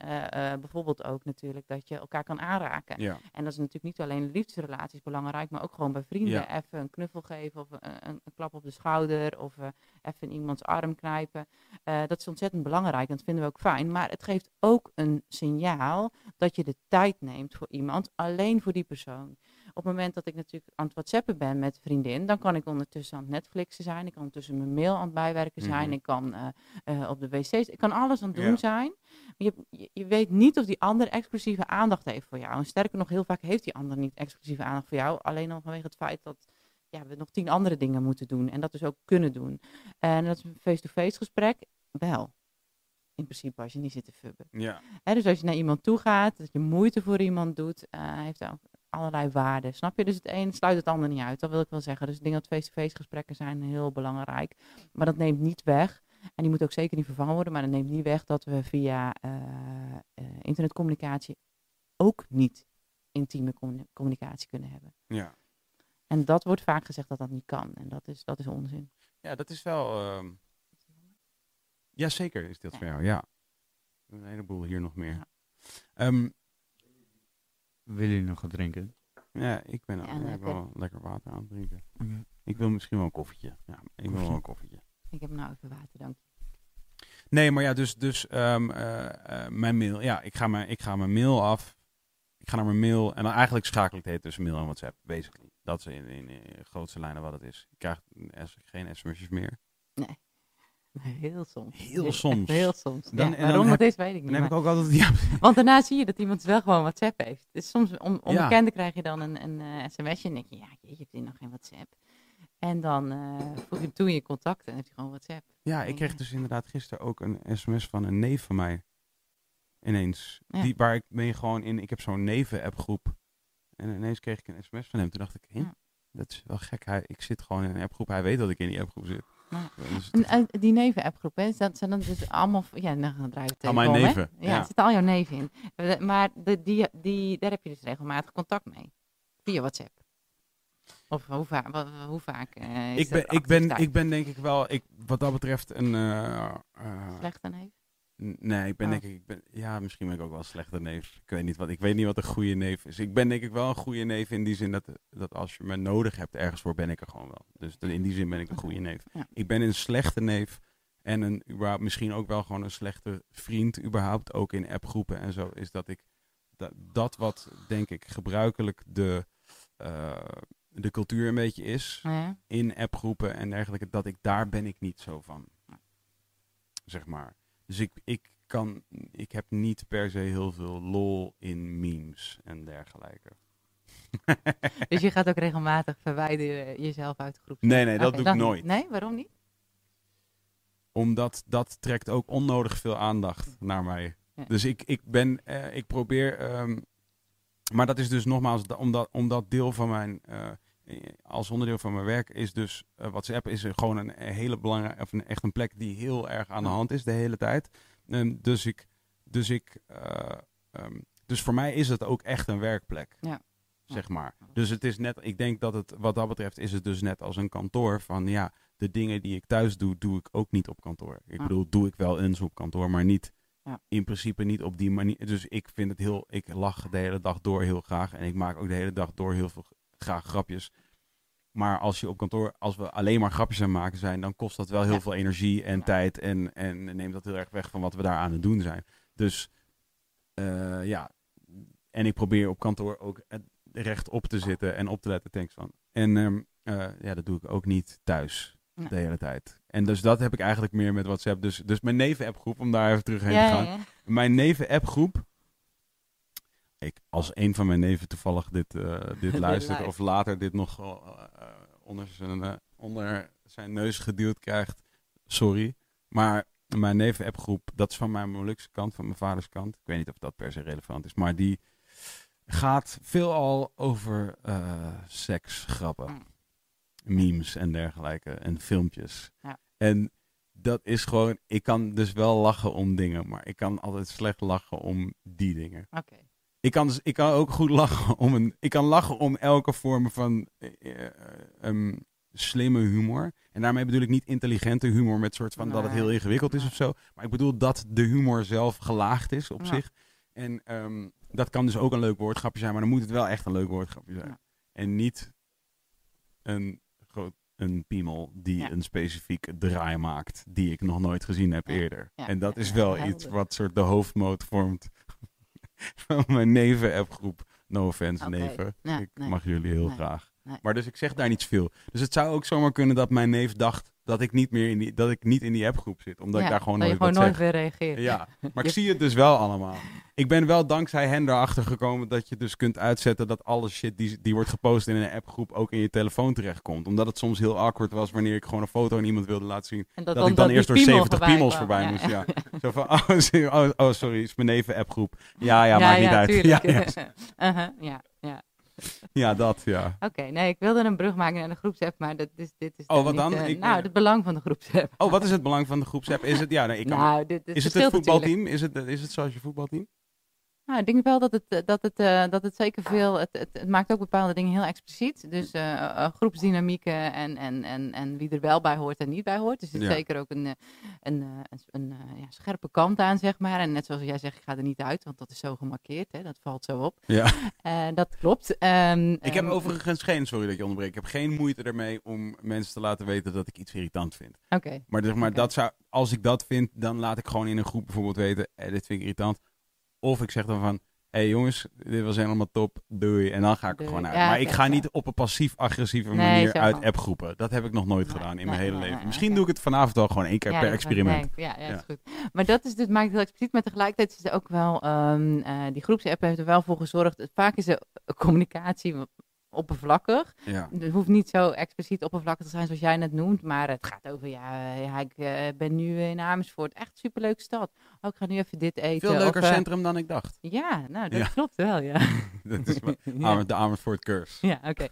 Bijvoorbeeld ook natuurlijk dat je elkaar kan aanraken. ja. En dat is natuurlijk niet alleen liefdesrelaties belangrijk, maar ook gewoon bij vrienden. Ja. Even een knuffel geven of een, een, klap op de schouder of eh, even in iemands arm knijpen. Eh, dat is ontzettend belangrijk en dat vinden we ook fijn. Maar het geeft ook een signaal dat je de tijd neemt voor iemand, alleen voor die persoon. Op het moment dat ik natuurlijk aan het whatsappen ben met vriendin, dan kan ik ondertussen aan het Netflixen zijn. Ik kan ondertussen mijn mail aan het bijwerken zijn. Mhm. Ik kan eh, eh, op de wc's, ik kan alles aan het doen Ja. zijn. Maar je, je, weet niet of die ander exclusieve aandacht heeft voor jou. En sterker nog, heel vaak heeft die ander niet exclusieve aandacht voor jou. Alleen al vanwege het feit dat ja, we nog tien andere dingen moeten doen. En dat dus ook kunnen doen. En dat is een face-to-face gesprek wel. In principe als je niet zit te fubben. ja. Hè, dus als je naar iemand toe gaat, dat je moeite voor iemand doet, eh, heeft ook allerlei waarden. Snap je? Dus het een sluit het ander niet uit. Dat wil ik wel zeggen. Dus ik denk dat face-to-face gesprekken zijn heel belangrijk. Maar dat neemt niet weg. En die moet ook zeker niet vervangen worden. Maar dat neemt niet weg dat we via eh, eh, internetcommunicatie ook niet intieme commu- communicatie kunnen hebben. ja. En dat wordt vaak gezegd dat dat niet kan. En dat is, dat is onzin. Ja, dat is wel... ehm, Ja, zeker is dit Ja. voor jou, ja. Een heleboel hier nog meer. Ja. Ehm, Willen jullie nog wat drinken? ja, ik ben Ja, lekker. wel lekker water aan het drinken. Ik wil misschien wel een koffietje. Ja, ik wil wel een koffietje. Ik heb nou even water, dank je. Nee, maar ja, dus, dus ehm, eh, eh, mijn mail. Ja, ik ga, mijn, ik ga mijn mail af. Ik ga naar mijn mail. En dan eigenlijk schakel ik het tussen mail en WhatsApp, basically. Dat is in, in, in grootste lijnen wat het is. Ik krijg geen sms'jes meer. Heel soms. Heel soms. Heel soms. Dan- ja, waarom heb- dat is, weet ik niet. Dan heb maar- ik ook altijd... Ja, *laughs* Want daarna zie je dat iemand wel gewoon WhatsApp heeft. Dus soms om, Ja. onbekende krijg je dan een, een eh, sms'je en denk je, ja, je hebt hier nog geen WhatsApp. En dan eh voeg je hem toe in je contacten en heb je gewoon WhatsApp. ja, ik kreeg dus inderdaad gisteren ook een sms van een neef van mij. Ineens. Die, waar ik mee gewoon in... Ik heb zo'n neven-appgroep. En ineens kreeg ik een sms van hem. Toen dacht ik, hé, Ja. dat is wel gek. Hij, ik zit gewoon in een appgroep. Hij weet dat ik in die appgroep zit. Ja. Dus En, en die neven-appgroep, hè, dat zijn dan dus allemaal, ja, dan gaan draaien Al mijn neven, Ja, ja. er zitten al jouw neven in. Eh, Maar de, die, die, daar heb je dus regelmatig contact mee. Via WhatsApp. Of hoe, va hoe vaak eh, is Ik ben, ik, ben, ik ben denk ik wel, ik, wat dat betreft, een. eh, eh, Slechte neef? Nee, ik ben Oh. denk ik, ik ben, ja, misschien ben ik ook wel een slechte neef. Ik weet niet wat, ik weet niet wat een goede neef is. Ik ben denk ik wel een goede neef in die zin dat, dat als je me nodig hebt ergens voor, ben ik er gewoon wel. Dus in die zin ben ik een goede neef. Ja. Ik ben een slechte neef en een, überhaupt, misschien ook wel gewoon een slechte vriend, überhaupt, ook in appgroepen en zo, is dat ik dat, dat wat denk ik gebruikelijk de, eh, de cultuur een beetje is Ja. in appgroepen en dergelijke, dat ik daar ben ik niet zo van. Zeg maar. Dus ik, ik kan, ik heb niet per se heel veel lol in memes en dergelijke. *laughs* Dus je gaat ook regelmatig verwijderen jezelf uit de groep? Nee, nee, dat doe ik nooit. Nee, waarom niet? Omdat dat trekt ook onnodig veel aandacht naar mij. Ja. Dus ik, ik ben, eh, ik probeer, ehm, maar dat is dus nogmaals, da- omdat, omdat deel van mijn, eh, als onderdeel van mijn werk is dus, eh, WhatsApp is gewoon een, hele belangrijke, of een, echt een plek die heel erg aan de hand is de hele tijd. Ehm, dus ik, dus ik, eh, ehm, dus voor mij is het ook echt een werkplek. Ja. Zeg maar. Dus het is net, ik denk dat het, wat dat betreft, is het dus net als een kantoor van ja, de dingen die ik thuis doe, doe ik ook niet op kantoor. Ik Ah. bedoel, doe ik wel eens op kantoor, maar niet Ja. in principe niet op die manier. Dus ik vind het heel, ik lach de hele dag door heel graag en ik maak ook de hele dag door heel veel graag grapjes. Maar als je op kantoor, als we alleen maar grapjes aan maken zijn, dan kost dat wel heel Ja. veel energie en Ja. tijd en, en neemt dat heel erg weg van wat we daar aan het doen zijn. Dus eh, ja, en ik probeer op kantoor ook recht op te zitten en op te letten, thanks van. En ehm, eh, ja, dat doe ik ook niet thuis de hele tijd. En dus dat heb ik eigenlijk meer met WhatsApp. Dus, dus mijn neven-appgroep, om daar even terug heen Ja, te gaan. Mijn neven-appgroep. Ik, als een van mijn neven toevallig dit, eh, *laughs* dit luistert of later dit nog eh, eh, onder, zijn, onder zijn neus geduwd krijgt, sorry. Maar mijn neven-appgroep, dat is van mijn Molukse kant, van mijn vaders kant. Ik weet niet of dat per se relevant is, maar die gaat veelal over eh seksgrappen, Mm. memes en dergelijke en filmpjes. Ja. En dat is gewoon, ik kan dus wel lachen om dingen, maar ik kan altijd slecht lachen om die dingen. Oké. Ik kan, dus, ik kan ook goed lachen om een. Ik kan lachen om elke vorm van eh, eh, ehm, slimme humor. En daarmee bedoel ik niet intelligente humor met soort van dat het heel ingewikkeld is of zo. Maar ik bedoel dat de humor zelf gelaagd is op Ja. zich. En ehm, dat kan dus ook een leuk woordgrapje zijn, maar dan moet het wel echt een leuk woordgrapje zijn. Ja. En niet een, groot, een piemel die Ja. een specifiek draai maakt die ik nog nooit gezien heb eerder. En dat is wel iets wat soort de hoofdmoot vormt *laughs* van mijn neven-appgroep. No offense, neven. Ja, ik nee. mag jullie heel Nee. graag. Nee. Maar dus ik zeg daar niet veel. Dus het zou ook zomaar kunnen dat mijn neef dacht dat ik niet meer in die, dat ik niet in die appgroep zit. Omdat ik daar gewoon nooit je gewoon nooit weer reageert. Ja, *laughs* maar ik zie het dus wel allemaal. Ik ben wel dankzij hen erachter gekomen dat je dus kunt uitzetten dat alle shit die, die wordt gepost in een appgroep ook in je telefoon terechtkomt. Omdat het soms heel awkward was wanneer ik gewoon een foto aan iemand wilde laten zien. En Dat, ik dan eerst door piemel 70 piemels kwam. voorbij Ja, moest. ja. Ja. *laughs* Zo van, oh, *laughs* oh, sorry, het is mijn neven appgroep. Ja, ja, maakt niet uit. Ja, tuurlijk. ja, Uh-huh, ja, *laughs* ja. dat, ja. Oké, nee, ik wilde een brug maken naar de groepsapp, maar dat is, dit is Oh, wat niet, dan? eh, Ik, nou, eh, het belang van de groepsapp. Oh, wat is het belang van de groepsapp? Is het, ja, nee, ik kan, nou, dit, dit is het het natuurlijk. voetbalteam? Is het, is het zoals je voetbalteam? Nou, ik denk wel dat het, eh, dat het, eh, dat het zeker veel. Het, het, het maakt ook bepaalde dingen heel expliciet. Dus eh, groepsdynamieken en, en, en, en wie er wel bij hoort en niet bij hoort. Dus er zit Ja. zeker ook een, een, een, een, ja, scherpe kant aan, zeg maar. En net zoals jij zegt, ik ga er niet uit, want dat is zo gemarkeerd. Hè? Dat valt zo op. Ja. Dat klopt. Ehm, Ik heb ehm, overigens geen, sorry dat je onderbreekt, ik heb geen moeite ermee om mensen te laten weten dat ik iets irritant vind. Oké. Maar, zeg maar dat zou, als ik dat vind, dan laat ik gewoon in een groep bijvoorbeeld weten, eh, dit vind ik irritant. Of ik zeg dan van, hé hey jongens, dit was helemaal top, doei. En dan ga ik er gewoon uit. Ja, maar ik ga niet op een passief-agressieve Nee, manier uit appgroepen. Dat heb ik nog nooit Nee, gedaan in nee, mijn hele leven. Misschien doe ik het vanavond wel gewoon één keer Ja, per experiment. Ja, ja, is goed. Maar dat is dus, maakt het heel expliciet. Maar tegelijkertijd is er ook wel, ehm, eh, die groepsapp heeft er wel voor gezorgd. Vaak is de communicatie oppervlakkig. Ja. Het hoeft niet zo expliciet oppervlakkig te zijn zoals jij net noemt. Maar het gaat over, ja, eh, ja ik eh, ben nu in Amersfoort. Echt superleuke stad. Oh, ik ga nu even dit eten. Veel leuker of, eh, centrum dan ik dacht. Ja, nou, dat Ja. klopt wel, ja. *laughs* Dat is *laughs* Ja. De Amersfoort curse. Ja, oké.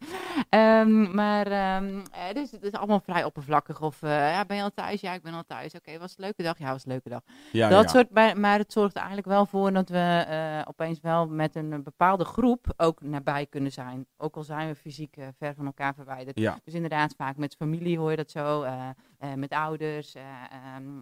Ehm, maar ehm, eh, dus het is allemaal vrij oppervlakkig. Of eh, ja, ben je al thuis? Ja, ik ben al thuis. Oké, was het een leuke dag? Ja, was het een leuke dag. Ja, dat soort, maar, maar het zorgt eigenlijk wel voor dat we opeens wel met een, bepaalde groep ook nabij kunnen zijn. Ook al zijn we fysiek ver van elkaar verwijderd. Ja, Dus inderdaad, vaak met familie hoor je dat zo. Eh, met ouders, ehm,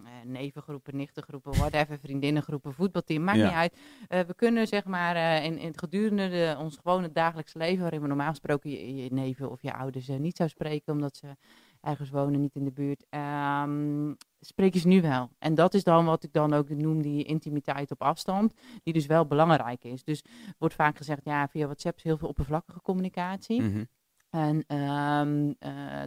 eh, nevengroepen, nichtengroepen, whatever, vriendinnengroepen, voetbalteam, maakt Ja. niet uit. We kunnen zeg maar in, in het gedurende de, ons gewone dagelijks leven, waarin we normaal gesproken je, je neven of je ouders niet zou spreken, omdat ze ergens wonen, niet in de buurt, ehm, spreek je ze nu wel. En dat is dan wat ik dan ook noem die intimiteit op afstand, die dus wel belangrijk is. Dus wordt vaak gezegd, ja, via WhatsApp is heel veel oppervlakkige communicatie. mhm. En ehm, eh,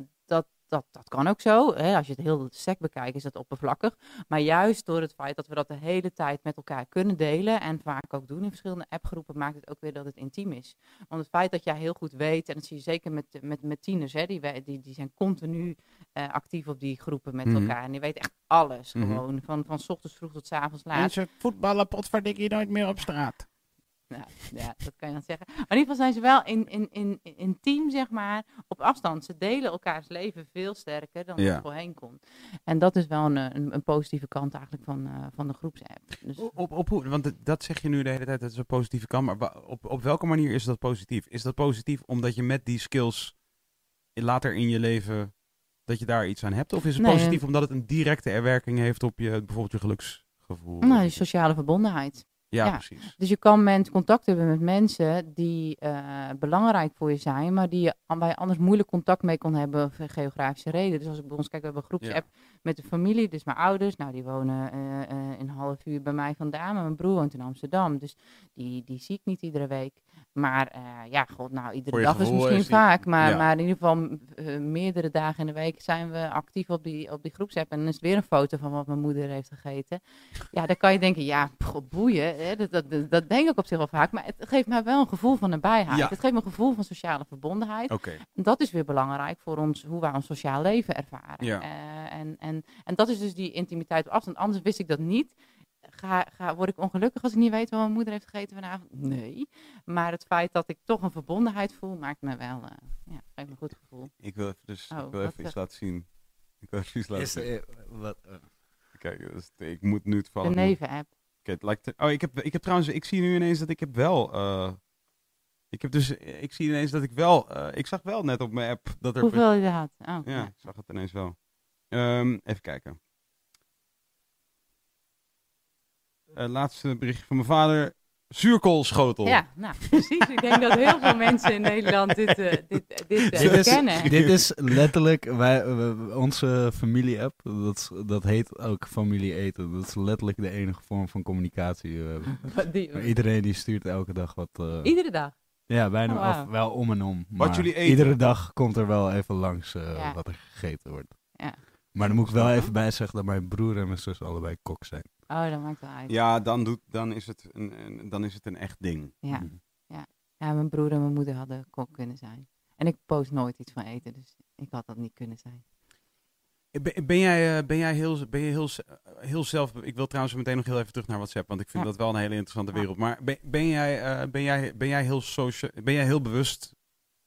dat, dat, kan ook zo. Hè? Als je het heel sec bekijkt, is dat oppervlakkig. Maar juist door het feit dat we dat de hele tijd met elkaar kunnen delen. En vaak ook doen in verschillende appgroepen, maakt het ook weer dat het intiem is. Want het feit dat jij heel goed weet, en dat zie je zeker met, met, met tieners, hè? Die, die, die zijn continu eh, actief op die groepen met Mhm. elkaar. En die weten echt alles Mhm. gewoon. Van, van ochtends vroeg tot avonds laat. Mensen voetballen potverdikkie nooit meer op straat. Ja, ja, dat kan je dan zeggen. Maar in ieder geval zijn ze wel in, in, in, intiem, zeg maar, op afstand. Ze delen elkaars leven veel sterker dan Ja. het voorheen kon. En dat is wel een, eh, een, een positieve kant eigenlijk van, eh, van de groepsapp. Dus, Op, op, hoe- want dat zeg je nu de hele tijd, dat is een positieve kant. Maar op, op welke manier is dat positief? Is dat positief omdat je met die skills later in je leven, dat je daar iets aan hebt? Of is het Nee, positief omdat het een directe werking heeft op je, bijvoorbeeld je geluksgevoel? nou, die sociale verbondenheid. Ja, precies. Dus je kan met contact hebben met mensen die eh, belangrijk voor je zijn, maar die je, waar je anders moeilijk contact mee kon hebben voor geografische reden. Dus als ik bij ons kijk, we hebben een groepsapp met de familie, dus mijn ouders. Nou, die wonen eh, een half uur bij mij vandaan, maar mijn broer woont in Amsterdam. Dus die, die zie ik niet iedere week. Maar eh, ja, god, nou, iedere dag is misschien is die- vaak. Maar, ja. maar in ieder geval eh, meerdere dagen in de week zijn we actief op die, op die groepsapp. En dan is het weer een foto van wat mijn moeder heeft gegeten. Ja, dan kan je denken, ja, god, boeien. Hè? Dat, dat, dat, dat denk ik op zich wel vaak. Maar het geeft mij wel een gevoel van nabijheid. Ja. Het geeft me een gevoel van sociale verbondenheid. En dat is weer belangrijk voor ons, hoe wij ons sociaal leven ervaren. Ja. Eh, en, en, en dat is dus die intimiteit op afstand. Anders wist ik dat niet. Ga, ga, word ik ongelukkig als ik niet weet wat mijn moeder heeft gegeten vanavond? Nee. Maar het feit dat ik toch een verbondenheid voel, maakt me wel, eh, ja, geeft me een goed gevoel. Ik wil even, dus, Oh, ik wil wat even iets zeg- laten zien. Ik wil even iets laten Is, zien. eh, wat, eh, Kijk, dus, ik moet nu De toevallig... neven-app. Oké, het lijkt er- oh, ik heb, ik heb trouwens, ik zie nu ineens dat ik heb wel, eh, ik heb dus, ik zie ineens dat ik wel, eh, ik zag wel net op mijn app dat er, Hoeveel je had? Oh, ja, ik zag het ineens wel. Ehm, even kijken. Eh, laatste berichtje van mijn vader, zuurkoolschotel. Ja, nou precies. Ik denk dat heel veel mensen in Nederland dit, eh, dit, dit, eh, Dit is- kennen. dit is letterlijk, wij, onze familie-app, dat, dat heet ook familie eten. Dat is letterlijk de enige vorm van communicatie die we hebben. *laughs* Die- Maar iedereen die stuurt elke dag wat... eh, Iedere dag. ja, bijna Oh, of wel om en om. Wat maar jullie eten. Iedere dag komt er wel even langs Ja. wat er gegeten wordt. Ja. Maar dan moet ik wel even bij zeggen dat mijn broer en mijn zus allebei kok zijn. Oh, dat maakt wel uit. Ja, dan, doet, dan, is het een, een- dan is het een echt ding. Ja. Ja, mijn broer en mijn moeder hadden kok kunnen zijn. En ik post nooit iets van eten, dus ik had dat niet kunnen zijn. Ben, ben jij, eh, ben jij, heel, ben je heel, eh, heel zelf... Ik wil trouwens meteen nog heel even terug naar WhatsApp, want ik vind Ja. dat wel een hele interessante Ja. wereld. Maar ben, ben, jij, eh, ben, jij, ben, jij heel socia- ben jij heel bewust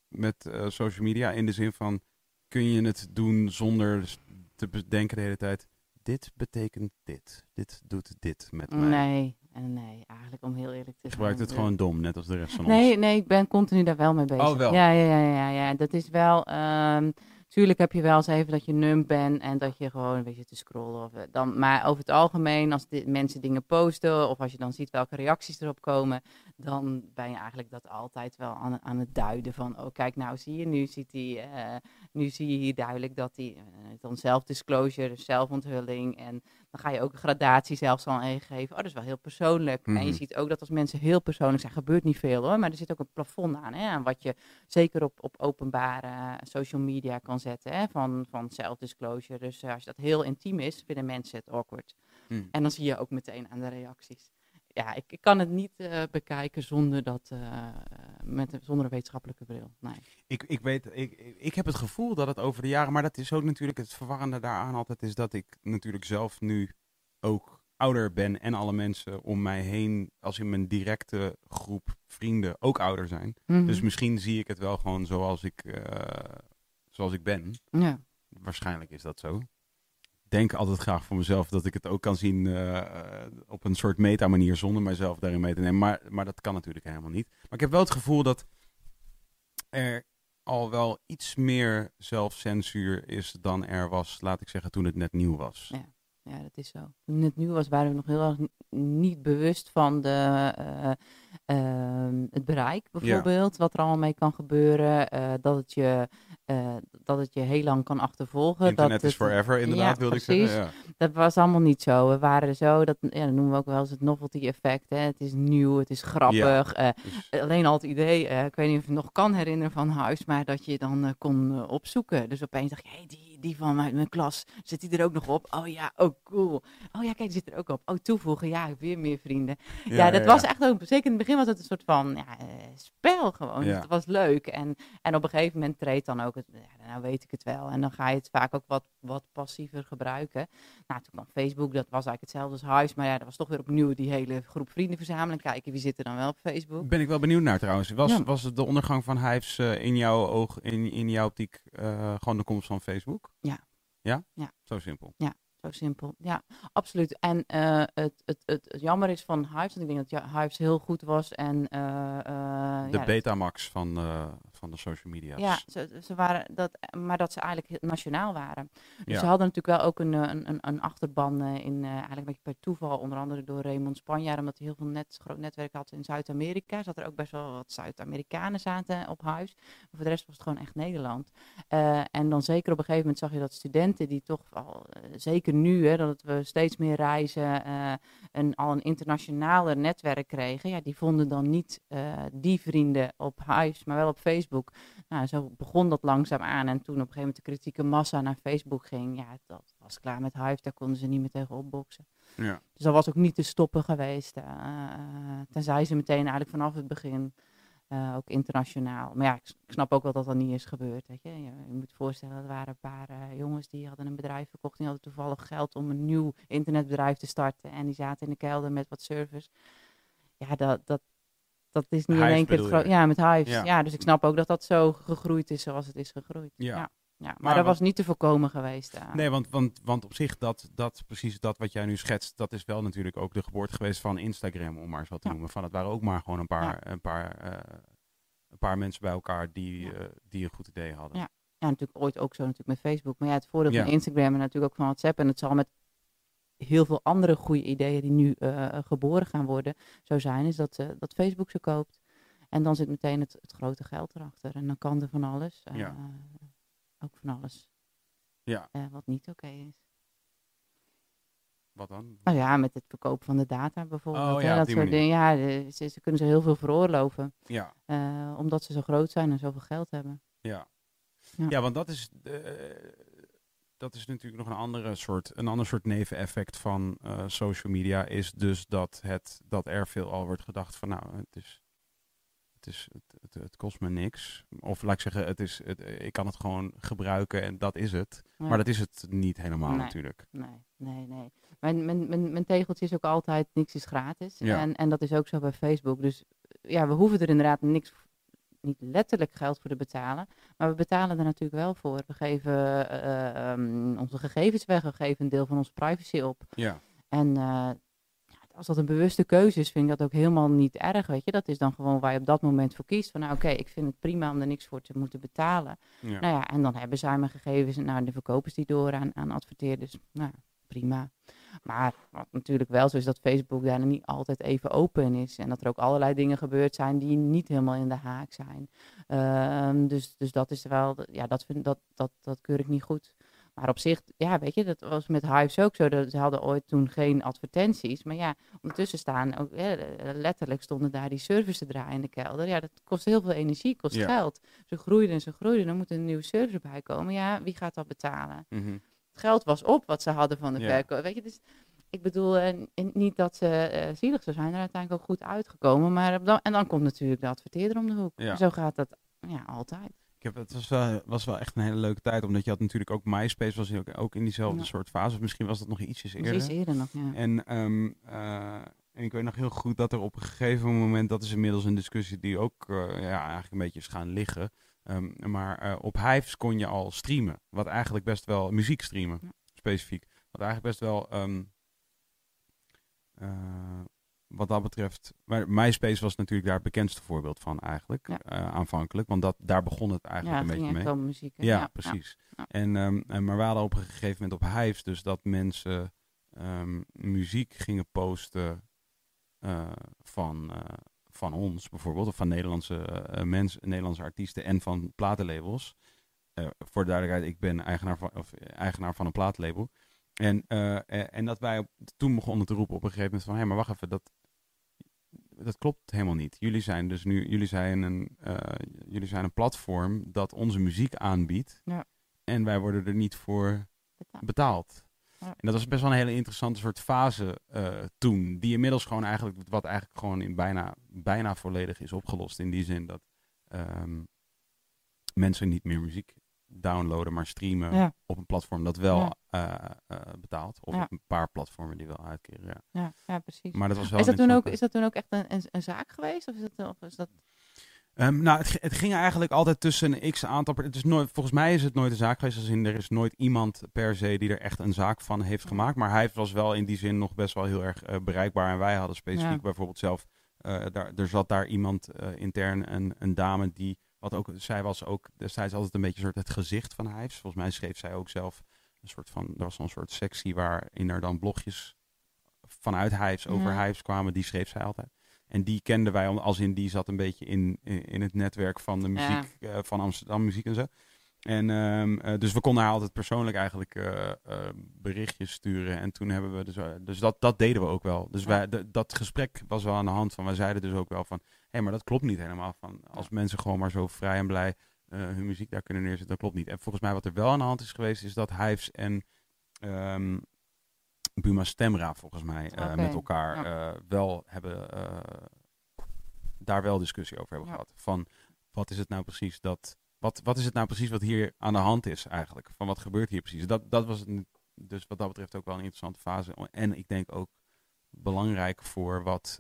met eh, social media in de zin van... Kun je het doen zonder te bedenken de hele tijd... Dit betekent dit. Dit doet dit met mij. Nee, nee, eigenlijk om heel eerlijk te Je zijn. gebruikt het eh, gewoon dom, net als de rest van Nee, ons. nee, ik ben continu daar wel mee bezig. Oh, wel? Ja, ja, ja, ja, ja. Dat is wel. ehm tuurlijk heb je wel eens even dat je numb bent en dat je gewoon een beetje te scrollen. Of, eh, dan, maar over het algemeen, als di- mensen dingen posten of als je dan ziet welke reacties erop komen, dan ben je eigenlijk dat altijd wel aan, aan het duiden van, oh kijk, nou zie je, nu ziet hij, eh, nu zie je hier duidelijk dat hij eh, dan zelfdisclosure, zelfonthulling en dan ga je ook een gradatie zelfs al ingeven. Oh, dat is wel heel persoonlijk. En je Mhm. ziet ook dat als mensen heel persoonlijk zijn, gebeurt niet veel hoor, maar er zit ook een plafond aan, hè, aan wat je zeker op, op openbare social media kan zetten, hè, van, van self-disclosure. Dus eh, als dat heel intiem is, vinden mensen het awkward. Hm. En dan zie je ook meteen aan de reacties. Ja, ik, ik kan het niet eh, bekijken zonder, dat, eh, met, een- zonder een wetenschappelijke bril. Nee. Ik, ik weet, ik, ik- heb het gevoel dat het over de jaren, maar dat is ook natuurlijk het verwarrende daaraan altijd, is dat ik natuurlijk zelf nu ook ouder ben en alle mensen om mij heen, als in mijn directe groep vrienden, ook ouder zijn. Mhm. Dus misschien zie ik het wel gewoon zoals ik, eh, zoals ik ben. ja. Waarschijnlijk is dat zo. Denk altijd graag voor mezelf dat ik het ook kan zien eh, eh, op een soort meta-manier zonder mijzelf daarin mee te nemen. Maar, maar dat kan natuurlijk helemaal niet. Maar ik heb wel het gevoel dat er al wel iets meer zelfcensuur is dan er was, laat ik zeggen, toen het net nieuw was. Ja. Ja, dat is zo. Toen het nieuw was, waren we nog heel erg niet bewust van de, eh, ehm, het bereik, bijvoorbeeld. Wat er allemaal mee kan gebeuren. eh, dat, het je, eh, dat het je heel lang kan achtervolgen. Internet dat is het- forever, inderdaad, Ja, wilde ik zeggen. Ja. Dat was allemaal niet zo. We waren zo, dat, ja, dat noemen we ook wel eens het novelty effect. Hè. Het is nieuw, het is grappig. eh, Dus, alleen al het idee, ik weet niet of je het nog kan herinneren van huis, maar dat je dan kon opzoeken. Dus opeens dacht je, hey, die, die van mijn klas, zit die er ook nog op? Oh ja, oh cool. Oh ja, kijk, die zit er ook op. Oh, toevoegen, ja, weer meer vrienden. Ja, dat was echt ook, zeker begin was het een soort van ja, eh, spel gewoon. Ja. Het was leuk. En, en op een gegeven moment treedt dan ook het, ja, nou weet ik het wel. En dan ga je het vaak ook wat, wat passiever gebruiken. Nou, toen kwam Facebook, dat was eigenlijk hetzelfde als huis. Maar ja, dat was toch weer opnieuw die hele groep vrienden verzamelen. Kijken wie zit er dan wel op Facebook. Ben ik wel benieuwd naar trouwens. Was, Ja. was het de ondergang van Hives eh, in jouw oog, in, in jouw optiek, eh, gewoon de komst van Facebook? Ja. Ja? Ja. Zo simpel. Zo simpel. Ja, absoluut. En eh, het, het, het, het jammer is van Hives, want ik denk dat ja, Hives heel goed was. En, eh, eh, De ja, Betamax van, van de social media's. Ja, ze, ze waren dat, maar dat ze eigenlijk nationaal waren. Dus Ja. ze hadden natuurlijk wel ook een, eh, een, een, achterban eh, in, eh, eigenlijk een beetje per toeval, onder andere door Raymond Spanjaard, omdat hij heel veel net, groot netwerk had in Zuid-Amerika. Zat er ook best wel wat Zuid-Amerikanen zaten op huis. Maar voor de rest was het gewoon echt Nederland. En dan zeker op een gegeven moment zag je dat studenten die toch al, zeker nu, hè, dat we steeds meer reizen en al een internationaler netwerk kregen, ja, die vonden dan niet die vrienden op huis, maar wel op Facebook. Nou, zo begon dat langzaam aan. En toen op een gegeven moment de kritieke massa naar Facebook ging, ja, dat was klaar met Hive. Daar konden ze niet meer tegen opboksen. Ja. Dus dat was ook niet te stoppen geweest. eh, tenzij ze meteen eigenlijk vanaf het begin, eh, ook internationaal. Maar ja, ik, snap ook wel dat dat niet is gebeurd. Weet je. Je, je moet je voorstellen, er waren een paar jongens die hadden een bedrijf verkocht. Die hadden toevallig geld om een nieuw internetbedrijf te starten. En die zaten in de kelder met wat servers. Ja, dat, dat, dat is niet in Hives één keer het. Ja, met Hives. Ja. Ja. dus ik snap ook dat dat zo gegroeid is zoals het is gegroeid. Ja. ja. ja. Maar, Maar dat was niet te voorkomen geweest. Nee, want, want, want op zich, dat, dat, precies dat wat jij nu schetst, dat is wel natuurlijk ook de geboorte geweest van Instagram, om maar wat te noemen. Van, het waren ook maar gewoon een paar, een paar, eh, een paar mensen bij elkaar die, eh, die een goed idee hadden. Ja. ja, natuurlijk ooit ook zo natuurlijk met Facebook. Maar ja, het voordeel van Instagram en natuurlijk ook van WhatsApp. En het zal met heel veel andere goede ideeën die nu eh, geboren gaan worden zo zijn, is dat, eh, dat Facebook ze koopt. En dan zit meteen het, het grote geld erachter. En dan kan er van alles. eh, Ja. Ook van alles. Ja. wat niet oké is. Wat dan? Nou ja, met het verkopen van de data bijvoorbeeld. Oh ja, dat soort dingen. Ja, de- ze, ze kunnen ze heel veel veroorloven. Ja. omdat ze zo groot zijn en zoveel geld hebben. Ja. Ja. Ja, want dat is, dat is natuurlijk nog een, andere soort, een ander soort neveneffect van eh, social media. Is dus dat, het, dat er veel al wordt gedacht van nou, het is... Het, is, het, het, het kost me niks. Of laat ik zeggen, het is, het, ik kan het gewoon gebruiken en dat is het. Ja. Maar dat is het niet helemaal Nee. natuurlijk. Nee, nee, nee. Mijn, mijn, mijn, mijn tegeltje is ook altijd niks is gratis. Ja. En, en dat is ook zo bij Facebook. Dus ja, we hoeven er inderdaad niks, niet letterlijk geld voor te betalen. Maar we betalen er natuurlijk wel voor. We geven eh, ehm, onze gegevens weg. We geven een deel van onze privacy op. Ja, En eh, als dat een bewuste keuze is, vind ik dat ook helemaal niet erg. Weet je, dat is dan gewoon waar je op dat moment voor kiest. Van nou, oké, ik vind het prima om er niks voor te moeten betalen. ja. Nou ja, en dan hebben zij mijn gegevens en nou, de verkopers die door aan, aan adverteerders. Nou, prima. Maar wat natuurlijk wel zo is dat Facebook daar niet altijd even open is. En dat er ook allerlei dingen gebeurd zijn die niet helemaal in de haak zijn. Ehm, dus, dus dat is wel, ja, dat, vind, dat, dat, dat keur ik niet goed. Maar op zich, ja, weet je, dat was met Hives ook zo. Dat, ze hadden ooit toen geen advertenties. Maar ja, ondertussen staan ook, hè, letterlijk stonden daar die servers te draaien in de kelder. Ja, dat kost heel veel energie, kost Ja. geld. Ze groeiden en ze groeiden. Dan moet er een nieuwe server bij komen. Ja, wie gaat dat betalen? Het geld was op wat ze hadden van de Ja. verkoop. Weet je, dus ik bedoel n- niet dat ze eh, zielig zou zijn. Er uiteindelijk ook goed uitgekomen. Maar dan, en dan komt natuurlijk de adverteerder om de hoek. Ja. Zo gaat dat ja, altijd. Ik heb, het was wel, was wel echt een hele leuke tijd, omdat je had natuurlijk ook MySpace, was ook, ook in diezelfde Ja. soort fase. Misschien was dat nog ietsjes eerder. eerder nog, ja. En, ehm, eh, en ik weet nog heel goed dat er op een gegeven moment, dat is inmiddels een discussie die ook ja, eigenlijk een beetje is gaan liggen. Ehm, maar eh, op Hives kon je al streamen, wat eigenlijk best wel, muziek streamen Ja. specifiek. Wat eigenlijk best wel, ehm, eh, wat dat betreft, maar MySpace was natuurlijk daar het bekendste voorbeeld van eigenlijk, Ja. eh, aanvankelijk. Want dat, daar begon het eigenlijk een beetje mee. muziek. Ja, precies. En, ehm, en, maar we hadden op een gegeven moment op Hives dus dat mensen muziek gingen posten van, van ons bijvoorbeeld, of van Nederlandse, eh, mensen, Nederlandse artiesten en van platenlabels. Eh, voor de duidelijkheid, ik ben eigenaar van, of eigenaar van een plaatlabel. En, eh, eh, en dat wij op, toen begonnen te roepen op een gegeven moment van, hé, maar wacht even, dat, dat klopt helemaal niet. Jullie zijn dus nu, jullie zijn een, eh, jullie zijn een platform dat onze muziek aanbiedt. Ja. En wij worden er niet voor Betaald. betaald. En dat was best wel een hele interessante soort fase eh, toen. Die inmiddels gewoon eigenlijk, wat eigenlijk gewoon in bijna, bijna volledig is opgelost. In die zin dat ehm, mensen niet meer muziek downloaden, maar streamen Ja, op een platform dat wel Ja. eh, eh, betaalt. Of Ja. op een paar platformen die wel uitkeren. Ja. ja, ja, precies. Maar dat was wel Is dat, toen ook, is dat toen ook echt een, een, een zaak geweest? Of is dat, of is dat Ehm, nou, het, ging eigenlijk altijd tussen een x aantal. Het is nooit, volgens mij is het nooit een zaak geweest. Als in, er is nooit iemand per se die er echt een zaak van heeft gemaakt. Maar hij was wel in die zin nog best wel heel erg eh, bereikbaar. En wij hadden specifiek Ja. bijvoorbeeld zelf. eh, daar, er zat daar iemand eh, intern, een, een dame die. Wat ook, zij was ook destijds altijd een beetje een soort het gezicht van Hives. Volgens mij schreef zij ook zelf een soort van. Er was zo'n soort sectie waarin er dan blogjes vanuit Hives over Ja. Hives kwamen. Die schreef zij altijd. En die kenden wij, om- als in die zat een beetje in, in, het netwerk van de Ja. muziek, eh, van Amsterdam Muziek en zo. En ehm, eh, dus we konden haar altijd persoonlijk eigenlijk eh, berichtjes sturen. En toen hebben we dus, dus dat, dat deden we ook wel. Dus wij, dat gesprek was wel aan de hand van, wij zeiden dus ook wel van, hé, maar dat klopt niet helemaal. Van, als mensen gewoon maar zo vrij en blij hun muziek daar kunnen neerzetten, dat klopt niet. En volgens mij wat er wel aan de hand is geweest, is dat Hives en ehm, Buma Stemra volgens mij eh, Oké, met elkaar ja. eh, wel hebben, eh, daar wel discussie over hebben Ja. gehad. Van wat is het nou precies dat, wat, wat is het nou precies wat hier aan de hand is eigenlijk? Van wat gebeurt hier precies? Dat, dat was dus wat dat betreft ook wel een interessante fase. En ik denk ook belangrijk voor wat,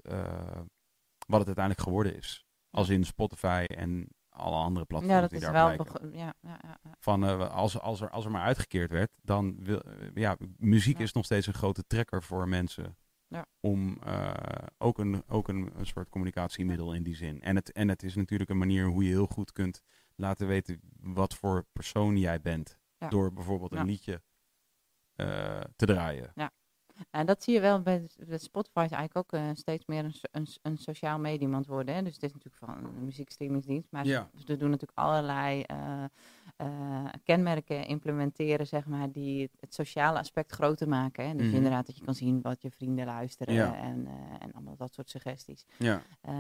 wat het uiteindelijk geworden is. Als in Spotify en alle andere platforms ja, dat die is daar wel. Ja, ja, ja, ja. van eh, als, als, er, als er maar uitgekeerd werd, dan wil eh, ja, muziek Ja. is nog steeds een grote trekker voor mensen. Ja. Om eh, ook, een, ook een, een soort communicatiemiddel in die zin. En het, en het is natuurlijk een manier hoe je heel goed kunt laten weten wat voor persoon jij bent. Ja. Door bijvoorbeeld Ja. een liedje te draaien. En dat zie je wel bij, Spotify is eigenlijk ook eh, steeds meer een, een, een sociaal medium aan het worden. Hè? Dus het is natuurlijk van een muziekstreamingsdienst, maar Ja. ze, ze doen natuurlijk allerlei eh, eh, kenmerken implementeren, zeg maar, die het, het sociale aspect groter maken. Hè? Dus Mhm. inderdaad dat je kan zien wat je vrienden luisteren Ja. en, eh, en allemaal dat soort suggesties. Ja. Eh,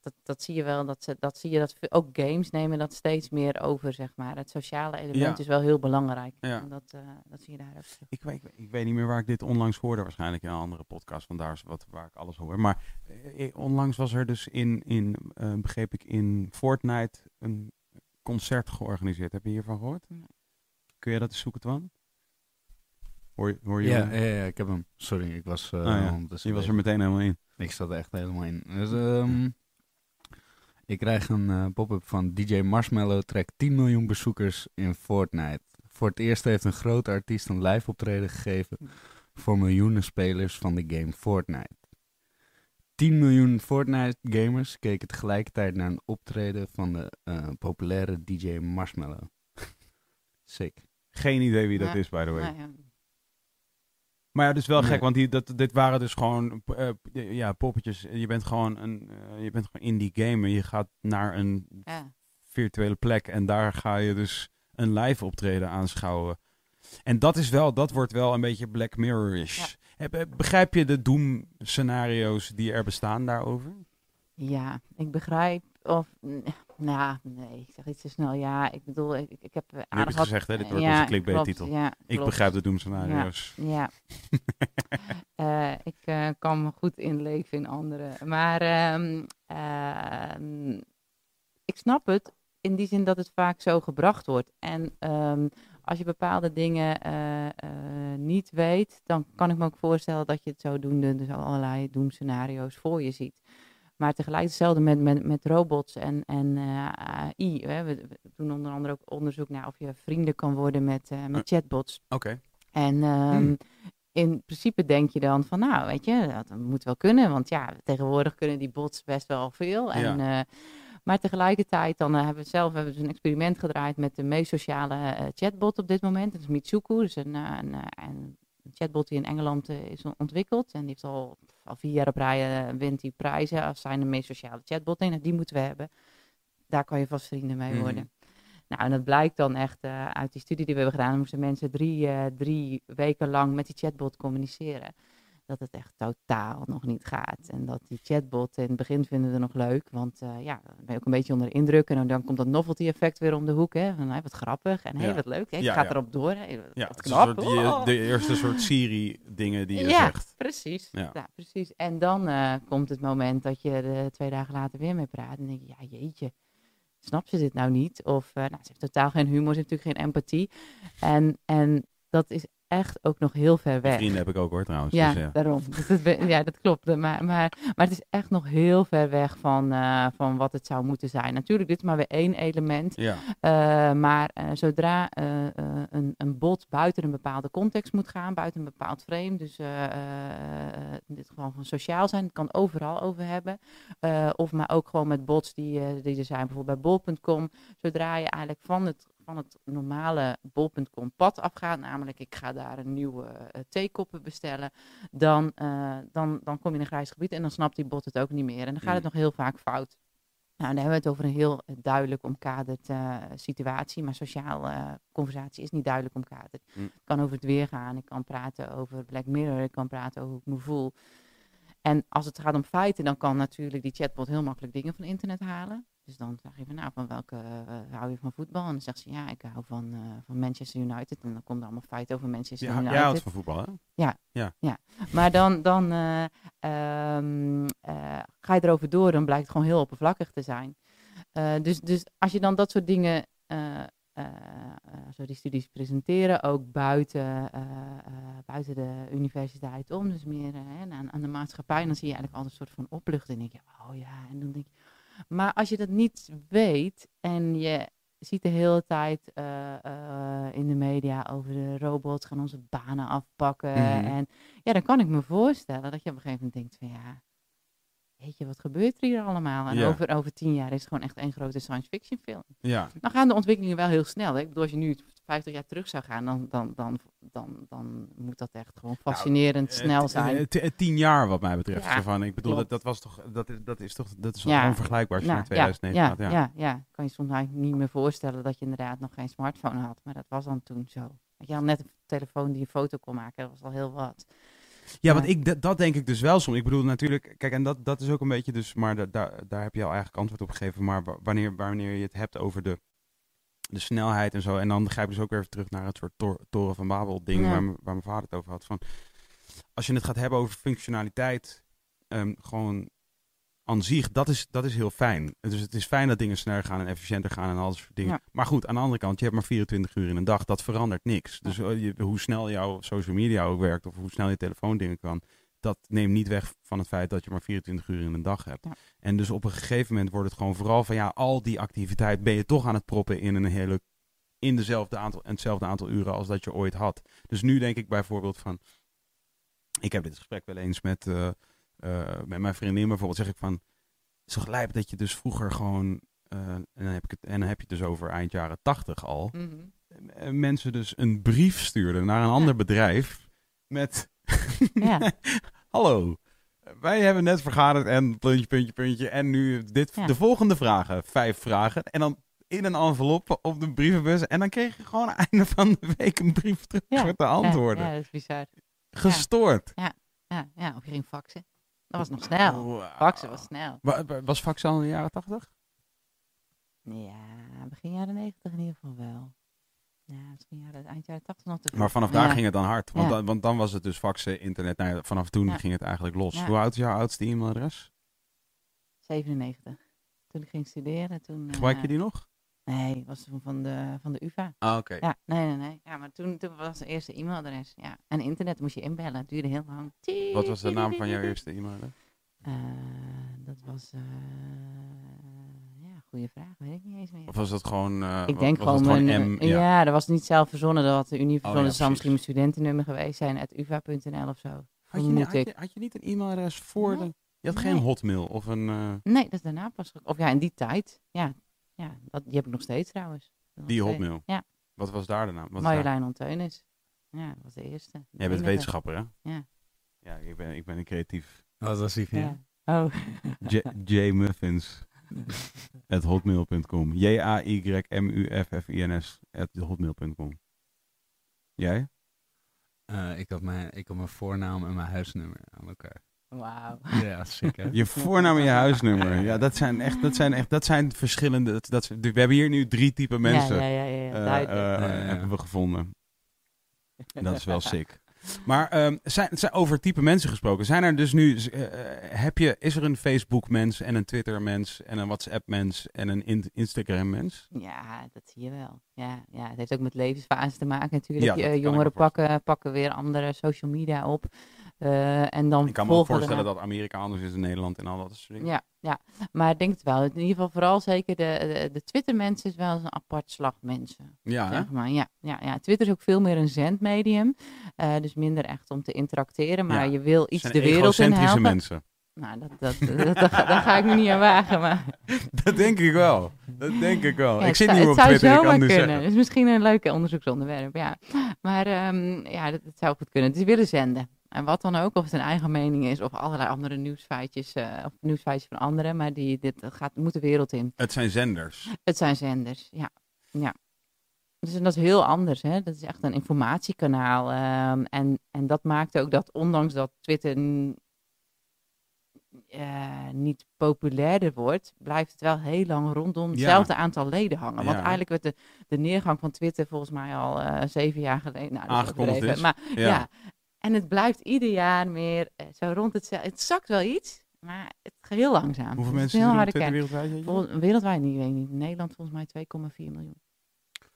dat, dat zie je wel, dat, ze, dat zie je dat ook games nemen dat steeds meer over, zeg maar. Het sociale element Ja. is wel heel belangrijk. Ja. En dat, eh, dat zie je daar ook. Ik weet, ik weet niet meer waar ik dit onlangs hoorde. Waarschijnlijk in een andere podcast. Vandaar is wat, waar ik alles hoor. Maar onlangs was er dus in, in eh, begreep ik, in Fortnite een concert georganiseerd. Heb je hiervan gehoord? Kun je dat eens zoeken, Twan? Hoor, je- hoor je Ja, ja, ja, ik heb hem. Sorry, ik was... eh Oh ja, Je was er meteen helemaal in. Ik zat er echt helemaal in. Dus, ehm, ik krijg een eh, pop-up van DJ Marshmallow trekt 10 miljoen bezoekers in Fortnite. Voor het eerst heeft een grote artiest een live optreden gegeven voor miljoenen spelers van de game Fortnite. 10 miljoen Fortnite-gamers keken tegelijkertijd naar een optreden van de eh, populaire DJ Marshmallow. *laughs* Sick. Geen idee wie dat Ja. is, by the way. Nou ja, Maar ja, dus wel Nee. gek, want die, dat, dit waren dus gewoon eh, ja, poppetjes. Je bent gewoon een, eh, je bent gewoon in die game en je gaat naar een ja. virtuele plek en daar ga je dus een live optreden aanschouwen. En dat is wel, dat wordt wel een beetje Black Mirror-ish. Begrijp je de doom-scenario's die er bestaan daarover? Ja, ik begrijp. Of, nou ja, nee, ik zeg iets te snel. Ja, ik bedoel, ik, heb aardig je het gezegd, hè? Dit eh, wordt ja, onze clickbait-titel. Ja, Ik begrijp de doom-scenario's. Ja. *laughs* Eh, ik eh, kan me goed inleven in anderen. Maar ehm, ehm, ik snap het. in die zin dat het vaak zo gebracht wordt. En ehm, als je bepaalde dingen eh, eh, niet weet, dan kan ik me ook voorstellen dat je het zodoende, dus allerlei doemscenario's voor je ziet. Maar tegelijk hetzelfde met, met, met robots en, en eh, AI. Hè. We, we doen onder andere ook onderzoek naar of je vrienden kan worden met, met chatbots. Oké. En ehm, Hmm. in principe denk je dan van, nou, weet je, dat moet wel kunnen. Want ja, tegenwoordig kunnen die bots best wel veel. En, eh, maar tegelijkertijd dan eh, hebben we zelf hebben we dus een experiment gedraaid met de meest sociale eh, chatbot op dit moment. Dat is Mitsuku, dus een, eh, een, een chatbot die in Engeland is ontwikkeld. En die heeft al, al vier jaar op rij wint die prijzen als zijn de meest sociale chatbot. En die moeten we hebben. Daar kan je vast vrienden mee Mhm. worden. Nou, en dat blijkt dan echt uit die studie die we hebben gedaan. moesten mensen drie, drie weken lang met die chatbot communiceren. Dat het echt totaal nog niet gaat. En dat die chatbot in het begin vinden we nog leuk. Want eh, ja, dan ben je ook een beetje onder de indruk. En dan, komt dat novelty effect weer om de hoek. Hè? Van, hé, wat grappig. En Ja. wat leuk. Ja, gaat ja. erop door. Hè? Wat, Ja, wat het soort, die- Oh. de eerste soort Siri-dingen die je Ja. zegt. Precies. Ja. Precies. En dan eh, komt het moment dat je er twee dagen later weer mee praat. En denk je, ja jeetje, snap ze dit nou niet? Of, eh, nou, ze heeft totaal geen humor, ze heeft natuurlijk geen empathie. En, en dat is echt ook nog heel ver weg. vrienden heb ik ook hoor trouwens. Ja, dus ja. daarom. Dus dat ben- ja, dat klopt. Maar, maar, maar het is echt nog heel ver weg van, eh, van wat het zou moeten zijn. Natuurlijk, dit is maar weer één element. Ja. Eh, maar eh, zodra een, een bot buiten een bepaalde context moet gaan, buiten een bepaald frame, dus in dit geval van sociaal zijn, het kan overal over hebben. Of maar ook gewoon met bots die, die er zijn, bijvoorbeeld bij bol.com. Zodra je eigenlijk van het, van het normale bol.com pad afgaat, namelijk ik ga daar een nieuwe eh, theekoppen bestellen, dan, eh, dan, dan kom je in een grijs gebied en dan snapt die bot het ook niet meer. En dan gaat het Mm. nog heel vaak fout. Nou, dan hebben we het over een heel eh, duidelijk omkaderd situatie. Maar sociaal eh, conversatie is niet duidelijk omkaderd. Mm. Ik kan over het weer gaan. Ik kan praten over Black Mirror. Ik kan praten over hoe ik me voel. En als het gaat om feiten, dan kan natuurlijk die chatbot heel makkelijk dingen van internet halen. Dus dan vraag je van, nou, van welke eh, hou je van voetbal? En dan zegt ze, ja, ik hou van, eh, van Manchester United. En dan komt er allemaal feiten over Manchester Ja, United. jij houdt van voetbal hè? Maar dan, dan eh, ehm, eh, ga je erover door, dan blijkt het gewoon heel oppervlakkig te zijn. Dus, dus als je dan dat soort dingen, zo die studies presenteren, ook buiten, buiten de universiteit om, dus meer aan, aan de maatschappij, dan zie je eigenlijk altijd een soort van opluchting. En denk je, oh ja, en dan denk je... Maar als je dat niet weet en je ziet de hele tijd eh, eh, in de media over de robots gaan onze banen afpakken. Mhm. En ja, dan kan ik me voorstellen dat je op een gegeven moment denkt van ja, weet je, wat gebeurt er hier allemaal? En Ja. over, over tien jaar is het gewoon echt één grote science fiction film. Ja. Dan gaan de ontwikkelingen wel heel snel. Hè? Ik bedoel, als je nu 50 jaar terug zou gaan, dan, dan, dan, dan, dan moet dat echt gewoon fascinerend Eh, snel zijn. tien jaar wat mij betreft. Ja, van, ik bedoel, dat, klopt. dat was toch, dat, is- dat is toch, dat is Ja. onvergelijkbaar als je Nou, naar 2009 ja, gaat. Ja. ja, ja, kan je soms eigenlijk niet meer voorstellen dat je inderdaad nog geen smartphone had. Maar dat was dan toen zo. Je had net een telefoon die een foto kon maken, dat was al heel wat. Ja, want ik, dat, denk ik dus wel soms. Ik bedoel natuurlijk, kijk, en dat, dat is ook een beetje dus, maar da- daar daar heb je al eigenlijk antwoord op gegeven. Maar wa- wanneer, wanneer je het hebt over de, de snelheid en zo, en dan ga ik dus ook weer even terug naar het soort tor- toren van Babel ding Ja. waar, waar mijn vader het over had. Van, als je het gaat hebben over functionaliteit, ehm, gewoon aan zich, dat is, dat is heel fijn. Dus het is fijn dat dingen sneller gaan en efficiënter gaan en al dat soort dingen. Ja. Maar goed, aan de andere kant, je hebt maar 24 uur in een dag, dat verandert niks. Dus eh, je- hoe snel jouw social media ook werkt, of hoe snel je telefoon dingen kan, dat neemt niet weg van het feit dat je maar 24 uur in een dag hebt. Ja. En dus op een gegeven moment wordt het gewoon vooral van ja, al die activiteit ben je toch aan het proppen in een hele in dezelfde aantal en hetzelfde aantal uren als dat je ooit had. Dus nu denk ik bijvoorbeeld van, ik heb dit gesprek wel eens met, eh, met mijn vriendin bijvoorbeeld, zeg ik van, het is toch lijp dat je dus vroeger gewoon, eh, en, dan heb ik het, en dan heb je het dus over eind jaren 80 al, eh, mensen dus een brief stuurden naar een ander bedrijf met, Ja. *laughs* hallo, wij hebben net vergaderd en puntje, puntje, puntje, en nu dit, Ja. de volgende vragen, vijf vragen, en dan in een envelop op de brievenbus, en dan kreeg je gewoon aan het einde van de week een brief terug Ja. met de antwoorden. Ja, ja, dat is bizar. Gestoord. Ja, ja, of je ging faxen. Dat was nog snel. Wauw. Faxen was snel. Wa- wa- Was fax al in de jaren 80? Ja, begin jaren 90 in ieder geval wel. Ja, misschien jaren, eind jaren 80 nog te. Maar vanaf daar Ja. ging het dan hard. Want, Ja. dan, want dan was het dus faxen, internet. Nou ja, vanaf toen Ja. ging het eigenlijk los. Ja. Hoe oud is jouw oudste e-mailadres? 97. Toen ik ging studeren, toen... Gebruik je eh, die nog? Nee, was toen van de, van de UvA. Ah, oké. Ja, nee, nee, nee. Ja, maar toen, toen was het eerste e-mailadres. Ja. En internet moest je inbellen. Het duurde heel lang. Wat was de naam van jouw eerste e-mail? Eh, dat was... eh, ja, goede vraag. Weet ik niet eens meer. Of was dat gewoon... eh, ik denk was gewoon... mijn, M? ja. dat was niet zelf verzonnen. Dat had de Unie verzonnen. ja, dat zou misschien mijn studentennummer geweest zijn. At uva.nl of zo. Had je, had, je, had je niet een e-mailadres voor Nee. de... Je had Nee. geen hotmail of een... Nee, dat is daarna pas. Of ja, in die tijd. Ja, ja dat, die heb ik nog steeds trouwens. Nog die steeds. hotmail? Ja. Wat was daar de naam? Wat is daar? Marjolein Onteunis. Ja, dat was de eerste. De Jij bent enige. wetenschapper, hè? Ja. Ja, ik ben, ik ben een creatief. Wat was die van jou? Ja. Oh. J, Jmuffins. *laughs* at hotmail.com. J-A-Y-M-U-F-F-I-N-S at hotmail.com. Jij? Eh, ik, had mijn, ik had mijn voornaam en mijn huisnummer aan elkaar. Wauw. Ja, sick hè? Je voornaam en je huisnummer. Ja, dat zijn echt, dat zijn echt, dat zijn verschillende. Dat, dat, we hebben hier nu drie typen mensen. Ja, ja, ja, ja, eh, duidelijk. eh, Ja, ja, ja. hebben we gevonden. En *laughs* dat is wel sick. Maar ehm, zijn, zijn over type mensen gesproken. Zijn er dus nu, eh, heb je, is er een Facebook mens en een Twitter mens en een WhatsApp mens en een in- Instagram mens? Ja, dat zie je wel. Ja, ja, het heeft ook met levensfase te maken natuurlijk. Ja, jongeren pakken, pakken weer andere social media op. Eh, en dan Ik kan me ook voorstellen dat Amerika anders is dan Nederland en al dat soort dingen. Ja, ja, maar ik denk het wel. In ieder geval vooral zeker de, de, de Twitter-mensen is wel eens een apart slag mensen. Ja? Zeg maar. ja, ja, ja, Twitter is ook veel meer een zendmedium. eh, dus minder echt om te interacteren. Maar Ja, je wil Het iets de wereld in helpen. mensen. Nou, dat, dat, dat, daar ga ik me niet aan wagen. Maar *laughs* Dat denk ik wel. Dat denk ik wel. Ja, ik het zit zou- niet meer op het zou Twitter, zomaar het nu kunnen. zeggen. Het is misschien een leuke onderzoeksonderwerp, ja. Maar ehm, ja, dat, dat zou goed kunnen. Dus willen zenden. En wat dan ook, of het een eigen mening is, of allerlei andere nieuwsfeitjes, eh, of nieuwsfeitjes van anderen, maar die, dit gaat, moet de wereld in. Het zijn zenders. Het zijn zenders, ja. ja. Dus en dat is heel anders, hè. Dat is echt een informatiekanaal. ehm, en, en dat maakt ook dat, ondanks dat Twitter eh, niet populairder wordt, blijft het wel heel lang rondom hetzelfde aantal leden hangen. Want Ja. eigenlijk werd de, de neergang van Twitter volgens mij al eh, zeven jaar geleden nou, Aangekondigd. Maar Ja. ja. En het blijft ieder jaar meer eh, zo rond hetzelfde. Het zakt wel iets, maar het gaat heel langzaam. Hoeveel Het mensen heel er harde kern. wereldwijd? Vol- Wereldwijd niet, weet ik niet. In Nederland volgens mij 2,4 miljoen.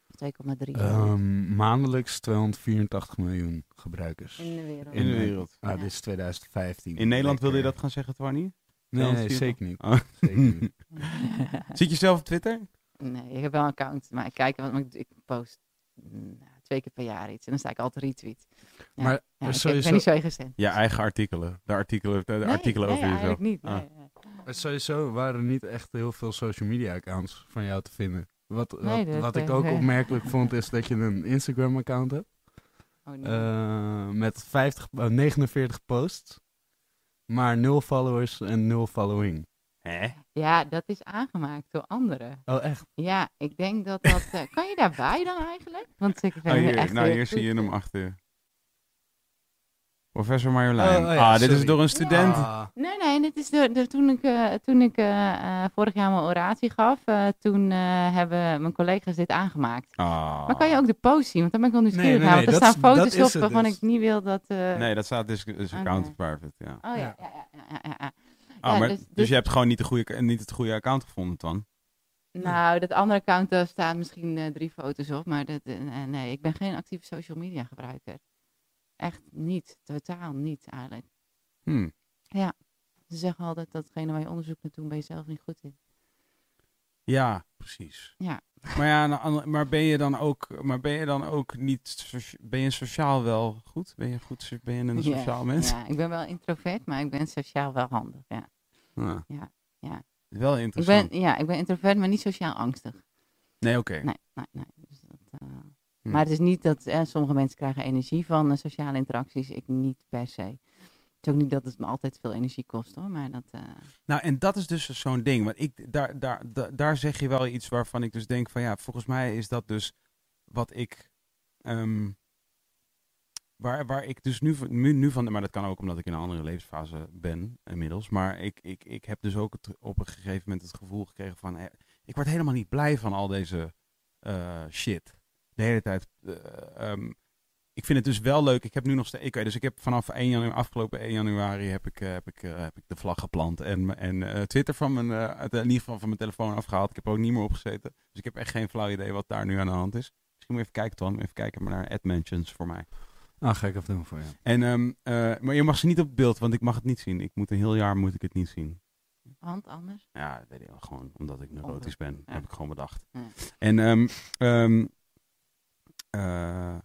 Of 2,3 miljoen. Ehm, maandelijks 284 miljoen gebruikers. in de wereld. In de wereld. Ah, Ja. dit is 2015. In Nederland wilde je dat gaan zeggen, Twanny? Nee, nee, 284? zeker niet. Oh. *laughs* Zeker niet. Zit je zelf op Twitter? nee, ik heb wel een account, maar ik kijk, want ik, ik post mm, twee keer per jaar iets en dan sta ik altijd retweet. Ja, Maar ja, ik, sowieso- ben niet zo gestemd. Je eigen artikelen. De artikelen, de Nee, artikelen nee, over jezelf. niet. Ah. Nee, Sowieso waren er niet echt heel veel social media accounts van jou te vinden. Wat, wat, Nee, dat, wat ik eh, ook *laughs* nee. opmerkelijk vond, is dat je een Instagram account hebt. Oh, nee. eh, met 50, eh, 49 posts. Maar nul followers en nul following. Hè? ja, dat is aangemaakt door anderen. Oh, echt? Ja, ik denk dat dat... eh, kan je daarbij dan eigenlijk? Want ik ben Oh, hier, echt... nou, heel hier zie je goed. hem achter. Professor Marjolein. Oh, oh ja, ah, dit is door een student. Ah, Nee, nee, dit is de, de- toen ik, eh, toen ik eh, eh, vorig jaar mijn oratie gaf, eh, toen eh, hebben mijn collega's dit aangemaakt. Ah. Maar kan je ook de post zien? Want dan ben ik wel nieuwsgierig Nee, nee, naar. nee, Want er dat staan is- dat foto's is op het waarvan dus. ik niet wil dat... eh, Nee, dat staat dus, dus account Oké. private, ja. Oh ja, Ja. ja, ja, ja, ja, ja. Ah, Ja, maar, dus- dus, dus- je hebt gewoon niet, de goede, niet het goede account gevonden, dan? Nou, dat andere account, daar staan misschien eh, drie foto's op. Maar dat, eh, nee, ik ben geen actieve social media gebruiker. Echt niet. Totaal niet eigenlijk. Hm. Ze zeggen altijd dat hetgene waar je onderzoek naar doet, ben je zelf niet goed in. Ja, precies. Ja. Maar ja, maar ben je dan ook, maar ben je dan ook niet, ben je sociaal wel goed? Ben je goed, ben je een sociaal mens? Ja, ik ben wel introvert, maar ik ben sociaal wel handig. Ja. Ah. Ja, ja. Wel Ik interessant. ben, ja, ik ben introvert, maar niet sociaal angstig. Nee, oké. Nee, nee, nee. Dus dat, eh, Hm. Maar het is niet dat eh, sommige mensen krijgen energie van eh, sociale interacties. Ik niet per se. Het is ook niet dat het me altijd veel energie kost hoor. Maar dat. eh, Nou, en dat is dus zo'n ding. Want ik, daar, daar, daar, zeg je wel iets waarvan ik dus denk van ja, volgens mij is dat dus wat ik. ehm, waar, waar ik dus nu, nu, nu van. Maar dat kan ook omdat ik in een andere levensfase ben inmiddels. Maar ik, ik, ik heb dus ook op een gegeven moment het gevoel gekregen van. eh, ik word helemaal niet blij van al deze eh, shit. De hele tijd. ehm, ik vind het dus wel leuk. Ik heb nu nog steeds. Ik, dus ik heb vanaf 1 januari, afgelopen 1 januari heb ik, eh, heb ik, eh, heb ik de vlag geplant. En, en eh, Twitter van mijn, eh, uit- in ieder geval van mijn telefoon afgehaald. Ik heb er ook niet meer opgezeten. Dus ik heb echt geen flauw idee wat daar nu aan de hand is. Misschien moet je even kijken, Twan. Even kijken maar naar AdMentions voor mij. Nou, ga ik even doen voor je. En, ehm, eh, maar je mag ze niet op beeld, want ik mag het niet zien. Ik moet een heel jaar moet ik het niet zien. Want anders? Ja, dat weet ik wel. Gewoon omdat ik neurotisch ben. Ja. Heb ik gewoon bedacht. Ja. En, ehm, ehm, eh,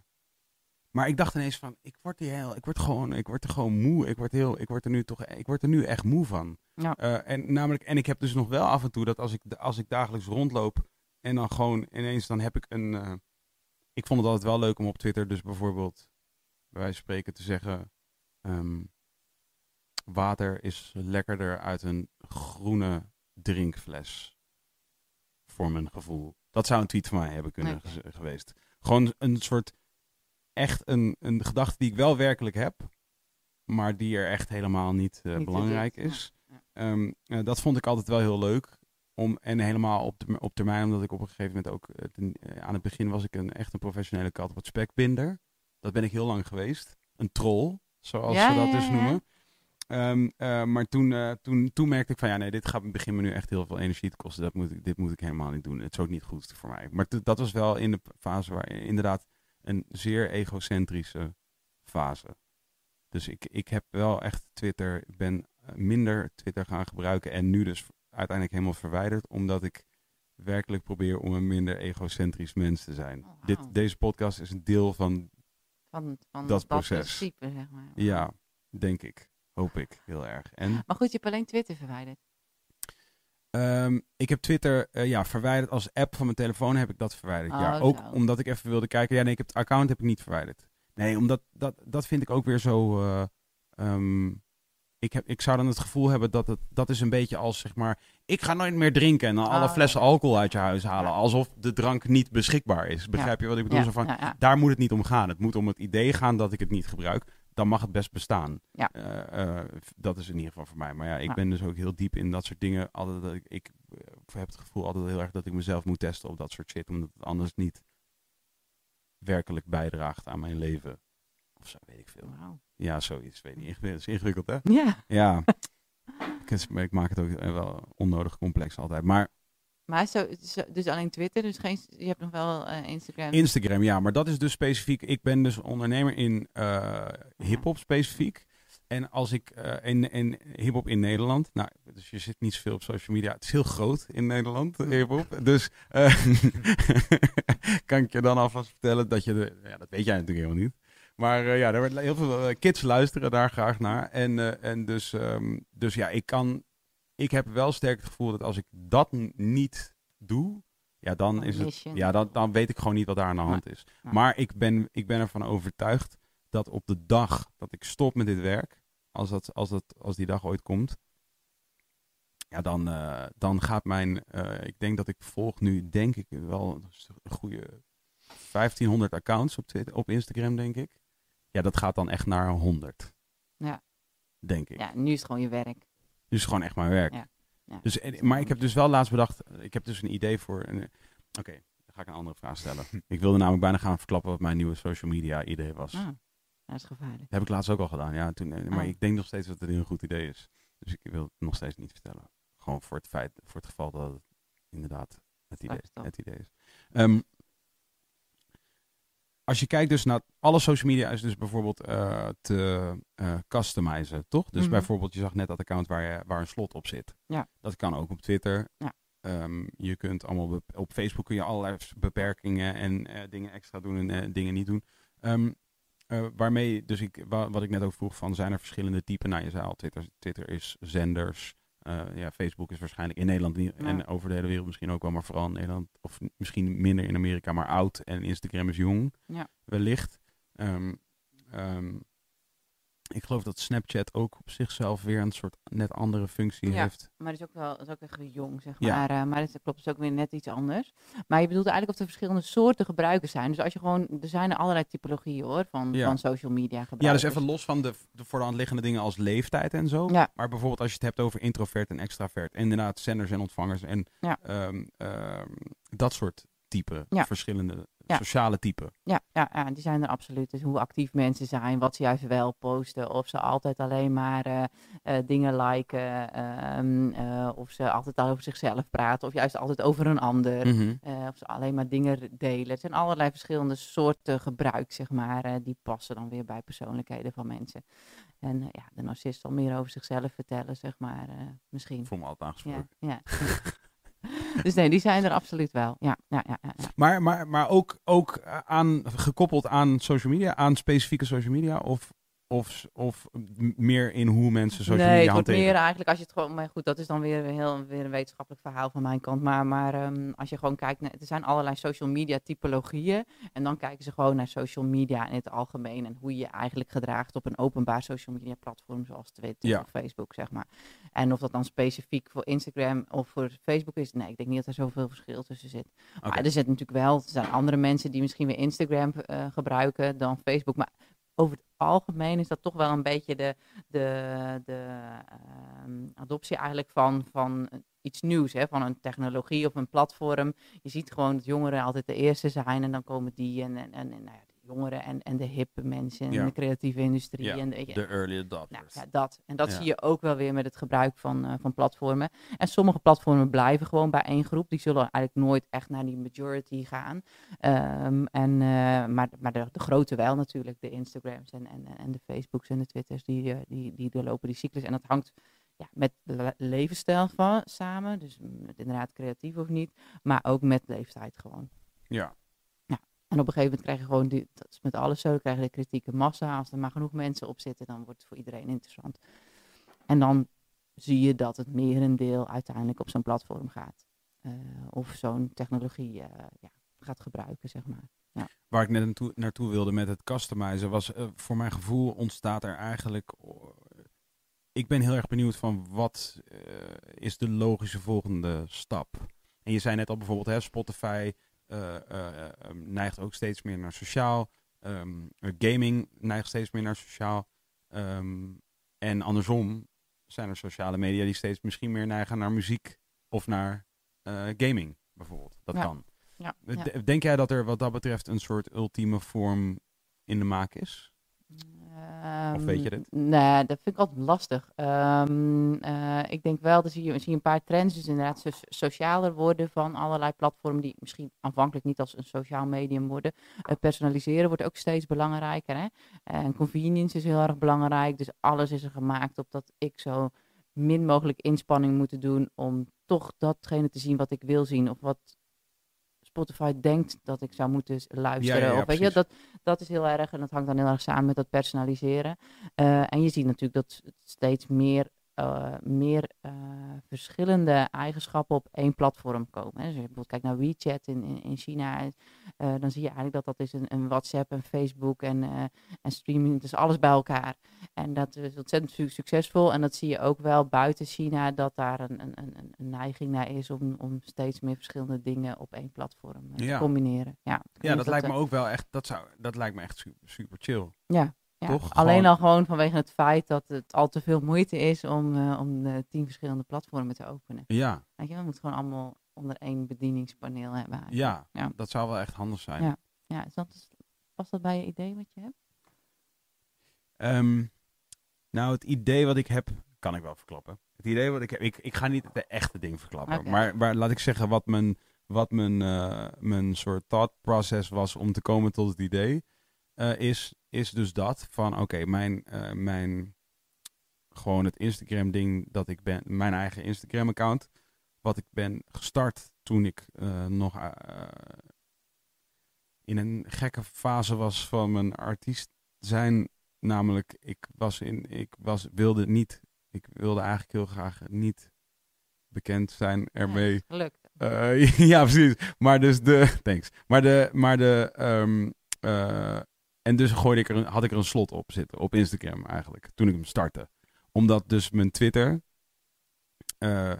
maar ik dacht ineens van, ik word, hier heel, ik word gewoon, ik word er gewoon moe. Ik word, heel, ik word er nu toch, ik word er nu echt moe van. Ja. Eh, en namelijk, en ik heb dus nog wel af en toe dat als ik, als ik dagelijks rondloop en dan gewoon ineens, dan heb ik een, eh, ik vond het altijd wel leuk om op Twitter dus bijvoorbeeld, bij wijze van spreken, te zeggen, ehm, water is lekkerder uit een groene drinkfles. Voor mijn gevoel. Dat zou een tweet van mij hebben kunnen geweest. Gewoon een soort, echt een, een gedachte die ik wel werkelijk heb, maar die er echt helemaal niet, eh, Niet belangrijk is. ja. Ehm, eh, dat vond ik altijd wel heel leuk. Om, en helemaal op, de, op termijn, omdat ik op een gegeven moment ook... eh, ten- aan het begin was ik een, echt een professionele kat op het spekbinder. Dat ben ik heel lang geweest. Een troll, zoals Ja, ze dat dus noemen. Ehm, eh, maar toen, toen, toen merkte ik van ja, nee, dit gaat begin me nu echt heel veel energie te kosten. Dat moet ik, dit moet ik helemaal niet doen. Het is ook niet goed voor mij. Maar dat was wel in de fase waar inderdaad een zeer egocentrische fase. Dus ik, ik heb wel echt Twitter, ik ben eh, minder Twitter gaan gebruiken en nu dus uiteindelijk helemaal verwijderd, omdat ik werkelijk probeer om een minder egocentrisch mens te zijn. Oh. Dit, deze podcast is een deel van, Van, van Dat dat, proces. principe, zeg maar. ja, denk ik, hoop ik heel erg. En Maar goed, je hebt alleen Twitter verwijderd. Ehm, ik heb Twitter eh, ja, verwijderd als app van mijn telefoon heb ik dat verwijderd. ja, Oh, ook omdat ik even wilde kijken. Ja, nee, ik heb het account heb ik niet verwijderd. Nee, omdat dat, dat vind ik ook weer zo. eh, ehm, ik, heb, ik zou dan het gevoel hebben dat het dat is een beetje als zeg maar. Ik ga nooit meer drinken en dan alle Oh, flessen alcohol uit je huis halen. Ja. Alsof de drank niet beschikbaar is. Begrijp je wat ik bedoel? Zo van, daar moet het niet om gaan. Het moet om het idee gaan dat ik het niet gebruik. Dan mag het best bestaan. Ja. Eh, eh, dat is in ieder geval voor mij. Maar ja, ik Ja. ben dus ook heel diep in dat soort dingen. Altijd dat ik, ik eh, heb het gevoel altijd heel erg dat ik mezelf moet testen op dat soort shit. Omdat het anders niet werkelijk bijdraagt aan mijn leven. Of zo, weet ik veel. Wauw. Ja, zoiets. Weet niet. *laughs* Het is ingewikkeld, hè? Ja, Ja. *laughs* ik, ik maak het ook wel onnodig complex altijd. Maar maar zo, zo- dus alleen Twitter, dus geen, je hebt nog wel eh, Instagram. Instagram, ja, maar dat is dus specifiek. Ik ben dus ondernemer in eh hip-hop specifiek. En als ik eh, in, in hip-hop in Nederland, nou, dus je zit niet zoveel op social media. Het is heel groot in Nederland, hip-hop. Dus *laughs* kan ik je dan alvast vertellen dat je, de, ja, dat weet jij natuurlijk helemaal niet. Maar ja, er wordt heel veel kids luisteren daar graag naar. En, en dus, ehm, dus ja, ik kan, ik heb wel sterk het gevoel dat als ik dat niet doe, ja, dan is het, ja, dan, dan weet ik gewoon niet wat daar aan de hand is. Maar ik ben, ik ben ervan overtuigd dat op de dag dat ik stop met dit werk, als, dat, als, dat, als die dag ooit komt, ja, dan, eh, dan gaat mijn, eh, ik denk dat ik volg nu, denk ik, wel een goede 1500 accounts op, Twitter, op Instagram, denk ik. Ja, dat gaat dan echt naar 100. Ja. Denk ik. Ja, nu is het gewoon je werk. Dus gewoon echt mijn werk. Ja. Ja. Dus, maar ik heb dus wel laatst bedacht, ik heb dus een idee voor. een- Oké, dan ga ik een andere vraag stellen. *laughs* ik wilde namelijk bijna gaan verklappen wat mijn nieuwe social media idee was. Ah, dat is gevaarlijk. Dat heb ik laatst ook al gedaan, ja. Toen, eh, maar Oh. ik denk nog steeds dat het een goed idee is. Dus ik wil het nog steeds niet vertellen. Gewoon voor het feit, voor het geval dat het inderdaad het idee, het idee is. Ehm, als je kijkt dus naar alle social media is dus bijvoorbeeld eh, te eh customizen, toch? Dus Mhm. bijvoorbeeld, je zag net dat account waar, je, waar een slot op zit. Ja. Dat kan ook op Twitter. Ja. Ehm, je kunt allemaal op Facebook kun je allerlei beperkingen en eh, dingen extra doen en dingen niet doen. Ehm, eh, waarmee, dus ik, wa- wat ik net ook vroeg van, zijn er verschillende typen? Nou, je zei al, Twitter, Twitter is zenders. Eh, ja, Facebook is waarschijnlijk in Nederland niet, Ja. en over de hele wereld misschien ook wel, maar vooral in Nederland, of misschien minder in Amerika, maar oud. En Instagram is jong, Ja. wellicht. Ehm, ehm, ik geloof dat Snapchat ook op zichzelf weer een soort net andere functie Ja. heeft. Maar het is ook wel het is ook echt jong, zeg Ja. maar. eh, maar het klopt, het is ook weer net iets anders. Maar je bedoelt eigenlijk of er verschillende soorten gebruikers zijn. Dus als je gewoon, er zijn er allerlei typologieën hoor, van, Ja. van social media Ja, gebruikers. dus even los van de, de voor de hand liggende dingen als leeftijd en zo. Ja. Maar bijvoorbeeld als je het hebt over introvert en extravert. En inderdaad, zenders en ontvangers en Ja. ehm, ehm, dat soort type Ja. verschillende Ja. sociale type. Ja, ja, ja, die zijn er absoluut. Dus hoe actief mensen zijn, wat ze juist wel posten. Of ze altijd alleen maar eh, eh, dingen liken. ehm, eh, of ze altijd over zichzelf praten. Of juist altijd over een ander. Mhm. of ze alleen maar dingen delen. Het zijn allerlei verschillende soorten gebruik, zeg maar. die passen dan weer bij persoonlijkheden van mensen. En ja, de narcist zal meer over zichzelf vertellen, zeg maar. misschien. Voel me altijd Ja, aangesproken. ja. *laughs* dus nee, die zijn er absoluut wel. Ja, ja, ja, ja. Maar, maar, maar ook, ook aan, gekoppeld aan social media, aan specifieke social media? Of, of, of meer in hoe mensen social nee, media wordt hanteren? meer eigenlijk als je het gewoon... Maar goed, dat is dan weer, een heel, weer een wetenschappelijk verhaal van mijn kant. Maar, maar ehm, als je gewoon kijkt... Naar, er zijn allerlei social media typologieën. En dan kijken ze gewoon naar social media in het algemeen. En hoe je je eigenlijk gedraagt op een openbaar social media platform. Zoals Twitter Ja. of Facebook, zeg maar. En of dat dan specifiek voor Instagram of voor Facebook is... Nee, ik denk niet dat er zoveel verschil tussen zit. Maar er zit natuurlijk wel... Er zijn andere mensen die misschien weer Instagram eh, gebruiken dan Facebook. Maar over het algemeen is dat toch wel een beetje de, de, de ehm, adoptie eigenlijk van, van iets nieuws, hè? van een technologie of een platform. Je ziet gewoon dat jongeren altijd de eerste zijn en dan komen die en, en, en, nou ja, jongeren en, en de hippe mensen Ja. en de creatieve industrie. Ja, en de, De early adopters. nou, ja, dat. En dat Ja. zie je ook wel weer met het gebruik van, eh, van platformen. En sommige platformen blijven gewoon bij één groep. Die zullen eigenlijk nooit echt naar die majority gaan. Ehm, en, eh, maar maar de, de grote wel natuurlijk. De Instagrams en, en, en de Facebooks en de Twitters. Die, eh, die, die doorlopen die cyclus. En dat hangt ja, met le- levensstijl van, samen. Dus met inderdaad creatief of niet. Maar ook met leeftijd gewoon. Ja. En op een gegeven moment krijg je gewoon, dat is met alles zo, krijg je de kritieke massa. Als er maar genoeg mensen op zitten, dan wordt het voor iedereen interessant. En dan zie je dat het merendeel uiteindelijk op zo'n platform gaat. Eh, of zo'n technologie eh, ja, gaat gebruiken, zeg maar. Waar ik net naartoe, naartoe wilde met het customizen, was eh, voor mijn gevoel ontstaat er eigenlijk. ik ben heel erg benieuwd van wat is de logische volgende stap. En je zei net al bijvoorbeeld, hè, Spotify neigt ook steeds meer naar sociaal. Ehm, eh, gaming neigt steeds meer naar sociaal. Ehm, en andersom zijn er sociale media die steeds misschien meer neigen naar muziek of naar eh, gaming bijvoorbeeld. Dat Ja. kan. Ja, Eh, Denk jij dat er wat dat betreft een soort ultieme vorm in de maak is? Of weet je Ehm, dit? Nee, dat vind ik altijd lastig. Ehm, eh, ik denk wel, dat zie je, zie een paar trends. Dus inderdaad so- socialer worden van allerlei platformen die misschien aanvankelijk niet als een sociaal medium worden. Eh, personaliseren wordt ook steeds belangrijker. Hè? En convenience is heel erg belangrijk. Dus alles is er gemaakt op dat ik zo min mogelijk inspanning moet doen om toch datgene te zien wat ik wil zien. Of wat Spotify denkt dat ik zou moeten luisteren. ja, ja, of weet je, dat, dat is heel erg en dat hangt dan heel erg samen met dat personaliseren. Eh, en je ziet natuurlijk dat steeds meer, eh, meer eh, verschillende eigenschappen op één platform komen. Hè. Dus als je bijvoorbeeld kijkt naar WeChat in, in, in China, eh, dan zie je eigenlijk dat dat is een, een WhatsApp, een Facebook en, en streaming. Het is alles bij elkaar. En dat is ontzettend su- succesvol. En dat zie je ook wel buiten China, dat daar een, een, een, een neiging naar is om, om steeds meer verschillende dingen op één platform Ja. te combineren. Ja, Ja, dat lijkt me ook wel echt. Dat, zou, dat lijkt me echt super, super chill. Ja, ja. Toch? alleen Gewoon- al gewoon vanwege het feit dat het al te veel moeite is om, eh, om tien verschillende platformen te openen. Ja, Weet je, we moeten gewoon allemaal onder één bedieningspaneel hebben. ja, Ja. dat zou wel echt handig zijn. Ja. Ja, is dat, was dat bij je idee wat je hebt? Ehm, nou, het idee wat ik heb, kan ik wel verklappen. Het idee wat ik heb, ik, ik ga niet de echte ding verklappen. Maar, maar laat ik zeggen wat mijn, wat mijn, eh, mijn soort thought process was om te komen tot het idee. eh, is, is dus dat van oké, mijn, eh, mijn gewoon het Instagram ding dat ik ben, mijn eigen Instagram account. Wat ik ben gestart toen ik eh, nog eh, in een gekke fase was van mijn artiest zijn. Namelijk, ik was in, ik was, wilde niet, ik wilde eigenlijk heel graag niet bekend zijn ermee. Ja, gelukt. *laughs* Ja, precies. Maar dus de. Thanks. Maar de. Maar de ehm, eh, en dus gooide ik er, een- had ik er een slot op zitten. Op Instagram eigenlijk. Toen ik hem startte. Omdat dus mijn Twitter. eh,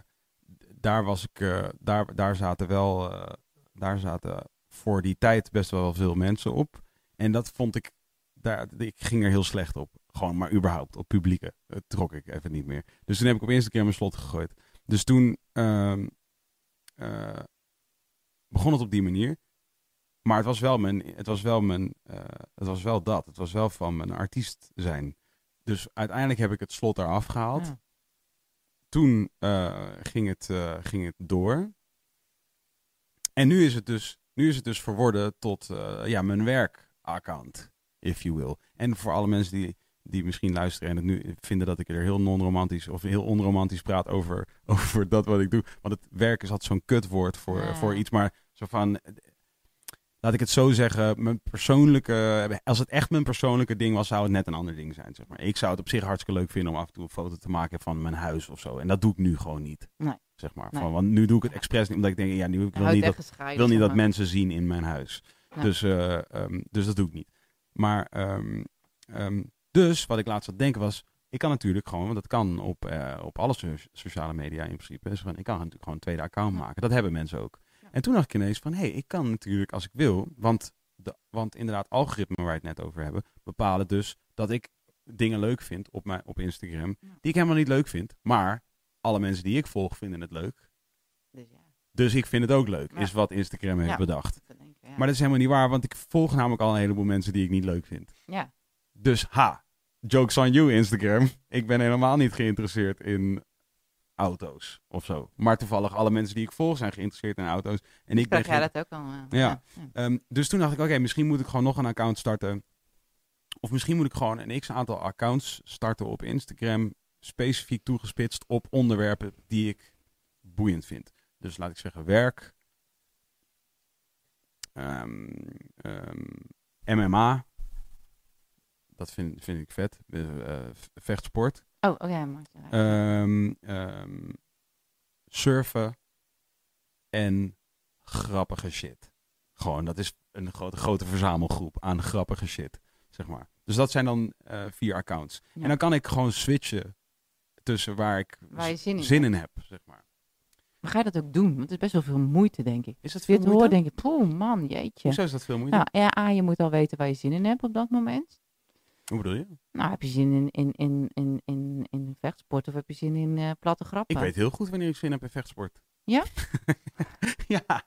daar was ik. eh, daar, daar zaten wel. eh, daar zaten voor die tijd best wel veel mensen op. En dat vond ik. Daar, ik ging er heel slecht op. Gewoon maar überhaupt. Op publieke. Trok ik even niet meer. Dus toen heb ik op Instagram een slot gegooid. Dus toen. ehm, eh, begon het op die manier. Maar het was wel mijn, het was wel mijn, eh, het was wel dat. Het was wel van mijn artiest zijn. Dus uiteindelijk heb ik het slot eraf gehaald. Ja. Toen eh, ging, het, eh, ging het door. En nu is het dus, nu is het dus verworden tot ja, mijn werkaccount, if you will. En voor alle mensen die, die misschien luisteren en het nu vinden dat ik er heel non-romantisch of heel onromantisch praat over, *laughs* over dat wat ik doe. Want het werk is altijd zo'n kutwoord voor, Ja. voor iets. Maar zo van, laat ik het zo zeggen, mijn persoonlijke, als het echt mijn persoonlijke ding was, zou het net een ander ding zijn. Zeg maar. Ik zou het op zich hartstikke leuk vinden om af en toe een foto te maken van mijn huis of zo. En dat doe ik nu gewoon niet. Nee. Zeg maar. Nee. Van, want nu doe ik het expres niet, omdat ik denk, ja, nu ik wil Houdt niet dat ik wil niet dat mensen zien in mijn huis. Dus, eh, ehm, dus dat doe ik niet. Maar, ehm, ehm, dus wat ik laatst had denken was, ik kan natuurlijk gewoon, want dat kan op, eh, op alle so- sociale media in principe, van, ik kan natuurlijk gewoon een tweede account maken. Dat hebben mensen ook. En toen dacht ik ineens van, hé, hey, ik kan natuurlijk als ik wil, want, de, want inderdaad, algoritmen waar we het net over hebben, bepalen dus dat ik dingen leuk vind op, mijn, op Instagram, Ja. die ik helemaal niet leuk vind. Maar alle mensen die ik volg vinden het leuk. Dus ja, Dus ik vind het ook leuk, Ja. is wat Instagram heeft bedacht. dat ik. Maar dat is helemaal niet waar, want ik volg namelijk al een heleboel mensen die ik niet leuk vind. ja. Dus ha, jokes on you Instagram. Ik ben helemaal niet geïnteresseerd in auto's of zo. Maar toevallig alle mensen die ik volg zijn geïnteresseerd in auto's. En ik ben Krijg jij dat ook al? eh, Ja. Ehm, dus toen dacht ik, oké, misschien moet ik gewoon nog een account starten. Of misschien moet ik gewoon een x-aantal accounts starten op Instagram. Specifiek toegespitst op onderwerpen die ik boeiend vind. Dus laat ik zeggen werk. Ehm, ehm, MMA. Dat vind, vind ik vet. Eh, vechtsport. Oh, oké, maar. Ehm, ehm, surfen. En grappige shit. Gewoon, dat is een grote, grote verzamelgroep aan grappige shit. Zeg maar. Dus dat zijn dan eh, vier accounts. Ja. En dan kan ik gewoon switchen tussen waar ik Waar zin in zin hebt. in heb. Zeg maar. Maar ga je dat ook doen? Want het is best wel veel moeite, denk ik. Is dat veel moeite? denk ik, poeh, man, jeetje. Hoezo is dat veel moeite? Nou, ja, A, je moet al weten waar je zin in hebt op dat moment. Hoe bedoel je? Nou, heb je zin in, in, in, in, in, in vechtsport of heb je zin in eh, platte grappen? Ik weet heel goed wanneer ik zin heb in vechtsport. Ja? *laughs* ja. *laughs*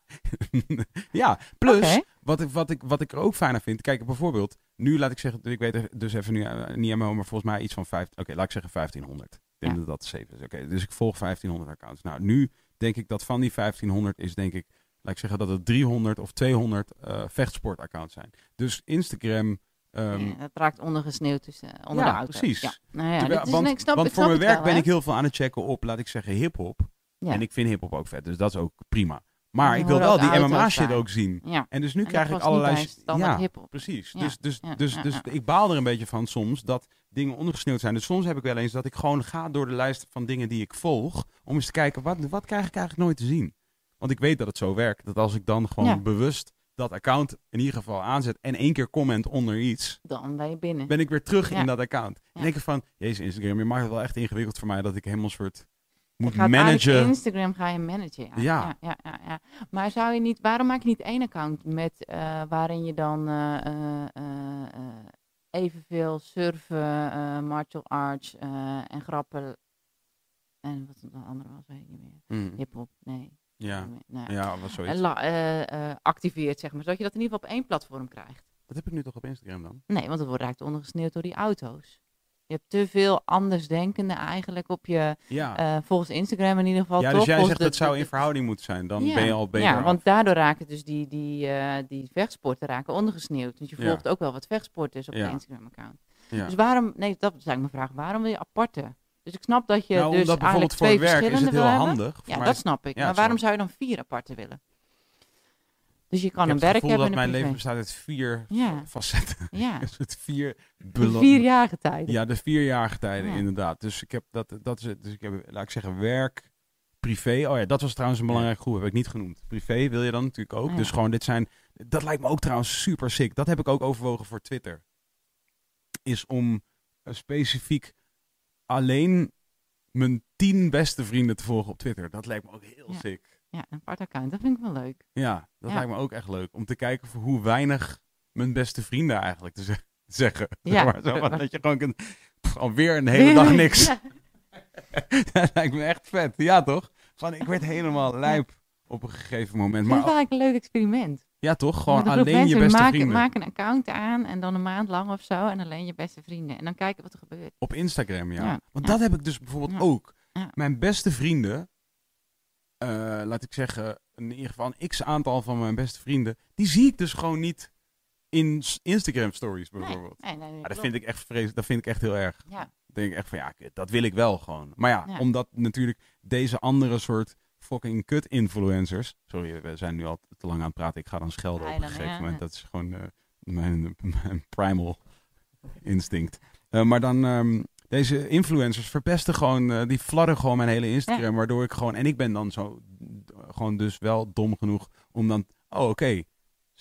ja, plus wat, ik, wat, ik, wat ik er ook fijn aan vind. Kijk, bijvoorbeeld, nu laat ik zeggen, ik weet even- dus even nu eh, niet helemaal, maar volgens mij iets van vijf. Oké, laat ik zeggen 1500. Ik denk Ja. dat dat safe is. Oké, dus ik volg 1500 accounts. Nou, nu denk ik dat van die 1500 is, denk ik, laat ik zeggen dat het 300 of 200 eh vechtsportaccounts zijn. Dus Instagram. Ehm, Ja, het raakt ondergesneeuwd tussen, eh, onder Ja, de auto. precies. Ja. Nou ja, terwijl- dit is, want nee, ik snap, want ik voor mijn werk wel, ben ik heel veel aan het checken op, laat ik zeggen, hip-hop. Ja. En ik vind hip-hop ook vet, dus dat is ook prima. Maar ik wil wel die MMA-shit ook zien. Ja. En dus nu En krijg ik allerlei... ja, hiphop. precies. Dus, dus, dus, dus ik baal er een beetje van soms dat dingen ondergesneeuwd zijn. Dus soms heb ik wel eens dat ik gewoon ga door de lijst van dingen die ik volg. Om eens te kijken, wat, wat krijg ik eigenlijk nooit te zien? Want ik weet dat het zo werkt. Dat als ik dan gewoon bewust dat account in ieder geval aanzet en één keer comment onder iets, Dan ben je binnen. ben ik weer terug Ja. in dat account. En Ja. denk ik van, jezus Instagram, je maakt het wel echt ingewikkeld voor mij dat ik helemaal soort moet Je gaat eigenlijk managen. Instagram ga je managen. Ja. Ja. Ja, ja, ja, ja. Maar zou je niet, waarom maak je niet één account met eh, waarin je dan eh, eh, eh, eh, evenveel surfen, eh, martial arts eh, en grappen en wat de andere was, weet ik niet meer. Mm, Hip-hop, nee. Ja, nou, ja, was zoiets. en la- eh, eh, activeert, zeg maar, zodat je dat in ieder geval op één platform krijgt. Dat heb ik nu toch op Instagram dan? Nee, want het wordt raakt ondergesneeuwd door die auto's. Je hebt te veel andersdenkenden eigenlijk op je, Ja. eh, volgens Instagram in ieder geval. ja, dus jij zegt dat zou de- in verhouding moeten zijn. Dan Ja. ben je al beter Ja, af. want daardoor raken dus die, die, die vechtsporten raken ondergesneeuwd. Want je Ja. volgt ook wel wat vechtsport is op Ja. je Instagram-account. Ja. Dus waarom, nee, dat is eigenlijk mijn vraag. Waarom wil je aparte? Dus ik snap dat je nou, dus eigenlijk twee werk is verschillende het heel wil handig. Ja, mij dat snap ik. ja, maar waarom zou je dan vier aparte willen? Dus je kan ik een werk hebben dat en mijn leven bestaat uit vier Ja. facetten. *laughs* Ja, *laughs* het vier, de belo- vier jaargetijden. Ja, de vierjarige tijden Ja. inderdaad. Dus ik heb dat, dat is het. Dus ik heb, laat ik zeggen, werk, privé. Oh ja, dat was trouwens een belangrijke groep, heb ik niet genoemd. Privé wil je dan natuurlijk ook. Ja. Dus gewoon, dit zijn, dat lijkt me ook trouwens super sick. Dat heb ik ook overwogen voor Twitter. Is om eh, specifiek alleen mijn tien beste vrienden te volgen op Twitter. Dat lijkt me ook heel Ja. sick. Ja, een apart account. Dat vind ik wel leuk. Ja, dat Ja. lijkt me ook echt leuk. Om te kijken voor hoe weinig mijn beste vrienden eigenlijk te ze- *laughs* zeggen. Ja. Maar zo dat je gewoon kunt, pff, alweer een hele *laughs* dag niks. Ja. *laughs* dat lijkt me echt vet. Ja, toch? Van, ik werd helemaal lijp op een gegeven moment. Maar het wel eigenlijk een leuk experiment. Ja, toch? Gewoon alleen je beste maak, vrienden. Maak een account aan en dan een maand lang of zo. En alleen je beste vrienden. En dan kijken wat er gebeurt. Op Instagram, ja. Ja, Want ja. dat heb ik dus bijvoorbeeld Ja. ook. Mijn beste vrienden, eh, laat ik zeggen, in ieder geval een x aantal van mijn beste vrienden, die zie ik dus gewoon niet in Instagram stories bijvoorbeeld. Nee, nee, nee, Ja, dat vind ik echt vreselijk. Dat vind ik echt heel erg. Ja, Dan denk ik echt van ja, dat wil ik wel gewoon. Maar Ja. omdat natuurlijk deze andere soort fucking kut influencers. Sorry, we zijn nu al te lang aan het praten. Ik ga dan schelden Ja, op een gegeven ja, moment. ja. Dat is gewoon eh, mijn, mijn primal instinct. Eh, maar dan ehm, deze influencers verpesten gewoon, eh, die fladden gewoon mijn hele Instagram, waardoor ik gewoon en ik ben dan zo gewoon dus wel dom genoeg om dan, oh oké,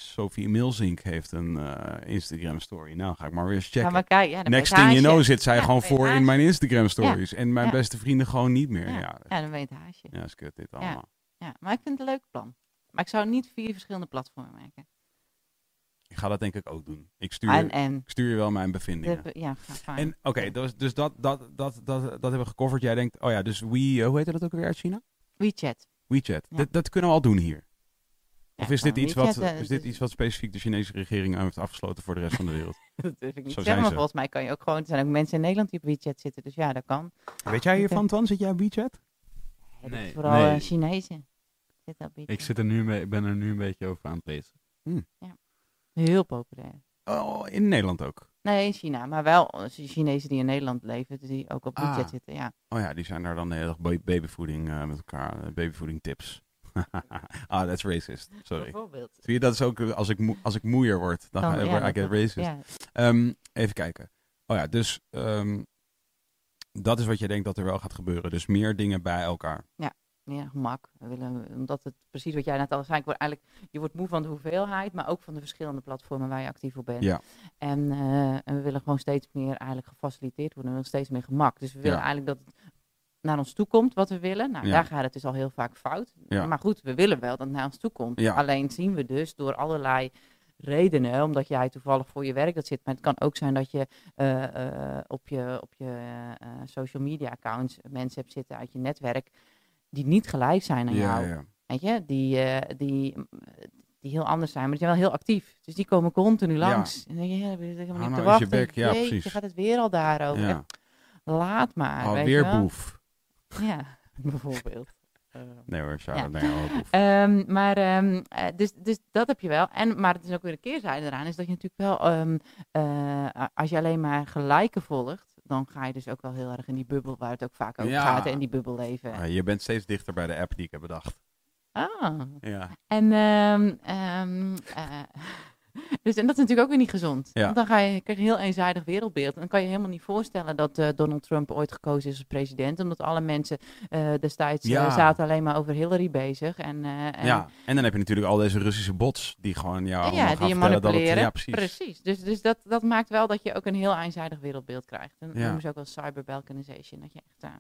Sophie Milzink heeft een eh, Instagram story. Nou ga ik maar weer eens checken. ja maar kijk, ja, dan Next thing you know zit zij Ja, gewoon voor in mijn Instagram stories. En mijn Ja. beste vrienden gewoon niet meer. Ja, Ja. ja. Ja, dan weet Haasje. dat is kut dit allemaal. Ja, maar ik vind het een leuk plan. Maar ik zou niet vier verschillende platformen maken. Ik ga dat denk ik ook doen. Ik stuur, En, en ik stuur je wel mijn bevindingen. de- ja, ga- fijn. En oké, dus, dus dat, dat, dat, dat, dat hebben we gecoverd. Jij denkt, oh ja, dus We, eh, hoe heette dat ook weer uit China? WeChat. WeChat. Ja. Dat, dat kunnen we al doen hier. Ja, Of is dit, gewoon iets wat, is dit iets wat specifiek de Chinese regering heeft afgesloten voor de rest van de wereld? *laughs* Dat durf ik niet Zo zeggen, maar ze. volgens mij kan je ook gewoon... Er zijn ook mensen in Nederland die op WeChat zitten, dus ja, dat kan. Weet jij hiervan, Twan? Zit jij op WeChat? Ja, Nee. vooral Nee. eh, Chinezen. Zitten op WeChat. Ik zit er nu mee, ben er nu een beetje over aan het lezen. Heel populair. Oh, in Nederland ook. Nee, in China, maar wel eh, Chinezen die in Nederland leven, die ook op Ah. WeChat zitten, ja. Oh ja, die zijn daar dan de hele dag ba- babyvoeding eh, met elkaar. eh, babyvoeding tips. *laughs* ah, that's racist. Sorry. Bijvoorbeeld. Zie je, dat is ook als ik, als ik moeier word, dan ga ja, I dat- get racist. Ja, Ehm, even kijken. Oh ja, dus ehm, dat is wat je denkt dat er wel gaat gebeuren. Dus meer dingen bij elkaar. meer gemak. We willen, omdat het precies wat jij net al zei, ik word eigenlijk, je wordt moe van de hoeveelheid, maar ook van de verschillende platformen waar je actief op bent. Ja. En, eh, en we willen gewoon steeds meer eigenlijk gefaciliteerd worden, we willen steeds meer gemak. Dus we willen Ja. eigenlijk dat het naar ons toe komt wat we willen. Nou, Ja. daar gaat het dus al heel vaak fout. Ja. Maar goed, we willen wel dat het naar ons toe komt. Ja. Alleen zien we dus door allerlei redenen, omdat jij toevallig voor je werk dat zit, maar het kan ook zijn dat je eh, eh, op je, op je eh, social media accounts mensen hebt zitten uit je netwerk die niet gelijk zijn aan jou. Weet je, die, die, die heel anders zijn, maar die zijn wel heel actief. Dus die komen continu langs. En dan denk je, ja, ben je helemaal Hou niet te nou je wachten. bek, ja, Jeetje, gaat het weer al daarover. Laat maar. weet Alweer je wel. boef. Ja, *laughs* bijvoorbeeld. Eh, Nee hoor, Ja. jou, boef. Ehm, maar ehm, eh, dus, dus dat heb je wel. En, maar het is ook weer een keerzijde eraan, is dat je natuurlijk wel, ehm, eh, als je alleen maar gelijken volgt, dan ga je dus ook wel heel erg in die bubbel waar het ook vaak over Ja. gaat, in die bubbel leven. Ah, je bent steeds dichter bij de app die ik heb bedacht. Ah. Ja. En, ehm, ehm, eh, *laughs* dus, en dat is natuurlijk ook weer niet gezond. Ja. Want dan ga je, krijg je een heel eenzijdig wereldbeeld. En dan kan je helemaal niet voorstellen dat eh, Donald Trump ooit gekozen is als president. Omdat alle mensen eh, destijds eh, zaten alleen maar over Hillary bezig. En, en, ja, en dan heb je natuurlijk al deze Russische bots die gewoon jou Ja, die je vertellen dat het... manipuleren. Ja, precies. Precies. Dus, dus dat, dat maakt wel dat je ook een heel eenzijdig wereldbeeld krijgt. En dat Ja. noemen ze ook wel cyberbalkanization. Dat je echt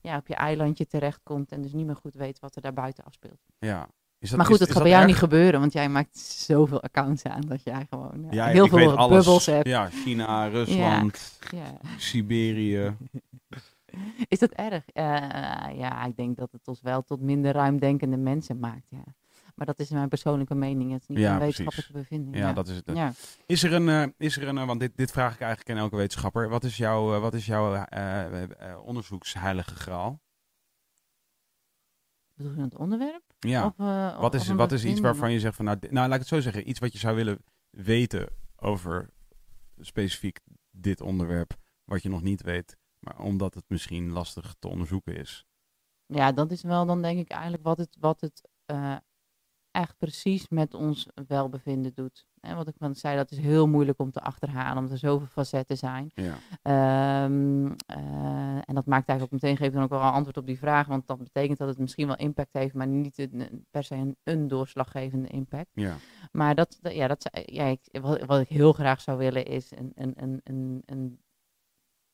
ja, op je eilandje terechtkomt en dus niet meer goed weet wat er daar buiten afspeelt. Ja. Is dat, maar goed, is- dat gaat bij jou erg? niet gebeuren, want jij maakt zoveel accounts aan dat jij gewoon Ja, heel veel bubbels hebt. Ja, China, Rusland, Ja. Siberië. *laughs* Is dat erg? Eh, ja, ik denk dat het ons wel tot minder ruimdenkende mensen maakt. Ja. Maar dat is mijn persoonlijke mening. Het is niet Ja, een wetenschappelijke bevinding. Ja, dat is het. ja. Is er een, eh, is er een eh, want dit, dit vraag ik eigenlijk aan elke wetenschapper. Wat is jouw, wat is jouw onderzoeksheilige graal? Bedoel je het onderwerp? Ja. Of, eh, wat is, wat is iets waarvan je zegt van, nou, nou, laat ik het zo zeggen. Iets wat je zou willen weten over specifiek dit onderwerp, wat je nog niet weet, maar omdat het misschien lastig te onderzoeken is. Ja, dat is wel dan denk ik eigenlijk wat het, wat het eh, echt precies met ons welbevinden doet. En wat ik van zei, dat is heel moeilijk om te achterhalen, omdat er zoveel facetten zijn. Ja. Ehm, eh, en dat maakt eigenlijk ook meteen, geeft dan ook wel een antwoord op die vraag, want dat betekent dat het misschien wel impact heeft, maar niet een- per se een, een doorslaggevende impact. Ja. Maar dat, dat- ja, dat, zou- ja, ik, wat, wat ik heel graag zou willen is een, een, een, een, een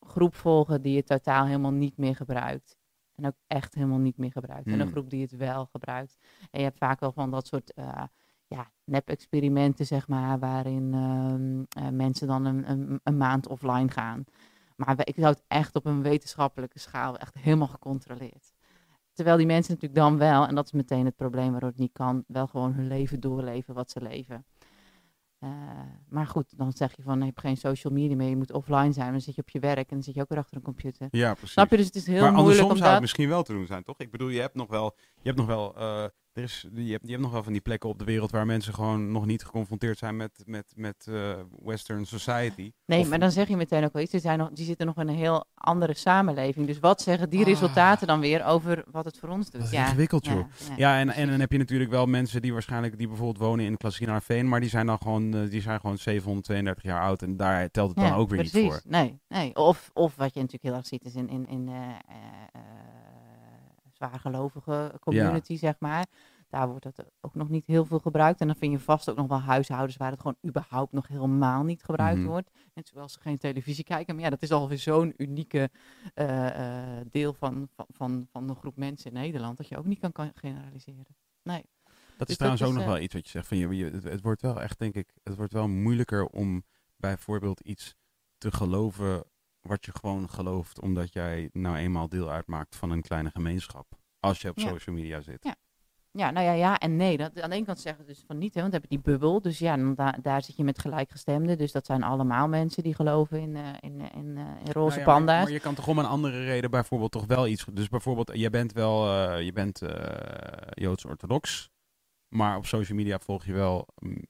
groep volgen die het totaal helemaal niet meer gebruikt. En ook echt helemaal niet meer gebruikt. En een Hmm. groep die het wel gebruikt. En je hebt vaak wel van dat soort eh, ja, nep-experimenten, zeg maar, waarin ehm, eh, mensen dan een, een, een maand offline gaan. Maar ik zou het echt op een wetenschappelijke schaal echt helemaal gecontroleerd. Terwijl die mensen natuurlijk dan wel, en dat is meteen het probleem waardoor het niet kan, wel gewoon hun leven doorleven wat ze leven. Eh, maar goed, dan zeg je van, je hebt geen social media meer, je moet offline zijn. Dan zit je op je werk en dan zit je ook weer achter een computer. Ja, precies. Snap je? Dus het is heel maar moeilijk andersom om zou het misschien wel te doen zijn, toch? Ik bedoel, je hebt nog wel, je hebt nog wel, eh, er is, je, hebt, je hebt nog wel van die plekken op de wereld waar mensen gewoon nog niet geconfronteerd zijn met, met, met eh, Western society. Nee, Of- maar dan zeg je meteen ook wel iets. Die, zijn nog, die zitten nog in een heel andere samenleving. Dus wat zeggen die Ah. resultaten dan weer over wat het voor ons doet? Dat is ja, ingewikkeld, joh. ja, ja. Ja, en, en dan heb je natuurlijk wel mensen die waarschijnlijk, die bijvoorbeeld wonen in Klassiekenhaarveen, maar die zijn dan gewoon, eh, die zijn gewoon 732 jaar oud en daar telt het dan ook weer niet voor. Nee, nee. Of, of wat je natuurlijk heel erg ziet is in, in, in eh, zwaargelovige community, zeg maar. Daar wordt dat ook nog niet heel veel gebruikt. En dan vind je vast ook nog wel huishoudens waar het gewoon überhaupt nog helemaal niet gebruikt Mhm. wordt. Net zoals ze geen televisie kijken. Maar ja, dat is alweer zo'n unieke eh, eh, deel van, van, van, van de groep mensen in Nederland. Dat je ook niet kan, kan generaliseren. Nee. Dat is Dus trouwens dat ook nog eh, wel iets wat je zegt. Van je, je- het, het wordt wel echt, denk ik, het wordt wel moeilijker om bijvoorbeeld iets te geloven wat je gewoon gelooft, omdat jij nou eenmaal deel uitmaakt van een kleine gemeenschap. Als je op Ja. social media zit. Ja. Ja, nou ja, ja en nee. Dat, aan de ene kant zeggen ze dus van niet, hè, want dan heb je die bubbel. Dus ja, dan da- daar zit je met gelijkgestemden. Dus dat zijn allemaal mensen die geloven in, eh, in, eh, in, eh, in roze Nou ja, maar- panda's. Maar, je kan toch om een andere reden bijvoorbeeld toch wel iets. Dus bijvoorbeeld, je bent wel, eh, je bent eh, Joods-orthodox, maar op social media volg je wel mm,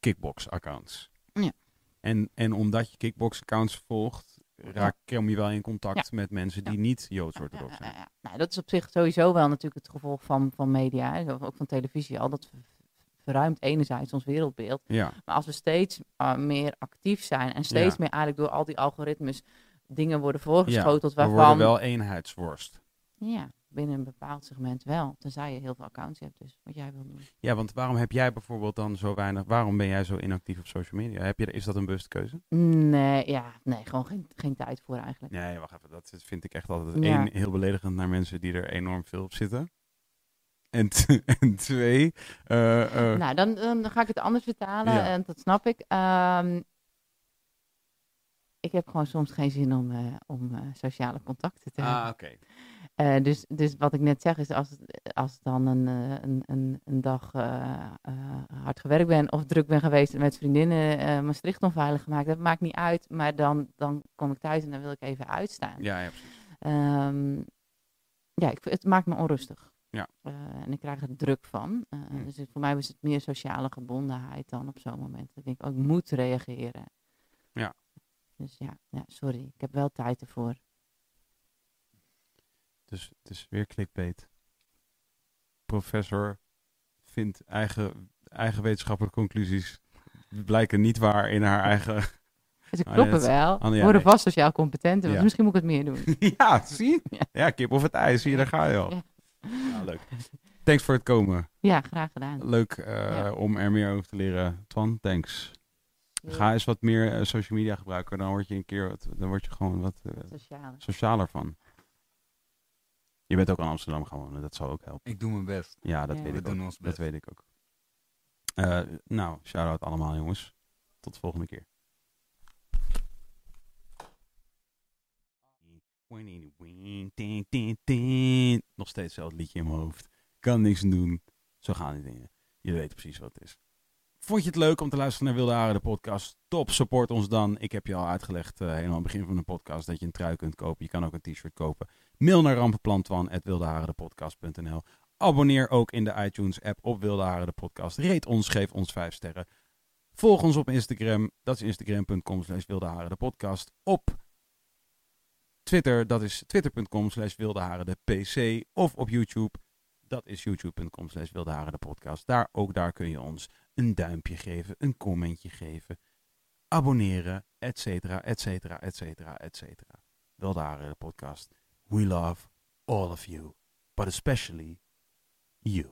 kickbox-accounts. Ja. En, en omdat je kickbox-accounts volgt, raak, kom je wel in contact met mensen die niet Joods-orthodox Ja, zijn. ja. Nou, dat is op zich sowieso wel natuurlijk het gevolg van, van media, hè, ook van televisie al. Dat ver- verruimt enerzijds ons wereldbeeld. Maar als we steeds eh, meer actief zijn en steeds meer eigenlijk door al die algoritmes dingen worden voorgeschoteld we worden waarvan... wel eenheidsworst. Ja, binnen een bepaald segment wel. Tenzij je heel veel accounts hebt, dus wat jij wil doen. Ja, want waarom heb jij bijvoorbeeld dan zo weinig, waarom ben jij zo inactief op social media? Heb je, is dat een bewuste keuze? Nee, ja, nee, gewoon geen, geen tijd voor eigenlijk. Nee, wacht even. Dat vind ik echt altijd Ja. één heel beledigend naar mensen die er enorm veel op zitten. En, *laughs* en twee, eh, eh, Nou, dan, dan ga ik het anders vertalen Ja. en dat snap ik. Ehm, ik heb gewoon soms geen zin om, eh, om sociale contacten te hebben. ah, oké. Eh, dus, dus wat ik net zeg is, als, als dan een, eh, een, een, een dag eh, hard gewerkt ben of druk ben geweest en met vriendinnen Maastricht onveilig gemaakt, dat maakt niet uit. Maar dan, dan kom ik thuis en dan wil ik even uitstaan. Ja, ja, precies. Ehm, ja, ik, het maakt me onrustig. Ja. En ik krijg er druk van. Hmm. Dus het- voor mij was het meer sociale gebondenheid dan op zo'n moment. Dat ik denk, oh, ik moet reageren. Ja. Dus ja, ja, sorry. Ik heb wel tijd ervoor. Dus het is weer clickbait. Professor vindt eigen, eigen wetenschappelijke conclusies blijken niet waar in haar eigen... *laughs* Ik Ah, kloppen wel. Ah, nee, Ik ja, word nee. vast sociaal competent. Ja. misschien moet ik het meer doen. *laughs* ja, zie? Ja. Ja, kip of het ijs, zie je, daar ga je al. Ja. Ja, leuk. Thanks voor het komen. Ja, graag gedaan. Leuk eh, Ja. om er meer over te leren. Twan, thanks. Ga eens wat meer eh, social media gebruiken. Dan word je een keer wat, dan word je gewoon wat eh, Sociale. socialer van. Je bent ook in Amsterdam gaan wonen, dat zou ook helpen. Ik doe mijn best. Ja, dat Ja. weet We ik doen ook. ons Dat best. weet ik ook. Eh, nou, shout-out allemaal jongens. Tot de volgende keer. Nog steeds hetzelfde liedje in mijn hoofd. Kan niks aan doen. Zo gaan die dingen. Je weet precies wat het is. Vond je het leuk om te luisteren naar Wilde Haren, de podcast? Top, support ons dan. Ik heb je al uitgelegd, eh, helemaal aan het begin van de podcast, dat je een trui kunt kopen. Je kan ook een t-shirt kopen. Mail naar rampenplantwan.wildeharendepodcast.nl Abonneer ook in de iTunes-app op Wilde Haren, de podcast. Rate ons, geef ons vijf sterren. Volg ons op Instagram. Dat is instagram.com slash de podcast. Op Twitter, dat is twitter.com slash de PC. Of op YouTube, dat is youtube.com slash de podcast. Daar, ook daar kun je ons een duimpje geven, een commentje geven, abonneren, et cetera, et cetera, et cetera, et cetera. De podcast. We love all of you, but especially you.